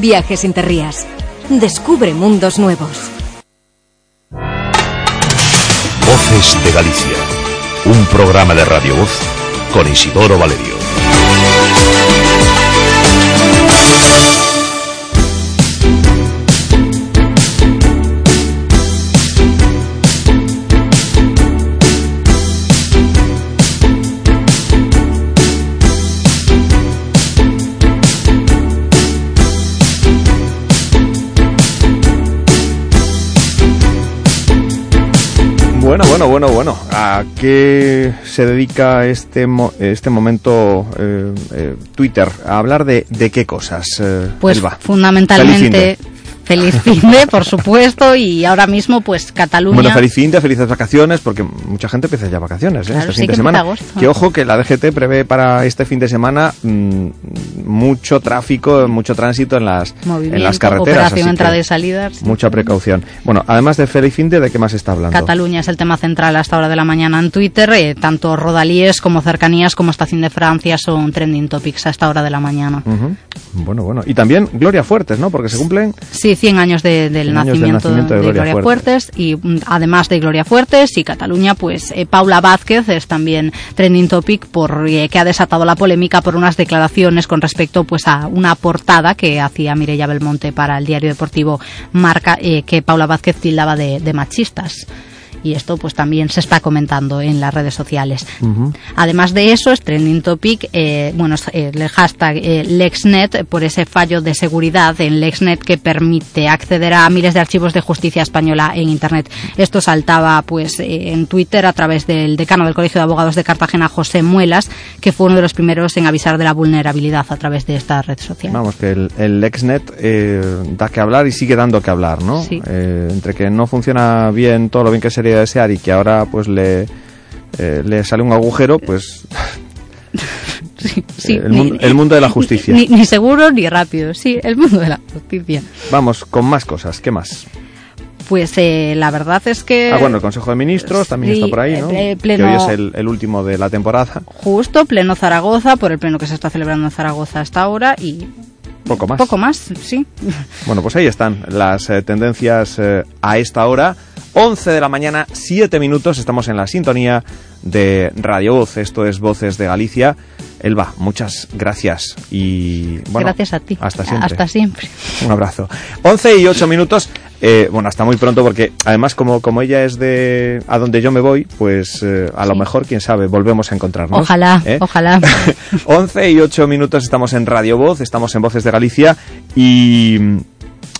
Viajes Interrías. Descubre mundos nuevos. Voces de Galicia, un programa de Radio Voz con Isidoro Valerio. Bueno, bueno, bueno, bueno. ¿A qué se dedica este mo- este momento eh, eh, Twitter? A hablar de, de qué cosas. eh, Pues Elba? fundamentalmente feliz fin de, por supuesto, y ahora mismo pues Cataluña. Bueno, feliz fin de, felices vacaciones, porque mucha gente empieza ya vacaciones ¿eh? Claro, este sí fin que de semana. agosto. Que ojo que la DGT prevé para este fin de semana mm, mucho tráfico, mucho tránsito en las, Movimiento, en las carreteras. operación entrada y salida. Mucha precaución. Bueno, además de feliz fin de, ¿de qué más está hablando? Cataluña es el tema central a esta hora de la mañana en Twitter. eh, tanto rodalíes como cercanías como estación de Francia son trending topics a esta hora de la mañana. Bueno, bueno. Y también Gloria Fuertes, ¿no? Porque se cumplen Sí, 100 años de- del 100 años del nacimiento, de de, Gloria Fuertes. y mm, además de Gloria Fuertes y Cataluña, pues eh, Paula Vázquez es también trending topic por eh, que ha desatado la polémica por unas declaraciones con respecto pues a una portada que hacía Mireia Belmonte para el diario deportivo Marca eh, que Paula Vázquez tildaba de, de machistas. Y esto pues también se está comentando en las redes sociales. Además de eso, es trending topic, eh, bueno, eh, el hashtag eh, LexNet por ese fallo de seguridad en LexNet que permite acceder a miles de archivos de justicia española en Internet. Esto saltaba pues eh, en Twitter a través del decano del Colegio de Abogados de Cartagena, José Muelas, que fue uno de los primeros en avisar de la vulnerabilidad a través de esta red social. Vamos, que el, el LexNet da que hablar y sigue dando que hablar, ¿no? Sí. Entre que no funciona bien todo lo bien que sería desear y que ahora pues le, eh, le sale un agujero, pues [laughs] Sí, el, ni- mundo, el mundo de la justicia. Ni, ni seguro ni rápido, sí, el mundo de la justicia. Vamos, con más cosas, ¿qué más? Pues eh, la verdad es que... Ah, bueno, el Consejo de Ministros también sí, está por ahí, ¿no? eh, Que pleno- hoy es el, el último de la temporada. Justo, pleno Zaragoza, por el pleno que se está celebrando en Zaragoza hasta ahora y Poco más. poco más, sí. Bueno, pues ahí están las eh, tendencias eh, a esta hora. 11 de la mañana, 7 minutos, estamos en la sintonía de Radio Voz. Esto es Voces de Galicia. Elba, muchas gracias y bueno, Gracias a ti. Hasta siempre. Hasta siempre. Un abrazo. 11 y 8 minutos. eh, bueno, hasta muy pronto porque además como, como ella es de a donde yo me voy, pues eh, a lo mejor, quién sabe, volvemos a encontrarnos. Ojalá, ¿eh? ojalá. [laughs] 11 y 8 minutos estamos en Radio Voz, estamos en Voces de Galicia y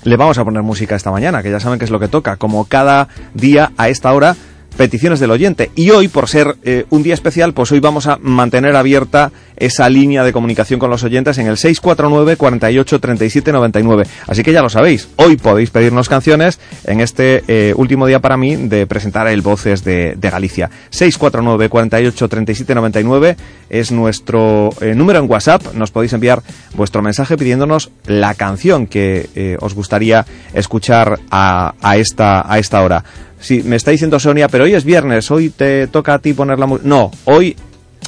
le vamos a poner música esta mañana, que ya saben que es lo que toca, como cada día a esta hora, peticiones del oyente. Y hoy, por ser eh, un día especial, pues hoy vamos a mantener abierta esa línea de comunicación con los oyentes en el 649 48 37 99. Así que ya lo sabéis, hoy podéis pedirnos canciones en este eh, último día para mí de presentar el Voces de, Galicia. 649 48 37 99 es nuestro eh, número en WhatsApp. Nos podéis enviar vuestro mensaje pidiéndonos la canción que eh, os gustaría escuchar a, a esta, a esta hora. Sí, me está diciendo Sonia, pero hoy es viernes, hoy te toca a ti poner la música. No, hoy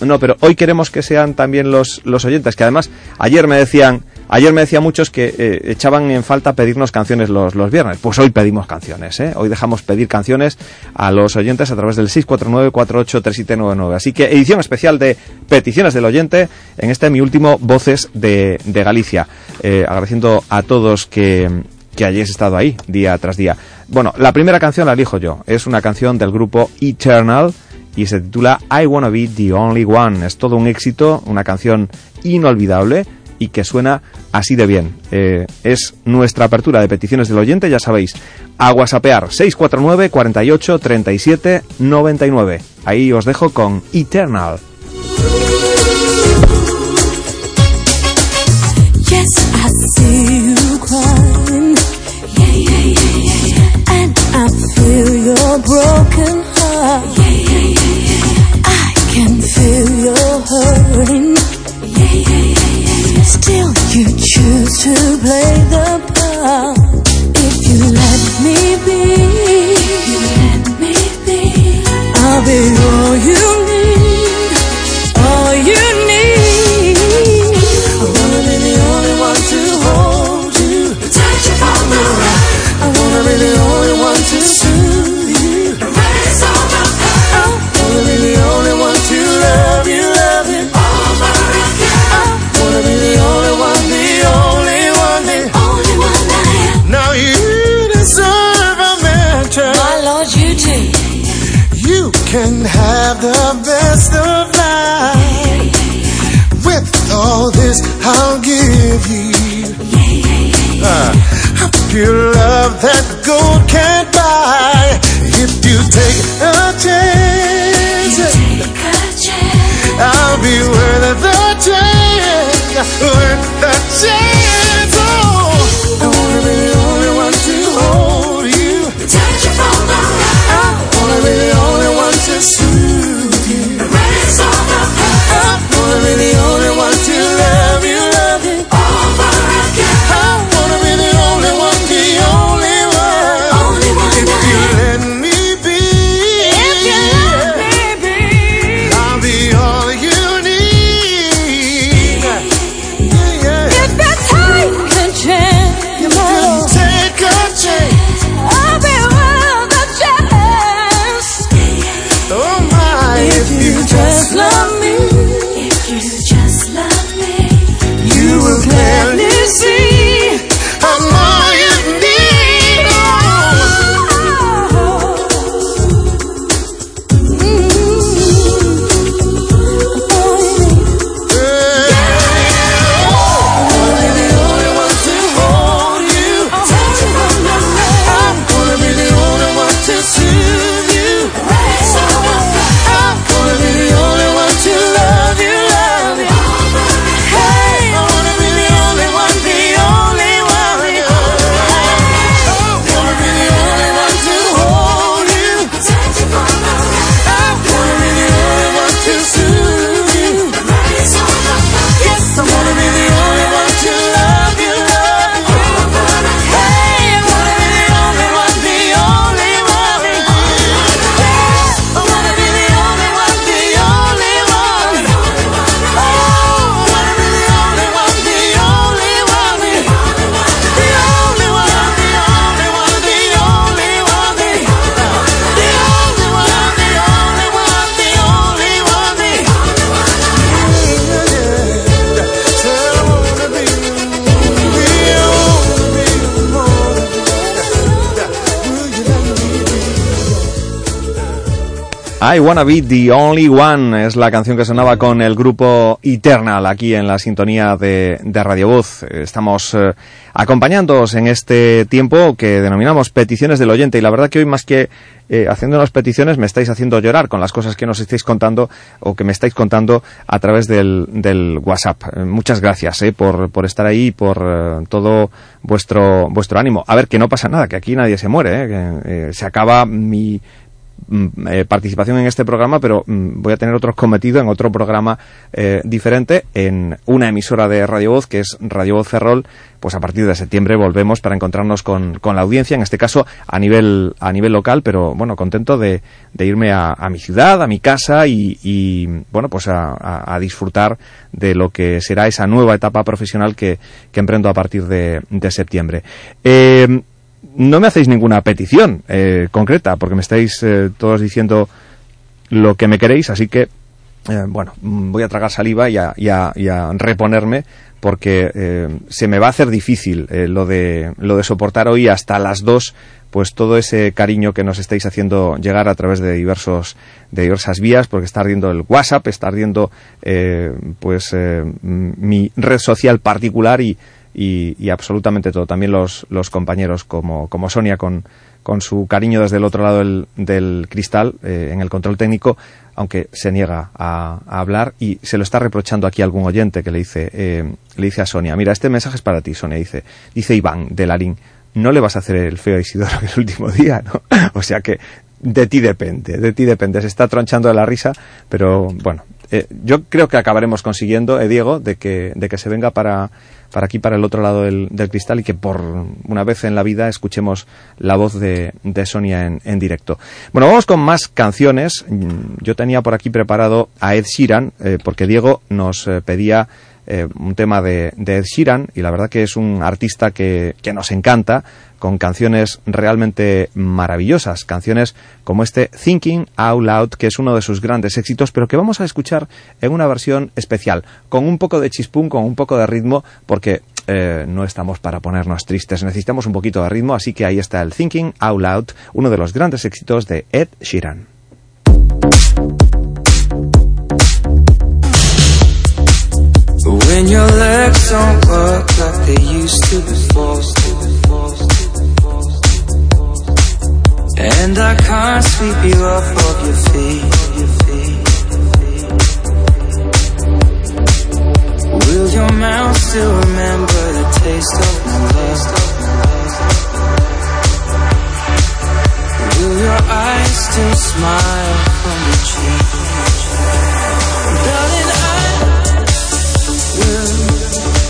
no, pero hoy queremos que sean también los, los oyentes, que además ayer me decían, ayer me decían muchos que eh, echaban en falta pedirnos canciones los, los viernes. Pues hoy pedimos canciones, ¿eh? Hoy dejamos pedir canciones a los oyentes a través del 649-483799. Así que edición especial de peticiones del oyente en este mi último Voces de, de Galicia. Eh, agradeciendo a todos que, que hayáis estado ahí día tras día. Bueno, la primera canción la elijo yo. Es una canción del grupo Eternal y se titula I Wanna Be the Only One. Es todo un éxito, una canción inolvidable y que suena así de bien. Eh, es nuestra apertura de peticiones del oyente, ya sabéis. A whatsappear 649 48 37 99. Ahí os dejo con Eternal. Yes, I see you crying. Yeah, yeah, hurting. Yeah, yeah, yeah. Still, you choose to play the part. If you let me be, you let me be. I'll be can have the best of life. With all this, I'll give you uh, a pure love that gold can't buy. If you take a chance, I'll be worth the chance, worth the chance. I Wanna Be The Only One es la canción que sonaba con el grupo Eternal aquí en la sintonía de, de Radio Voz. Estamos eh, acompañándoos en este tiempo que denominamos peticiones del oyente y la verdad que hoy más que eh, haciéndonos peticiones me estáis haciendo llorar con las cosas que nos estáis contando o que me estáis contando a través del, del WhatsApp. Muchas gracias eh, por, por estar ahí, por eh, todo vuestro, vuestro ánimo. A ver, que no pasa nada, que aquí nadie se muere, eh, que, se acaba mi eh, participación en este programa, pero mm, voy a tener otro cometido en otro programa eh, diferente en una emisora de Radio Voz, que es Radio Voz Ferrol. Pues a partir de septiembre volvemos para encontrarnos con, con la audiencia, en este caso a nivel, a nivel local, pero bueno, contento de, irme a, a mi ciudad, a mi casa y, bueno, pues a, a- disfrutar de lo que será esa nueva etapa profesional que, emprendo a partir de, de septiembre. Eh, no me hacéis ninguna petición eh, concreta, porque me estáis eh, todos diciendo lo que me queréis, así que, eh, bueno, mm, voy a tragar saliva y a, y a- y a reponerme, porque eh, se me va a hacer difícil eh, lo, de, lo de soportar hoy hasta las dos, pues todo ese cariño que nos estáis haciendo llegar a través de diversos de diversas vías, porque está ardiendo el WhatsApp, está ardiendo pues mi red social particular y, y, y absolutamente todo. También los, los compañeros como, como Sonia con, con su cariño desde el otro lado del, del cristal eh, en el control técnico, aunque se niega a, a hablar y se lo está reprochando aquí algún oyente que le dice, eh, le dice a Sonia, mira, este mensaje es para ti, Sonia, dice, dice Iván de Larín, no le vas a hacer el feo a Isidoro el último día, ¿no? [laughs] O sea que de ti depende, de ti depende, se está tronchando de la risa, pero bueno, eh, yo creo que acabaremos consiguiendo, eh, Diego, de que, de que se venga para, para aquí, para el otro lado del, cristal y que por una vez en la vida escuchemos la voz de, Sonia en, en directo. Bueno, vamos con más canciones. Yo tenía por aquí preparado a Ed Sheeran, eh, porque Diego nos eh, pedía eh, un tema de, de Ed Sheeran y la verdad que es un artista que, que nos encanta con canciones realmente maravillosas, canciones como este Thinking Out Loud, que es uno de sus grandes éxitos, pero que vamos a escuchar en una versión especial, con un poco de chispún, con un poco de ritmo, porque eh, no estamos para ponernos tristes, necesitamos un poquito de ritmo, así que ahí está el Thinking Out Loud, uno de los grandes éxitos de Ed Sheeran. And I can't sweep you off of your feet. Will your mouth still remember the taste of my love? Will your eyes still smile from the cheek? Darling, I will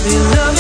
be loving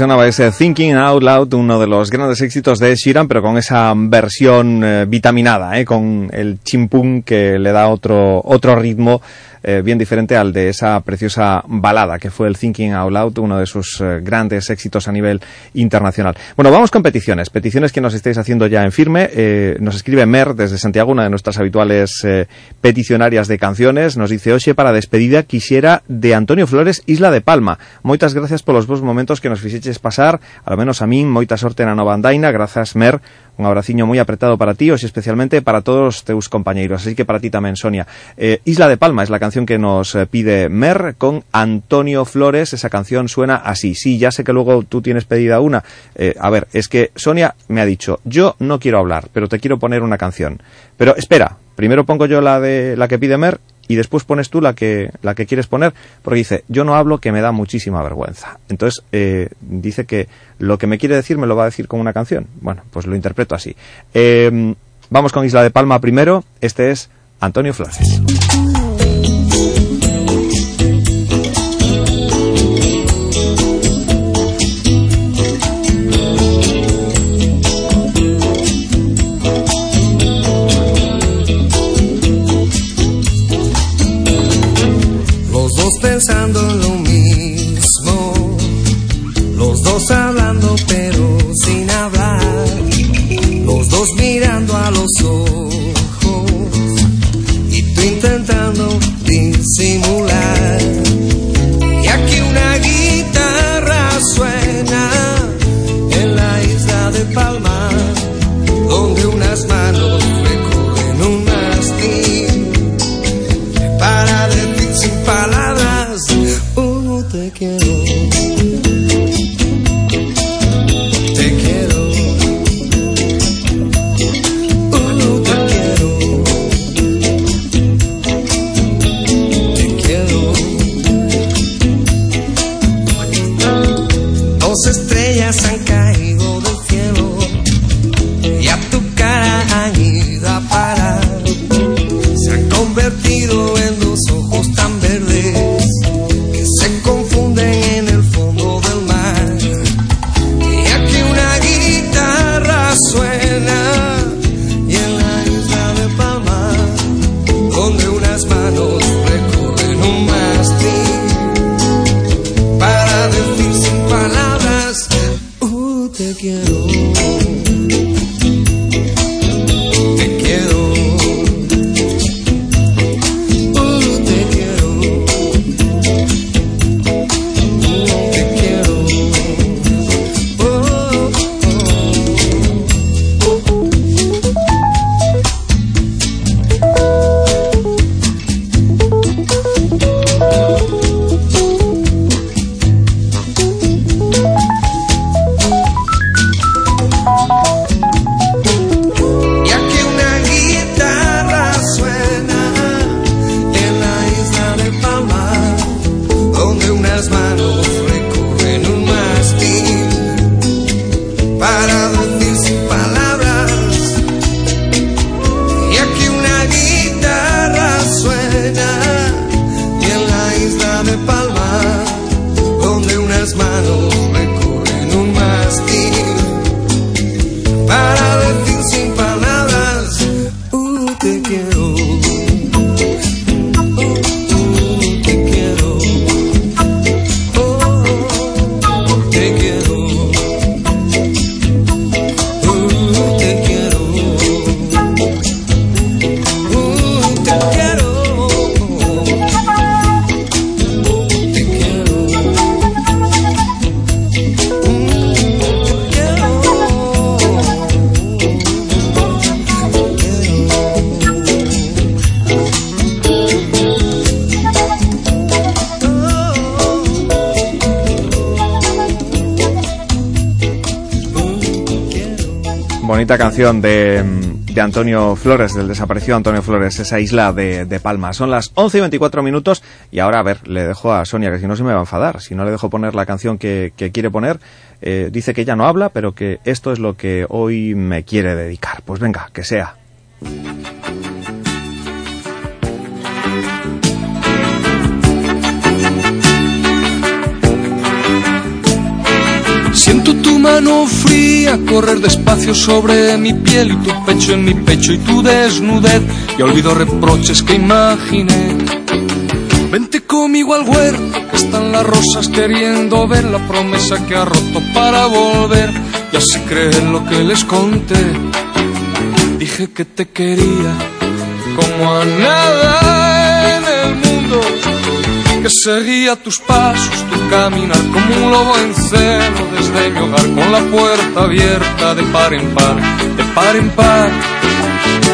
sonaba ese Thinking Out Loud, uno de los grandes éxitos de Sheeran, pero con esa versión eh, vitaminada, eh, con el chimpún que le da otro, otro ritmo eh, bien diferente al de esa preciosa balada que fue el Thinking Out Loud, uno de sus eh, grandes éxitos a nivel internacional. Bueno, vamos con peticiones, peticiones que nos estáis haciendo ya en firme. Eh, nos escribe Mer desde Santiago, una de nuestras habituales peticionarias de canciones. Nos dice, oye, para despedida quisiera de Antonio Flores, Isla de Palma. Moitas gracias por los vos momentos que nos fixeches pasar, a lo menos a min, moita sorte na nova andaina. Mer. Un abraciño moi apretado para ti, e especialmente para todos os teus compañeiros. Así que para ti tamén, Sonia. Isla de Palma es la canción canción que nos eh, pide Mer con Antonio Flores. Esa canción suena así. Sí, ya sé que luego tú tienes pedida una. Eh, a ver, es que Sonia me ha dicho, yo no quiero hablar, pero te quiero poner una canción. Pero espera, primero pongo yo la de la que pide Mer y después pones tú la que, la que quieres poner, porque dice, yo no hablo que me da muchísima vergüenza. Entonces, eh, dice que lo que me quiere decir me lo va a decir con una canción. Bueno, pues lo interpreto así. Eh, vamos con Isla de Palma primero. Este es Antonio Flores. Mirando a los ojos y tú intentando disimular. De, Antonio Flores, del desaparecido Antonio Flores, esa isla de, Palma. Son las 11 y 24 minutos y ahora, a ver, le dejo a Sonia, que si no se me va a enfadar. Si no le dejo poner la canción que, quiere poner, eh, dice que ella no habla, pero que esto es lo que hoy me quiere dedicar. Pues venga, que sea. Mano fría correr despacio sobre mi piel y tu pecho en mi pecho y tu desnudez. Y olvido reproches que imaginé. Vente conmigo al huerto, que están las rosas queriendo ver la promesa que ha roto para volver. Y así creen lo que les conté. Dije que te quería como a nada. Que seguía tus pasos, tu caminar como un lobo en celo desde mi hogar con la puerta abierta de par en par, de par en par.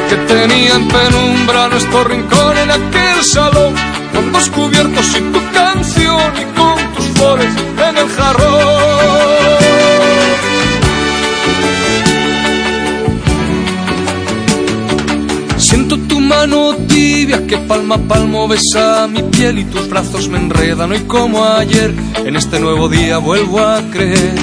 Que tenía en penumbra nuestro rincón en aquel salón con dos cubiertos y tu canción y con tus flores en el jarrón. Mano tibia que palma a palmo besa mi piel y tus brazos me enredan hoy como ayer. En este nuevo día vuelvo a creer.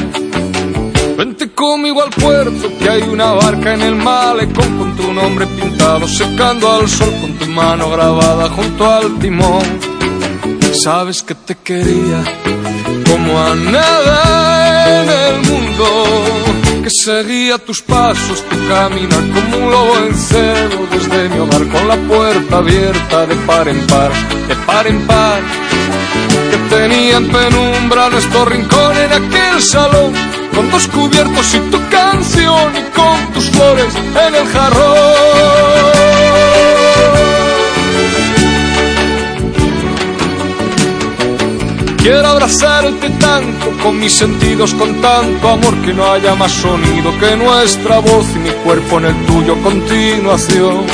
Vente conmigo al puerto que hay una barca en el malecón con tu nombre pintado secando al sol con tu mano grabada junto al timón. Sabes que te quería como a nada en el mundo que seguía tus pasos, tu caminar como un lobo en celo desde mi hogar con la puerta abierta de par en par, de par en par. Que tenía en penumbra nuestro rincón en aquel salón, con dos cubiertos y tu canción y con tus flores en el jarrón. Quiero abrazarte tanto con mis sentidos, con tanto amor que no haya más sonido que nuestra voz y mi cuerpo en el tuyo continuación.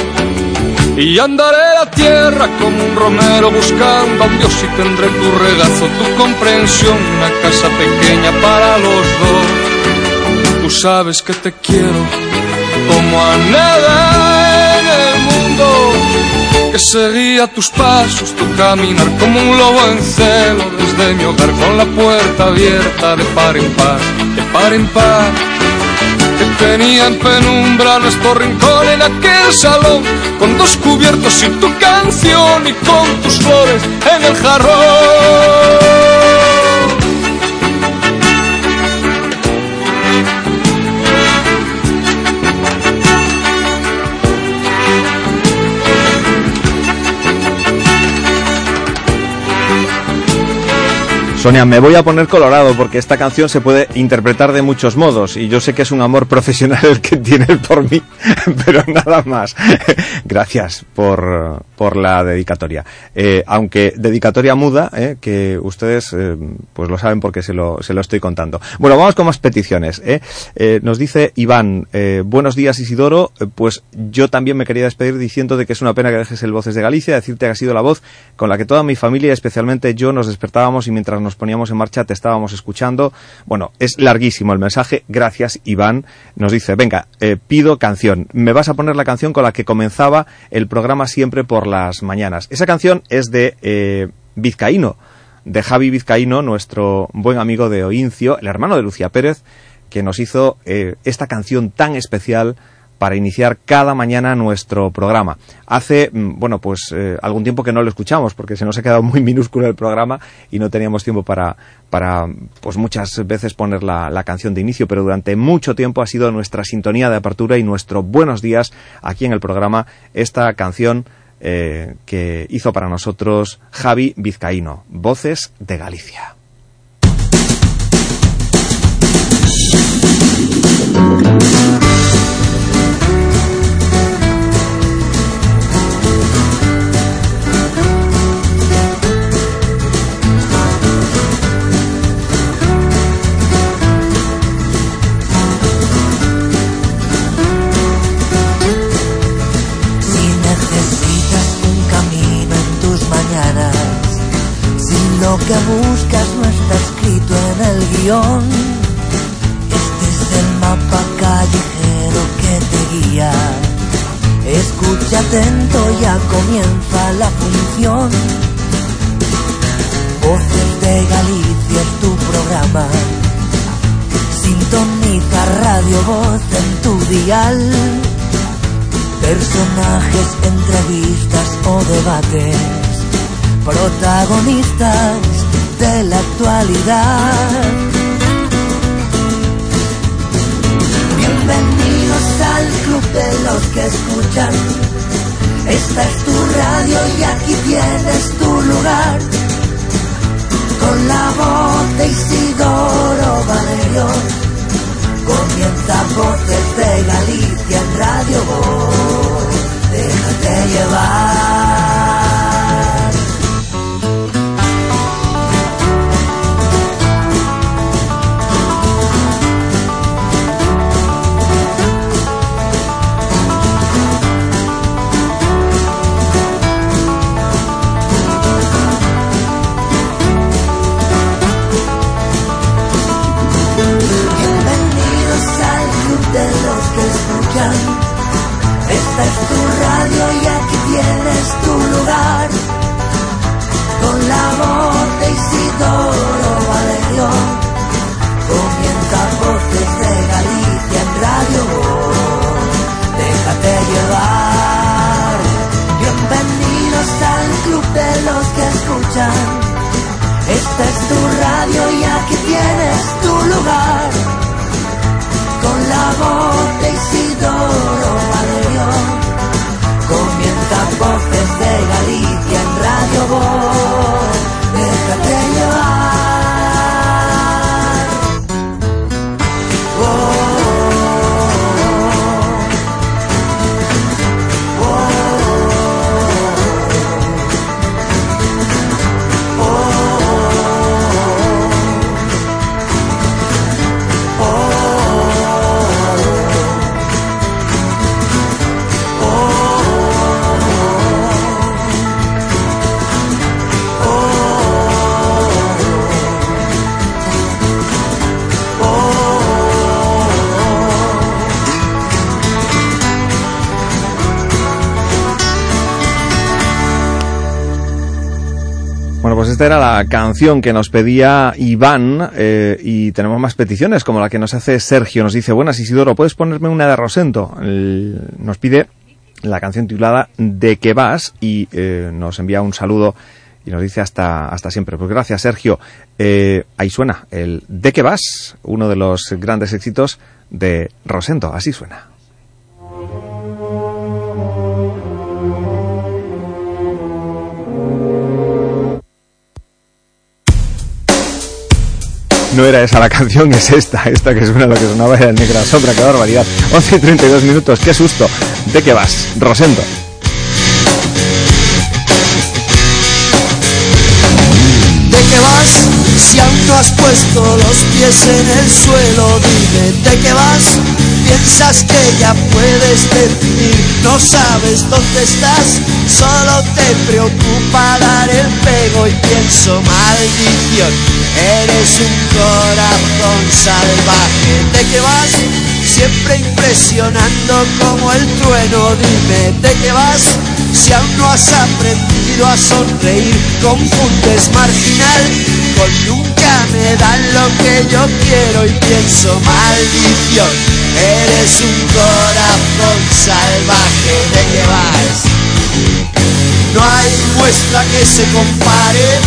Y andaré la tierra como un romero buscando a Dios y tendré tu regazo, tu comprensión, una casa pequeña para los dos. Tú sabes que te quiero como a nada que seguía tus pasos, tu caminar como un lobo en celo desde mi hogar con la puerta abierta de par en par, de par en par. Que tenía en penumbra nuestro rincón en aquel salón, con dos cubiertos y tu canción y con tus flores en el jarrón. Sonia, me voy a poner colorado porque esta canción se puede interpretar de muchos modos y yo sé que es un amor profesional el que tienes por mí, [laughs] pero nada más. Gracias por, por la dedicatoria. Eh, aunque dedicatoria muda, eh, que ustedes eh, pues lo saben porque se lo, se lo estoy contando. Bueno, vamos con más peticiones. eh. Nos dice Iván, buenos días Isidoro, pues yo también me quería despedir diciendo de que es una pena que dejes el Voces de Galicia, decirte que ha sido la voz con la que toda mi familia, especialmente yo, nos despertábamos y mientras nos poníamos en marcha te estábamos escuchando. Bueno, es larguísimo el mensaje. Gracias, Iván. Nos dice, venga, pido canción. Me vas a poner la canción con la que comenzaba el programa siempre por las mañanas. Esa canción es de eh, Vizcaíno, de Javi Vizcaíno, nuestro buen amigo de Oincio, el hermano de Lucía Pérez, que nos hizo eh, esta canción tan especial para iniciar cada mañana nuestro programa. Hace, mm, bueno, pues eh, algún tiempo que no lo escuchamos porque se nos ha quedado muy [laughs] minúsculo el programa y no teníamos tiempo para, pues muchas veces poner la, la canción de inicio, pero durante mucho tiempo ha sido nuestra sintonía de apertura y nuestro buenos días aquí en el programa esta canción eh, que hizo para nosotros Javi Vizcaíno, Voces de Galicia. Este es el mapa callejero que te guía. Escucha atento, ya comienza la función. Voces de Galicia es tu programa. Sintoniza Radio Voz en tu dial. Personajes, entrevistas o debates, protagonistas de la actualidad. Bienvenidos al club de los que escuchan. Esta es tu radio y aquí tienes tu lugar. Con la voz de Isidoro Valerio. Comienza Voces de Galicia en Radio Voz. Déjate llevar. That esta era la canción que nos pedía Iván eh, y tenemos más peticiones, como la que nos hace Sergio. Nos dice, buenas Isidoro, ¿puedes ponerme una de Rosento? Nos pide la canción titulada De qué vas y eh, nos envía un saludo y nos dice hasta, hasta siempre. Pues gracias Sergio. Eh, ahí suena el De qué vas, uno de los grandes éxitos de Rosento. Así suena. No era esa la canción, es esta, esta que suena lo que sonaba era Negra Sombra, qué barbaridad. 11 y 32 minutos, qué susto. ¿De qué vas? Rosendo. ¿De qué vas? Si aún no has puesto los pies en el suelo, dime, ¿de qué vas? Piensas que ya puedes decidir, no sabes dónde estás, solo te preocupa dar el pego y pienso, maldición, eres un corazón salvaje. ¿De qué vas? Siempre impresionando como el trueno, dime, ¿de qué vas? Si aún no has aprendido a sonreír, confundes marginal con nunca me dan lo que yo quiero y pienso, maldición, eres un corazón salvaje, ¿de qué vas? No hay muestra que se compare,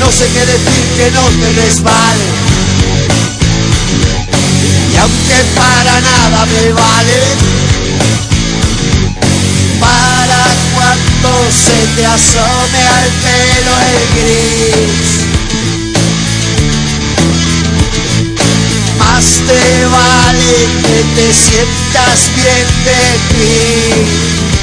no sé qué decir que no te resbale. Y aunque para nada me vale, para cuando se te asome al pelo el gris. Más te vale que te sientas bien de ti.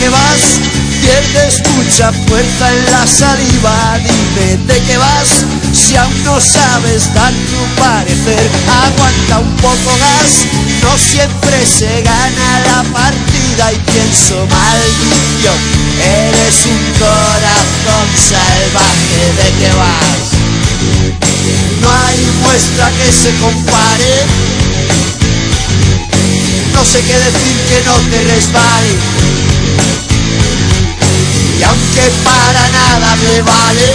Qué vas? Pierdes mucha fuerza en la saliva, dime de qué vas. Si aún no sabes dar tu parecer, aguanta un poco gas. No siempre se gana la partida y pienso, maldición, eres un corazón salvaje, ¿de qué vas? No hay muestra que se compare. No sé qué decir que no te resbale. Y aunque para nada me vale,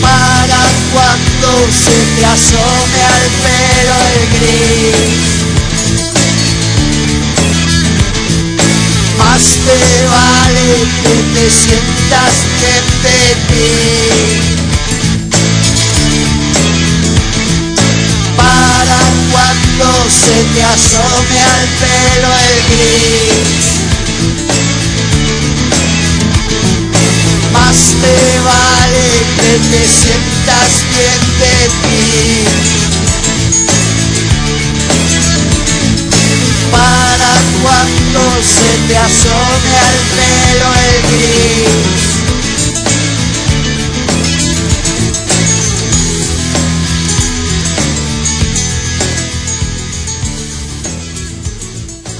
para cuando se te asome al pelo el gris. Más te vale que te sientas bien de cuando se te asome al pelo el gris. Más te vale que te sientas bien de ti. Para cuando se te asome al pelo el gris.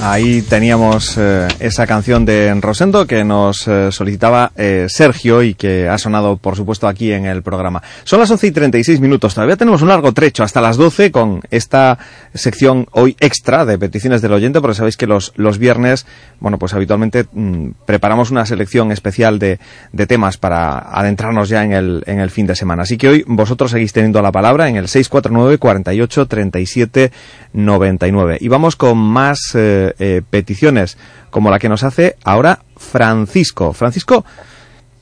Ahí teníamos eh, esa canción de Rosendo que nos eh, solicitaba eh, Sergio y que ha sonado, por supuesto, aquí en el programa. Son las 11 y 36 minutos. Todavía tenemos un largo trecho hasta las 12 con esta sección hoy extra de peticiones del oyente, porque sabéis que los, los viernes, bueno, pues habitualmente mm, preparamos una selección especial de, de temas para adentrarnos ya en el, en el fin de semana. Así que hoy vosotros seguís teniendo la palabra en el 649 48 37 99. Y vamos con más eh, peticiones, como la que nos hace ahora Francisco. Francisco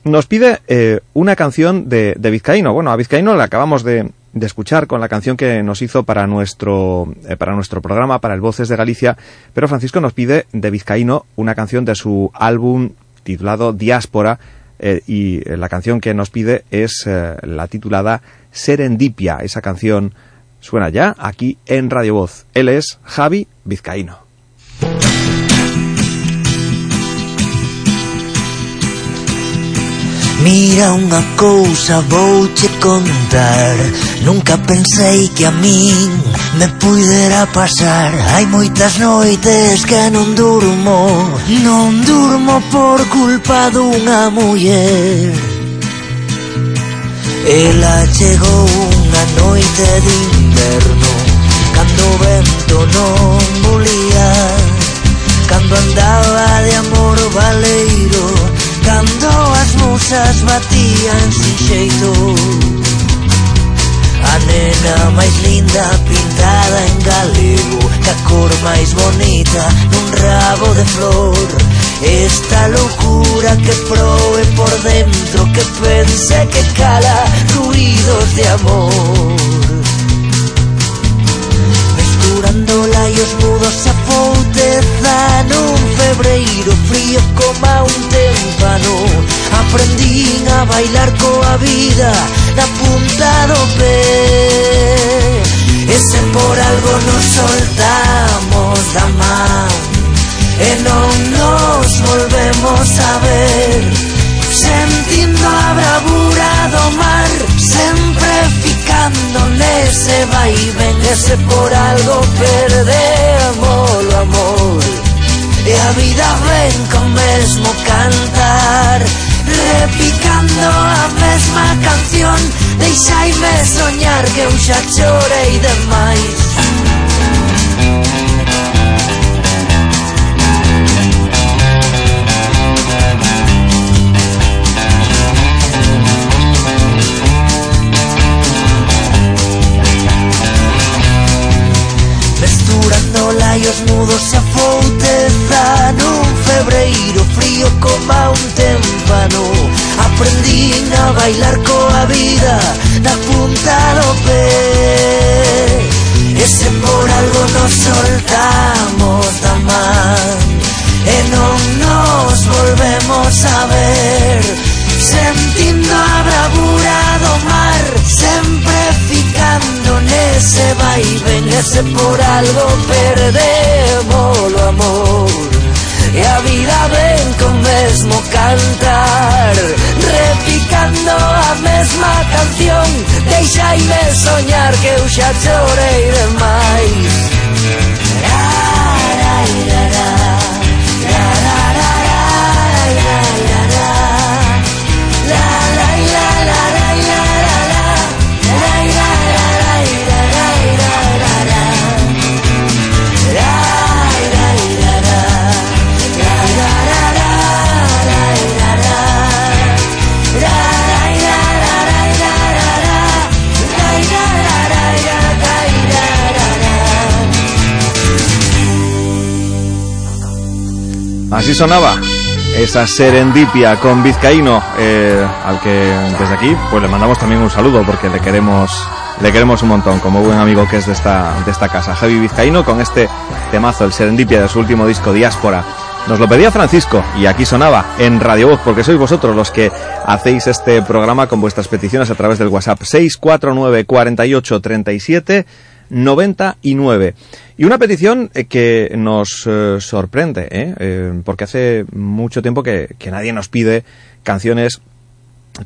nos pide eh, una canción de, Vizcaíno. Bueno, a Vizcaíno la acabamos de, escuchar con la canción que nos hizo para nuestro, eh, para nuestro programa, para el Voces de Galicia, pero Francisco nos pide de Vizcaíno una canción de su álbum titulado Diáspora, y la canción que nos pide es la titulada Serendipia. Esa canción suena ya aquí en Radio Voz. Él es Javi Vizcaíno. Mira unha cousa vouche contar. Nunca pensei que a min me puidera pasar. Hai moitas noites que non durmo. Non durmo por culpa dunha muller Ela chegou unha noite de inverno Cando o vento non bulía Cando andaba de amor valeiro Cando as musas batían sin xeito. A nena máis linda pintada en galego Ca cor máis bonita nun rabo de flor. Esta locura que proe por dentro Que pense que cala ruidos de amor Mesturando laios mudos a pouteza Nun febreiro frío como un témpano. Aprendín a bailar coa vida Na punta do pé. E se por algo nos soltamos da man E non nos volvemos a ver. Sentindo a bravura do mar sempre ficándole ese vaivén, ese por algo perdemos o amor. E a vida ven con mesmo cantar, repicando a mesma canción, deixaime soñar que eu xa chorei demais. Mesturando laios mudos a fouteza Nun febreiro frío como un témpano. Aprendín a bailar coa vida Na punta do pé E se por algo nos soltamos da man E non nos volvemos a ver. Sentindo a bravura do mar Sempre ese ven ese por algo perdemos o amor. E a vida ven con mesmo cantar, repicando a mesma canción, deixaime soñar que eu xa chorei demais. Así sonaba esa serendipia con Vizcaíno, eh, al que desde aquí pues le mandamos también un saludo porque le queremos le queremos un montón como buen amigo que es de esta de esta casa. Javi Vizcaíno con este temazo, el serendipia de su último disco Diáspora. Nos lo pedía Francisco y aquí sonaba en Radio Voz porque sois vosotros los que hacéis este programa con vuestras peticiones a través del WhatsApp 649 48 37 99. Y una petición eh, que nos eh, sorprende, ¿eh? Eh, porque hace mucho tiempo que, nadie nos pide canciones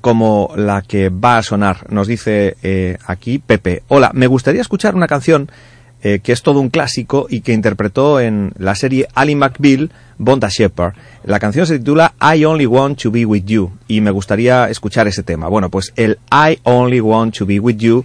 como la que va a sonar. Nos dice aquí Pepe, hola, me gustaría escuchar una canción que es todo un clásico y que interpretó en la serie Ali McBeal, Bonda Shepherd. La canción se titula I Only Want to Be With You y me gustaría escuchar ese tema. Bueno, pues el I Only Want to Be With You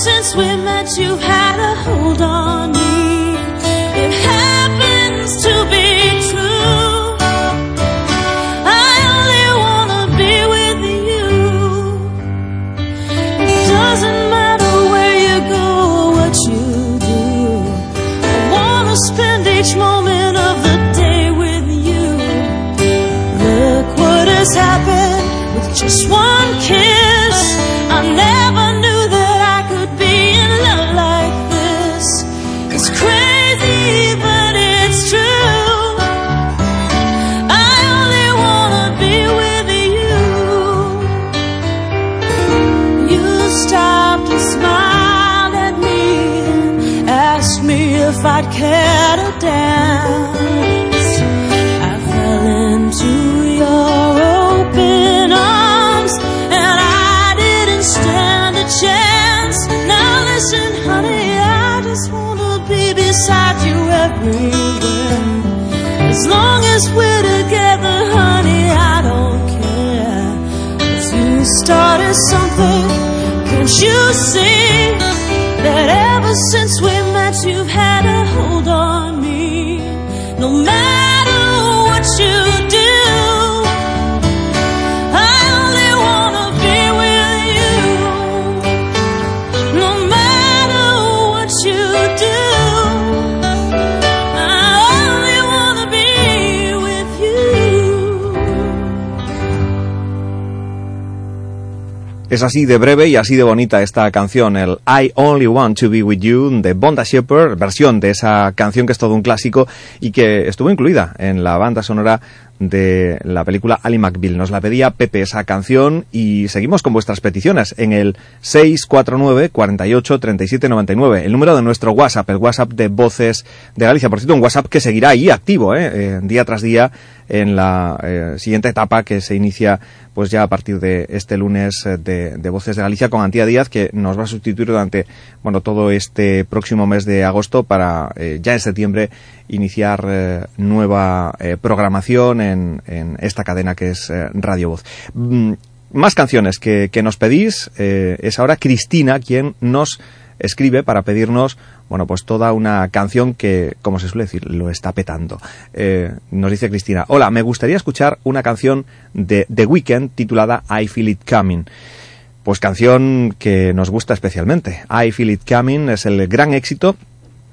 Since we met, you've had a hold on beside you everywhere. As long as we're together, honey, I don't care. 'Cause you started something, can't you see? That ever since we Es así de breve y así de bonita esta canción, el I Only Want to Be With You de Bonda Shepherd, versión de esa canción que es todo un clásico y que estuvo incluida en la banda sonora de la película Ali McBeal. Nos la pedía Pepe esa canción y seguimos con vuestras peticiones en el 649 48 37 99, el número de nuestro WhatsApp, el WhatsApp de Voces de Galicia. Por cierto, un WhatsApp que seguirá ahí activo, ¿eh? Eh, día tras día en la eh, siguiente etapa que se inicia pues ya a partir de este lunes eh, de, Voces de Galicia con Antía Díaz que nos va a sustituir durante bueno todo este próximo mes de agosto para eh, ya en septiembre iniciar eh, nueva eh, programación en, en esta cadena que es Radio Voz. Mm, más canciones que, nos pedís. es ahora Cristina quien nos escribe para pedirnos, bueno, pues toda una canción que, como se suele decir, lo está petando. Eh, nos dice Cristina, hola, me gustaría escuchar una canción de The Weeknd titulada I Feel It Coming. Pues canción que nos gusta especialmente. I Feel It Coming es el gran éxito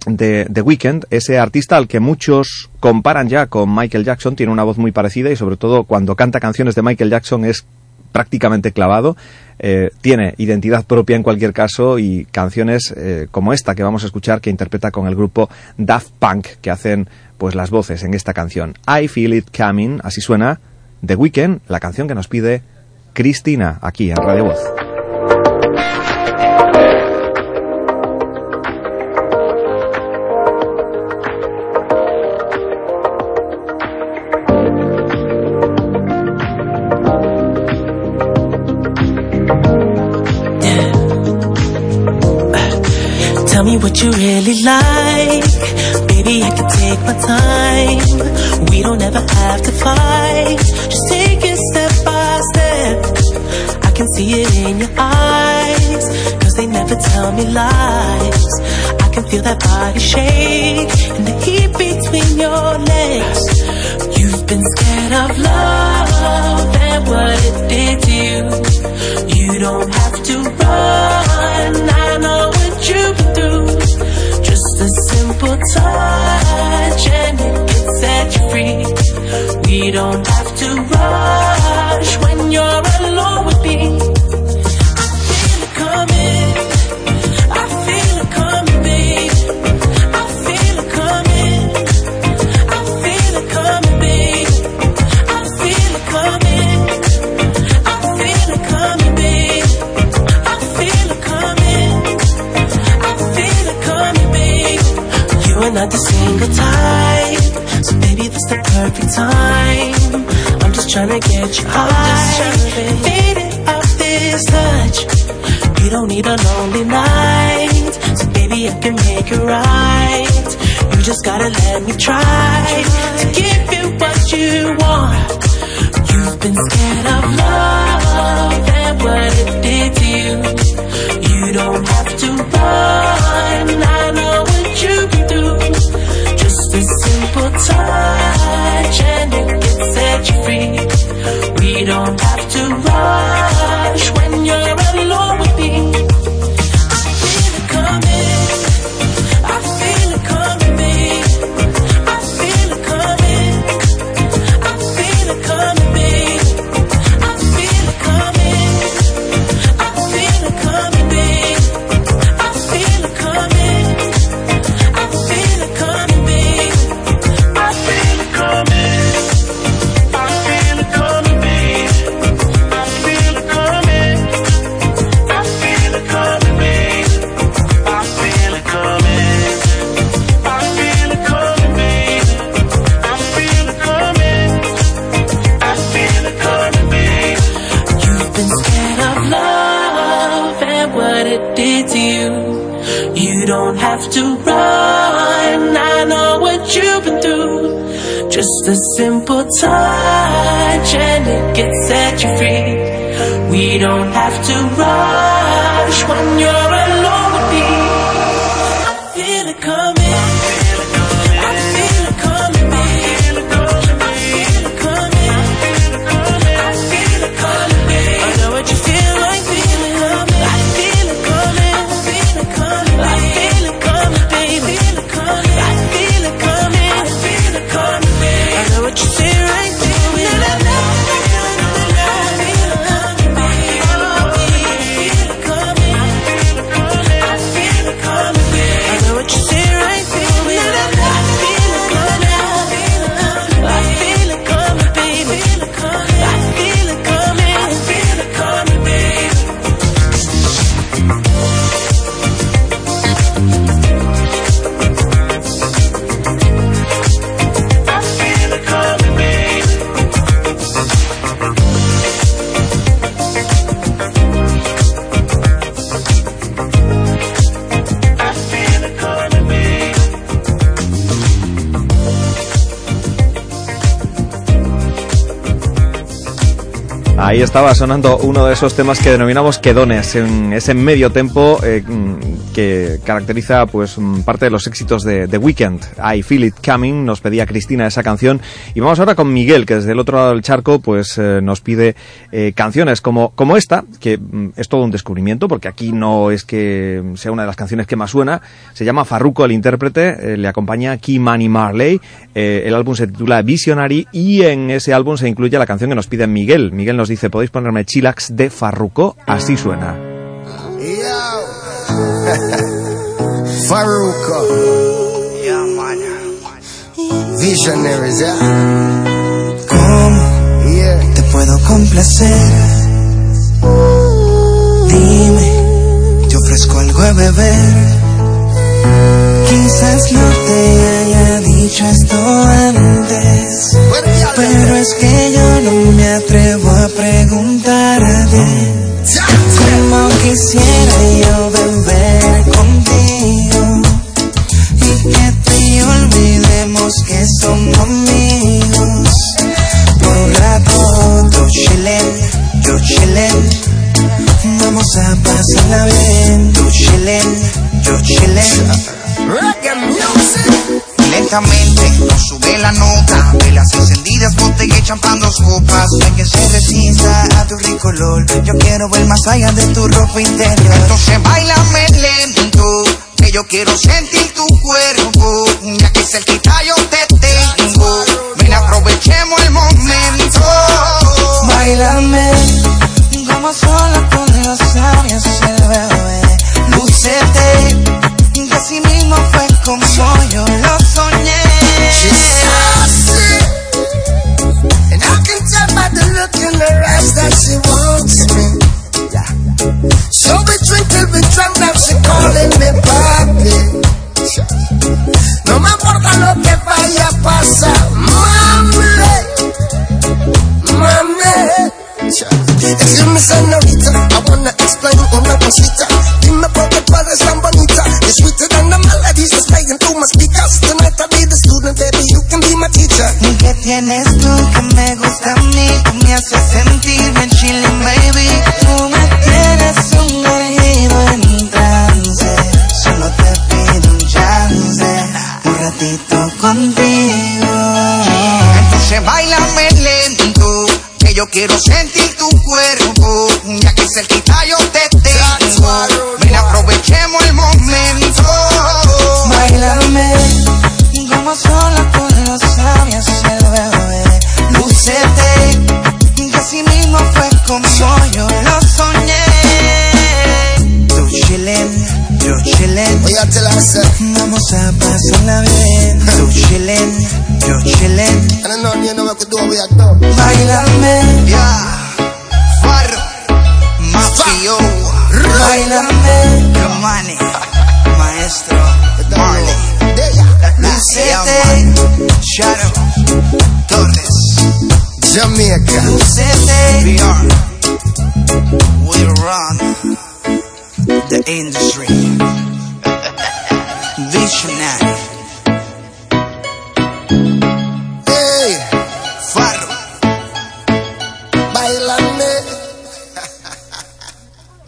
de The Weeknd, ese artista al que muchos comparan ya con Michael Jackson, tiene una voz muy parecida y sobre todo cuando canta canciones de Michael Jackson es prácticamente clavado, eh, tiene identidad propia en cualquier caso y canciones eh, como esta que vamos a escuchar que interpreta con el grupo Daft Punk que hacen pues las voces en esta canción. I Feel It Coming, así suena The Weeknd, la canción que nos pide Cristina aquí en Radio Voz. Me what you really like. Baby, I can take my time. We don't ever have to fight. Just take it step by step. I can see it in your eyes. Cause they never tell me lies. I can feel that body shake and the heat between your legs. You've been scared of love and what it did to you. You don't have to run. I know what. Just a simple touch and it can set you free. We don't have to rush when you're alone with me. The single type, so baby, this the perfect time. I'm just trying to get you high, Fade it off this touch. You don't need a lonely night, so baby, I can make it right. You just gotta let me try to give you what you want. You've been scared of love and what it did to you. You don't have to run. I you've. Just a simple touch and it can set you free. We don't have to rush when you're alone touch and it can set you free. We don't have to Ahí estaba sonando uno de esos temas que denominamos quedones, en ese medio tempo eh, que caracteriza pues parte de los éxitos de The Weeknd. I Feel It Coming, nos pedía Cristina esa canción. Y vamos ahora con Miguel, que desde el otro lado del charco pues eh, nos pide eh, canciones como, como esta, que mm, es todo un descubrimiento, porque aquí no es que sea una de las canciones que más suena. Se llama Farruko el intérprete, eh, le acompaña Kimani Marley. Eh, el álbum se titula Visionary y en ese álbum se incluye la canción que nos pide Miguel. Miguel nos dice, podéis ponerme Chillax de Farruko, así suena. [laughs] Faruko. Visionaries, yeah. ¿Cómo te puedo complacer? Dime, te ofrezco algo a beber. Quizás no te haya dicho esto antes, pero es que yo no me atrevo a preguntarte. Como quisiera yo beber contigo y que y olvidemos que somos amigos. Por un rato, tú chillen, yo chillen. Vamos a pasarla bien, tú chillen, yo chillen. Nos sube la nota De las encendidas botella y champán dos copas. No hay que se resista a tu rico olor. Yo quiero ver más allá de tu ropa interior. Entonces bailame lento Que yo quiero sentir tu cuerpo. Ya que cerquita yo te tengo Ven aprovechemos el momento. Bailame. Como sola con los labios el bebé. Lúcete que así mismo fue como yo. lo eyes that she wants me. So we drink till we drunk, now she calling me papi. No me importa lo que vaya a pasar, mami. Mami. Excuse me, señorita, I wanna explain una cosita. Dime por qué tú tan bonita. You're sweeter than the melodies that's playing through my speakers. Tonight I'll tienes tú que me gusta a mí? Tú me haces sentir bien chilling, baby. Tú me tienes sumergido en trance. Solo te pido un chance, un ratito contigo. Entonces bailame lento, que yo quiero sentir tu cuerpo. Ya que cerquita yo te tengo. Ven, aprovechemos el momento. Bailame como sola con los labios como yo lo soñé. Tú chillen, yo chillen. Vamos a pasarla bien. Tú chillen, yo chillen. Bailame, yeah. Farro, Mafio. Bailame, Romani, Maestro, Marley. Lucete, Shadow, Torres, Jamaica. Lucete, VR. We run the industry. [laughs] Visionary.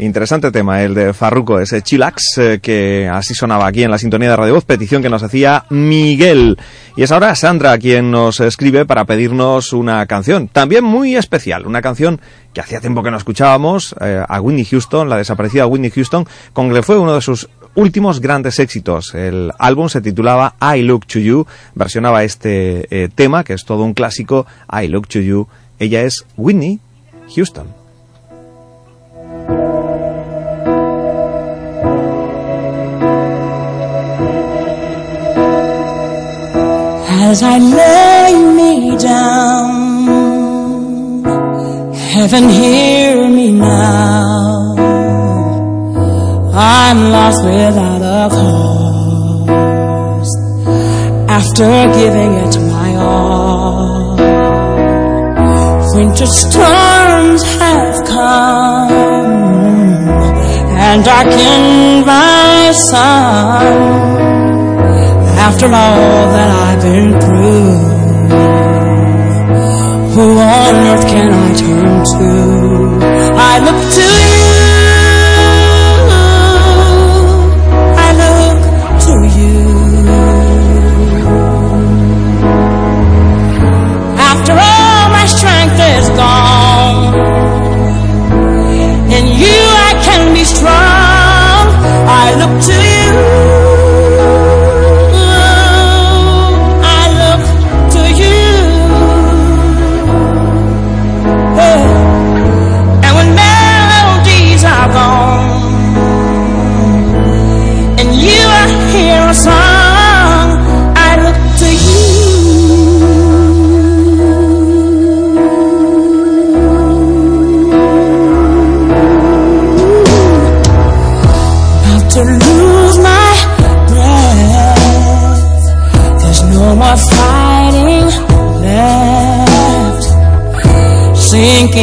Interesante tema, el de Farruko, ese chillax eh, que así sonaba aquí en la sintonía de Radio Voz, petición que nos hacía Miguel. Y es ahora Sandra quien nos escribe para pedirnos una canción, también muy especial, una canción que hacía tiempo que no escuchábamos, eh, a Whitney Houston, la desaparecida Whitney Houston, con que fue uno de sus últimos grandes éxitos. El álbum se titulaba I Look to You, versionaba este eh, tema, que es todo un clásico, I Look to You. Ella es Whitney Houston. As I lay me down, heaven hear me now. I'm lost without a cause after giving it my all. Winter storms have come and darkened my sun. After all that I've been through, who on earth can I turn to? I look to you.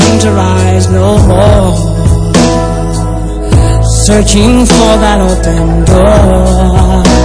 To rise no more. Searching for that open door.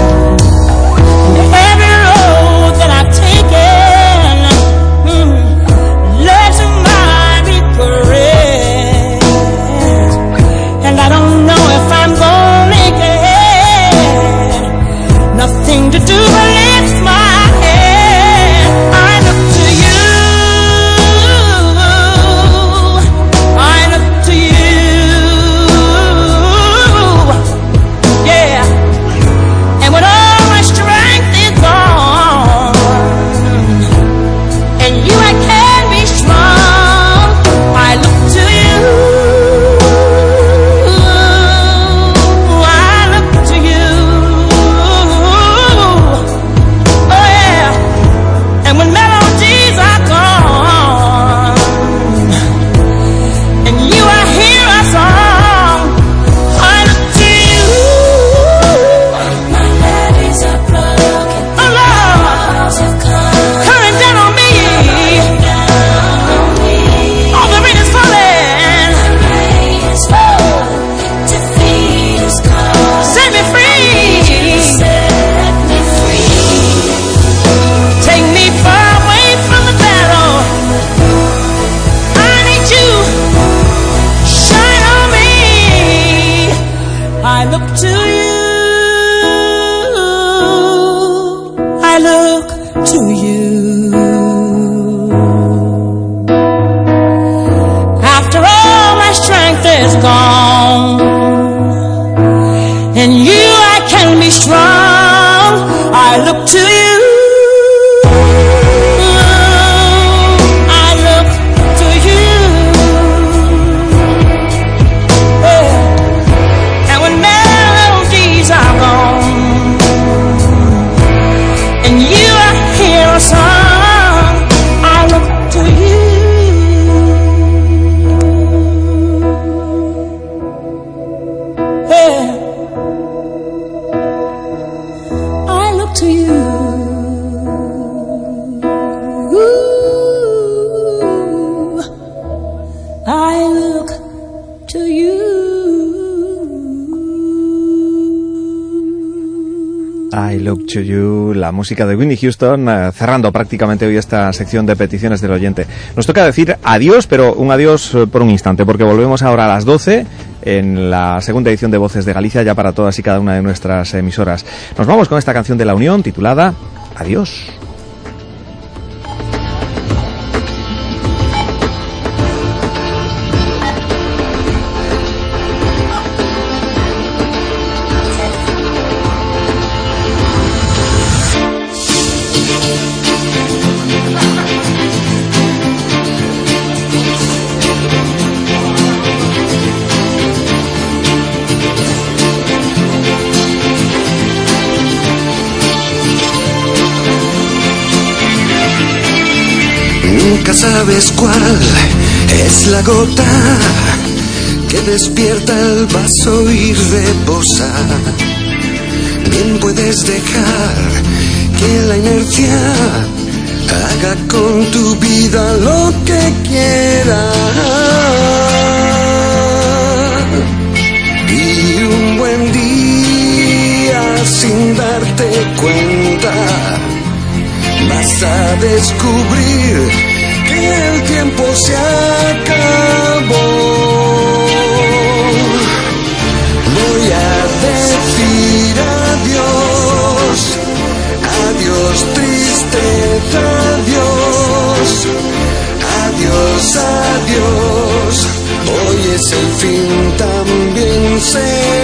La música de Whitney Houston, eh, cerrando prácticamente hoy esta sección de peticiones del oyente. Nos toca decir adiós, pero un adiós eh, por un instante, porque volvemos ahora a las 12 en la segunda edición de Voces de Galicia, ya para todas y cada una de nuestras emisoras. Nos vamos con esta canción de la Unión titulada Adiós. La gota que despierta el vaso y reposa. Bien puedes dejar que la inercia haga con tu vida lo que quiera. Y un buen día sin darte cuenta vas a descubrir que el tiempo se acabó. Voy a decir adiós, adiós tristeza, adiós, adiós, adiós. Hoy es el fin, también será